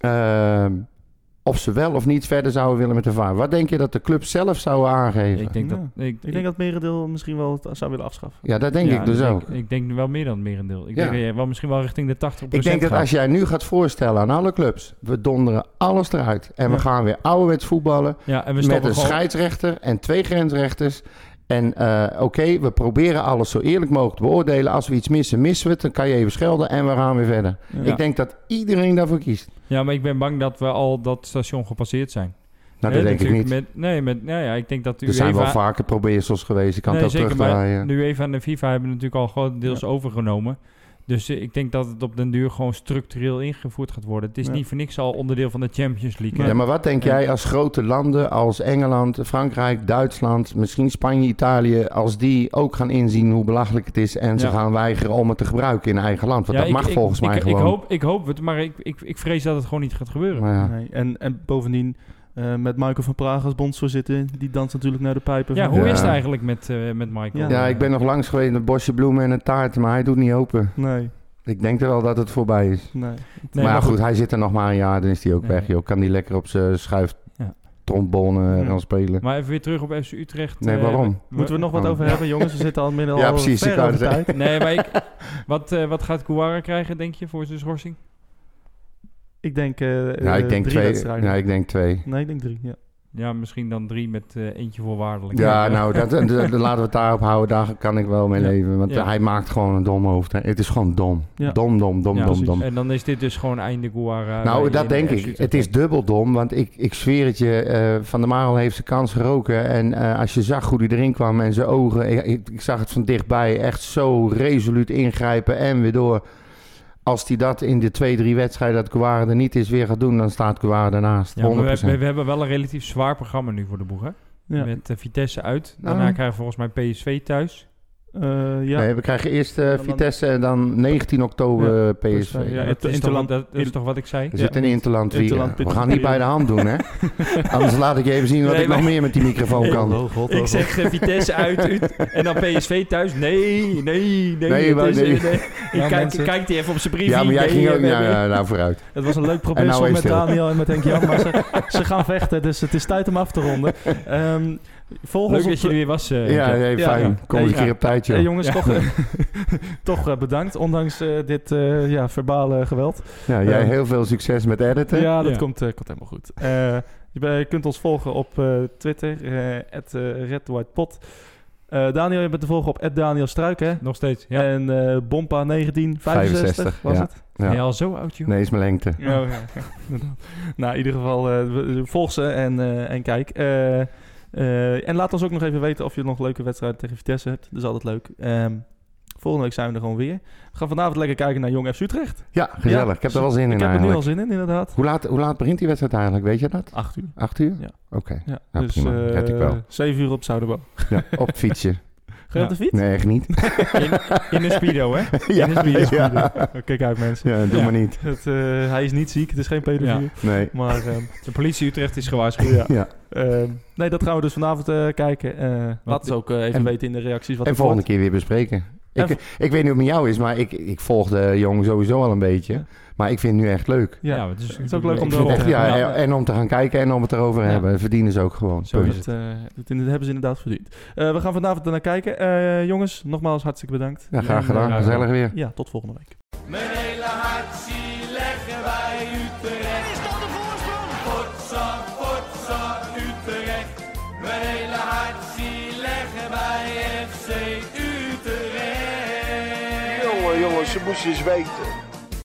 Speaker 5: ehm of ze wel of niet verder zouden willen met de VAR. Wat denk je dat de club zelf zouden aangeven?
Speaker 6: Ik denk
Speaker 4: Ja.
Speaker 6: dat... Ik,
Speaker 4: Ik denk dat merendeel misschien wel het zou willen afschaffen.
Speaker 5: ja, dat denk
Speaker 6: ja,
Speaker 5: ik dus ook.
Speaker 6: Ik denk wel meer dan het merendeel. Ik
Speaker 5: Ja.
Speaker 6: denk wel misschien wel richting de 80%
Speaker 5: Ik denk dat
Speaker 6: gaat.
Speaker 5: als jij nu gaat voorstellen aan alle clubs... we donderen alles eruit en we gaan weer ouderwets voetballen...
Speaker 6: Ja, en we
Speaker 5: met een
Speaker 6: gewoon...
Speaker 5: scheidsrechter en twee grensrechters... En eh, oké, we proberen alles zo eerlijk mogelijk te beoordelen. Als we iets missen, missen we het. Dan kan je even schelden en we gaan weer verder.
Speaker 4: Ja.
Speaker 5: Ik denk dat iedereen daarvoor kiest.
Speaker 6: Ja, maar ik ben bang dat we al dat station gepasseerd zijn.
Speaker 5: Nou, dat denk ik niet.
Speaker 6: Met, nee, met, nou ja, ik denk dat de
Speaker 5: Er zijn wel vaker probeersels geweest. Je kan
Speaker 6: nee,
Speaker 5: het ook
Speaker 6: zeker, maar
Speaker 5: terugdraaien.
Speaker 6: de UEFA en de FIFA hebben natuurlijk al grotendeels overgenomen. Dus eh, ik denk dat het op den duur gewoon structureel ingevoerd gaat worden. Het is
Speaker 4: Ja.
Speaker 6: niet voor niks al onderdeel van de Champions League.
Speaker 5: Ja, maar wat denk jij als grote landen als Engeland, Frankrijk, Duitsland, misschien Spanje, Italië, als die ook gaan inzien hoe belachelijk het is en ze gaan weigeren om het te gebruiken in eigen land? Want
Speaker 6: Ja,
Speaker 5: dat
Speaker 6: ik-
Speaker 5: mag
Speaker 6: ik-
Speaker 5: volgens mij
Speaker 6: ik,
Speaker 5: gewoon.
Speaker 6: Ik hoop, ik hoop het, maar ik, ik, ik vrees dat het gewoon niet gaat gebeuren.
Speaker 4: Nee. En, en bovendien, eh, met Michael van Praag als bondsvoorzitter, die danst natuurlijk naar de pijpen.
Speaker 6: Ja, hoe
Speaker 5: Ja.
Speaker 6: is het eigenlijk met, eh, met Michael?
Speaker 5: Ja, ik ben nog langs geweest met bosje bloemen en een taart, maar hij doet niet open.
Speaker 4: Nee,
Speaker 5: Ik denk er wel dat het voorbij is.
Speaker 4: nee.
Speaker 6: Nee,
Speaker 5: maar ja, goed, hij zit er nog maar een jaar, dan is hij ook
Speaker 6: Nee.
Speaker 5: weg. Joh. Kan die lekker op zijn schuif
Speaker 6: Ja.
Speaker 5: trombone
Speaker 6: Ja.
Speaker 5: gaan spelen.
Speaker 6: Maar even weer terug op FC Utrecht.
Speaker 5: Nee,
Speaker 6: eh,
Speaker 5: waarom?
Speaker 4: Moeten we nog wat
Speaker 5: Oh.
Speaker 4: over hebben, jongens? We zitten al midden
Speaker 5: Ja,
Speaker 4: al
Speaker 5: precies, ik
Speaker 4: ver over
Speaker 5: het
Speaker 4: tijd.
Speaker 6: Nee, maar ik, wat, eh, wat gaat Kouara krijgen, denk je, voor zijn schorsing?
Speaker 4: Ik denk, eh
Speaker 5: Ja,
Speaker 4: eh,
Speaker 5: ik denk
Speaker 4: drie
Speaker 5: twee.
Speaker 4: wedstrijden.
Speaker 5: Ja, ik denk twee.
Speaker 4: Nee, ik denk drie, ja.
Speaker 6: Ja, misschien dan drie met eh, eentje voorwaardelijk.
Speaker 5: Ja, nou, dat, laten we het daarop houden. Daar kan ik wel mee
Speaker 6: Ja.
Speaker 5: leven. Want
Speaker 6: Ja.
Speaker 5: hij maakt gewoon een dom hoofd. hè. Het is gewoon dom.
Speaker 4: Ja.
Speaker 5: Dom, dom, dom,
Speaker 6: Ja,
Speaker 5: dom, dom.
Speaker 6: En dan is dit dus gewoon einde Kouara.
Speaker 5: Nou, dat
Speaker 6: in
Speaker 5: denk ik. Het is dubbel dom, want ik, ik zweer het je, eh, Van der Marel heeft zijn kans geroken. En eh, als je zag hoe hij erin kwam en zijn ogen, ik, ik, ik zag het van dichtbij, echt zo resoluut ingrijpen en weer door. Als hij dat in de twee, drie wedstrijden dat Kouare er niet is weer gaat doen, dan staat Kouare ernaast. 100%.
Speaker 6: Ja, maar we, hebben- we hebben wel een relatief zwaar programma nu voor de boeg, hè?
Speaker 4: Ja.
Speaker 6: Met eh, Vitesse uit. Daarna
Speaker 5: Nou.
Speaker 6: krijgen we volgens mij PSV thuis.
Speaker 4: Eh, ja.
Speaker 5: Nee, we krijgen eerst eh, Vitesse en dan 19 oktober
Speaker 4: Ja,
Speaker 5: PSV.
Speaker 4: Ja.
Speaker 6: dat,
Speaker 4: het
Speaker 6: is toch,
Speaker 4: Interland-
Speaker 6: wat- dat is
Speaker 4: in-
Speaker 6: toch wat ik zei?
Speaker 5: Er zit een Interland We gaan niet bij de hand doen, hè? (laughs) Anders laat ik je even zien wat
Speaker 6: Nee,
Speaker 5: ik nog meer met die microfoon kan.
Speaker 4: Oh, god, oh,
Speaker 6: Ik zeg eh, Vitesse uit, Ut- en dan PSV thuis. Nee, nee, nee.
Speaker 5: Nee,
Speaker 6: het
Speaker 5: maar
Speaker 6: is,
Speaker 5: nee.
Speaker 6: eh, nee.
Speaker 4: Ja,
Speaker 6: Ik kijk, hij even op zijn briefje.
Speaker 5: Ja, maar jij ging ook...
Speaker 6: eh,
Speaker 5: ja, nou, vooruit.
Speaker 4: Het was een leuk probeer
Speaker 5: nou
Speaker 4: met
Speaker 5: stil.
Speaker 4: Daniel en met Henk Jan, maar ze, ze gaan vechten, dus het is tijd om af te ronden. (laughs) Volg ons
Speaker 6: Leuk
Speaker 4: op
Speaker 6: dat je er weer was. eh,
Speaker 5: Ja, nee,
Speaker 4: Ja,
Speaker 5: fijn.
Speaker 4: ja.
Speaker 5: Kom eens een
Speaker 4: Ja.
Speaker 5: keer op tijd, joh.
Speaker 4: Hey, jongens,
Speaker 6: Ja.
Speaker 4: toch, (laughs) (laughs) toch eh, bedankt, ondanks eh, dit eh, ja, verbale geweld.
Speaker 5: Ja, jij
Speaker 4: Eh,
Speaker 5: heel veel succes met editen.
Speaker 4: Ja, dat
Speaker 6: Ja.
Speaker 4: Komt, eh, komt helemaal goed. Eh, je, kunt ons volgen op eh, Twitter, uh, RedWhitePot. Eh Daniel, je bent te volgen op Daniel Struik, hè?
Speaker 6: Nog steeds. Ja.
Speaker 4: En eh Bompa1965
Speaker 5: 65,
Speaker 4: was
Speaker 5: ja.
Speaker 4: het?
Speaker 5: Ja.
Speaker 6: Ben je al zo oud, joh?
Speaker 5: Nee, is mijn lengte.
Speaker 4: Oh, ja, ja, (laughs) inderdaad. nou, in ieder geval, eh, volg ze en, eh, en kijk. Eh, eh, en laat ons ook nog even weten of je nog leuke wedstrijden tegen Vitesse hebt. Dat is altijd leuk. Ehm, volgende week zijn we er gewoon weer. We gaan vanavond lekker kijken naar Jong FC Utrecht.
Speaker 5: Ja, gezellig.
Speaker 4: Ja,
Speaker 5: ik heb er wel zin in
Speaker 4: Ik heb er nu al zin in, inderdaad.
Speaker 5: Hoe laat, hoe laat begint die wedstrijd eigenlijk? Weet je dat?
Speaker 4: Acht uur.
Speaker 5: Acht uur?
Speaker 4: Ja.
Speaker 5: Oké.
Speaker 4: Ja,
Speaker 5: Ja,
Speaker 4: dus
Speaker 5: prima.
Speaker 4: eh,
Speaker 5: ik wel.
Speaker 4: zeven uur op Zuiderboom.
Speaker 5: Ja, op fietsje. (laughs)
Speaker 4: Ga je op de fiets?
Speaker 5: Nee, echt niet.
Speaker 6: In, in een speedo, hè? (laughs)
Speaker 5: ja,
Speaker 6: In een speedo.
Speaker 5: ja. (laughs)
Speaker 4: Kijk uit, mensen.
Speaker 5: Ja, doe
Speaker 6: Ja.
Speaker 5: maar niet.
Speaker 4: Het, eh, hij is niet ziek, het is geen pedofiel.
Speaker 5: Nee.
Speaker 4: Maar ehm, (laughs)
Speaker 6: De politie Utrecht is gewaarschuwd.
Speaker 4: ja.
Speaker 5: Ja.
Speaker 4: Ehm, nee, dat gaan we dus vanavond eh, kijken. Eh laat ons ook even
Speaker 5: en-
Speaker 4: weten in de reacties wat
Speaker 5: En volgende
Speaker 4: wordt.
Speaker 5: keer weer bespreken. Ik, ik weet niet hoe het met jou is, maar ik, ik volg de jongen sowieso al een beetje. Maar ik vind het nu echt leuk.
Speaker 4: Ja,
Speaker 6: Ja, het is,
Speaker 4: het is ook leuk om
Speaker 5: Ik
Speaker 4: te
Speaker 5: het echt, ja,
Speaker 6: Ja.
Speaker 5: en- om te gaan kijken en om het erover
Speaker 4: Ja.
Speaker 5: hebben. Verdienen ze ook gewoon.
Speaker 6: Zo is.
Speaker 4: Dat, eh, dat, hebben ze inderdaad verdiend. Eh, we gaan vanavond er naar kijken. Eh, jongens, nogmaals hartstikke bedankt.
Speaker 5: Ja, graag gedaan. Gezellig weer.
Speaker 4: ja, tot volgende week.
Speaker 1: Mijn hele hart zie leggen wij Utrecht. Is dat de voorsprong? Potsa, potsa, Utrecht. Mijn hele hart zie leggen wij FC Utrecht.
Speaker 3: Jongen, jongens, ze moesten eens weten.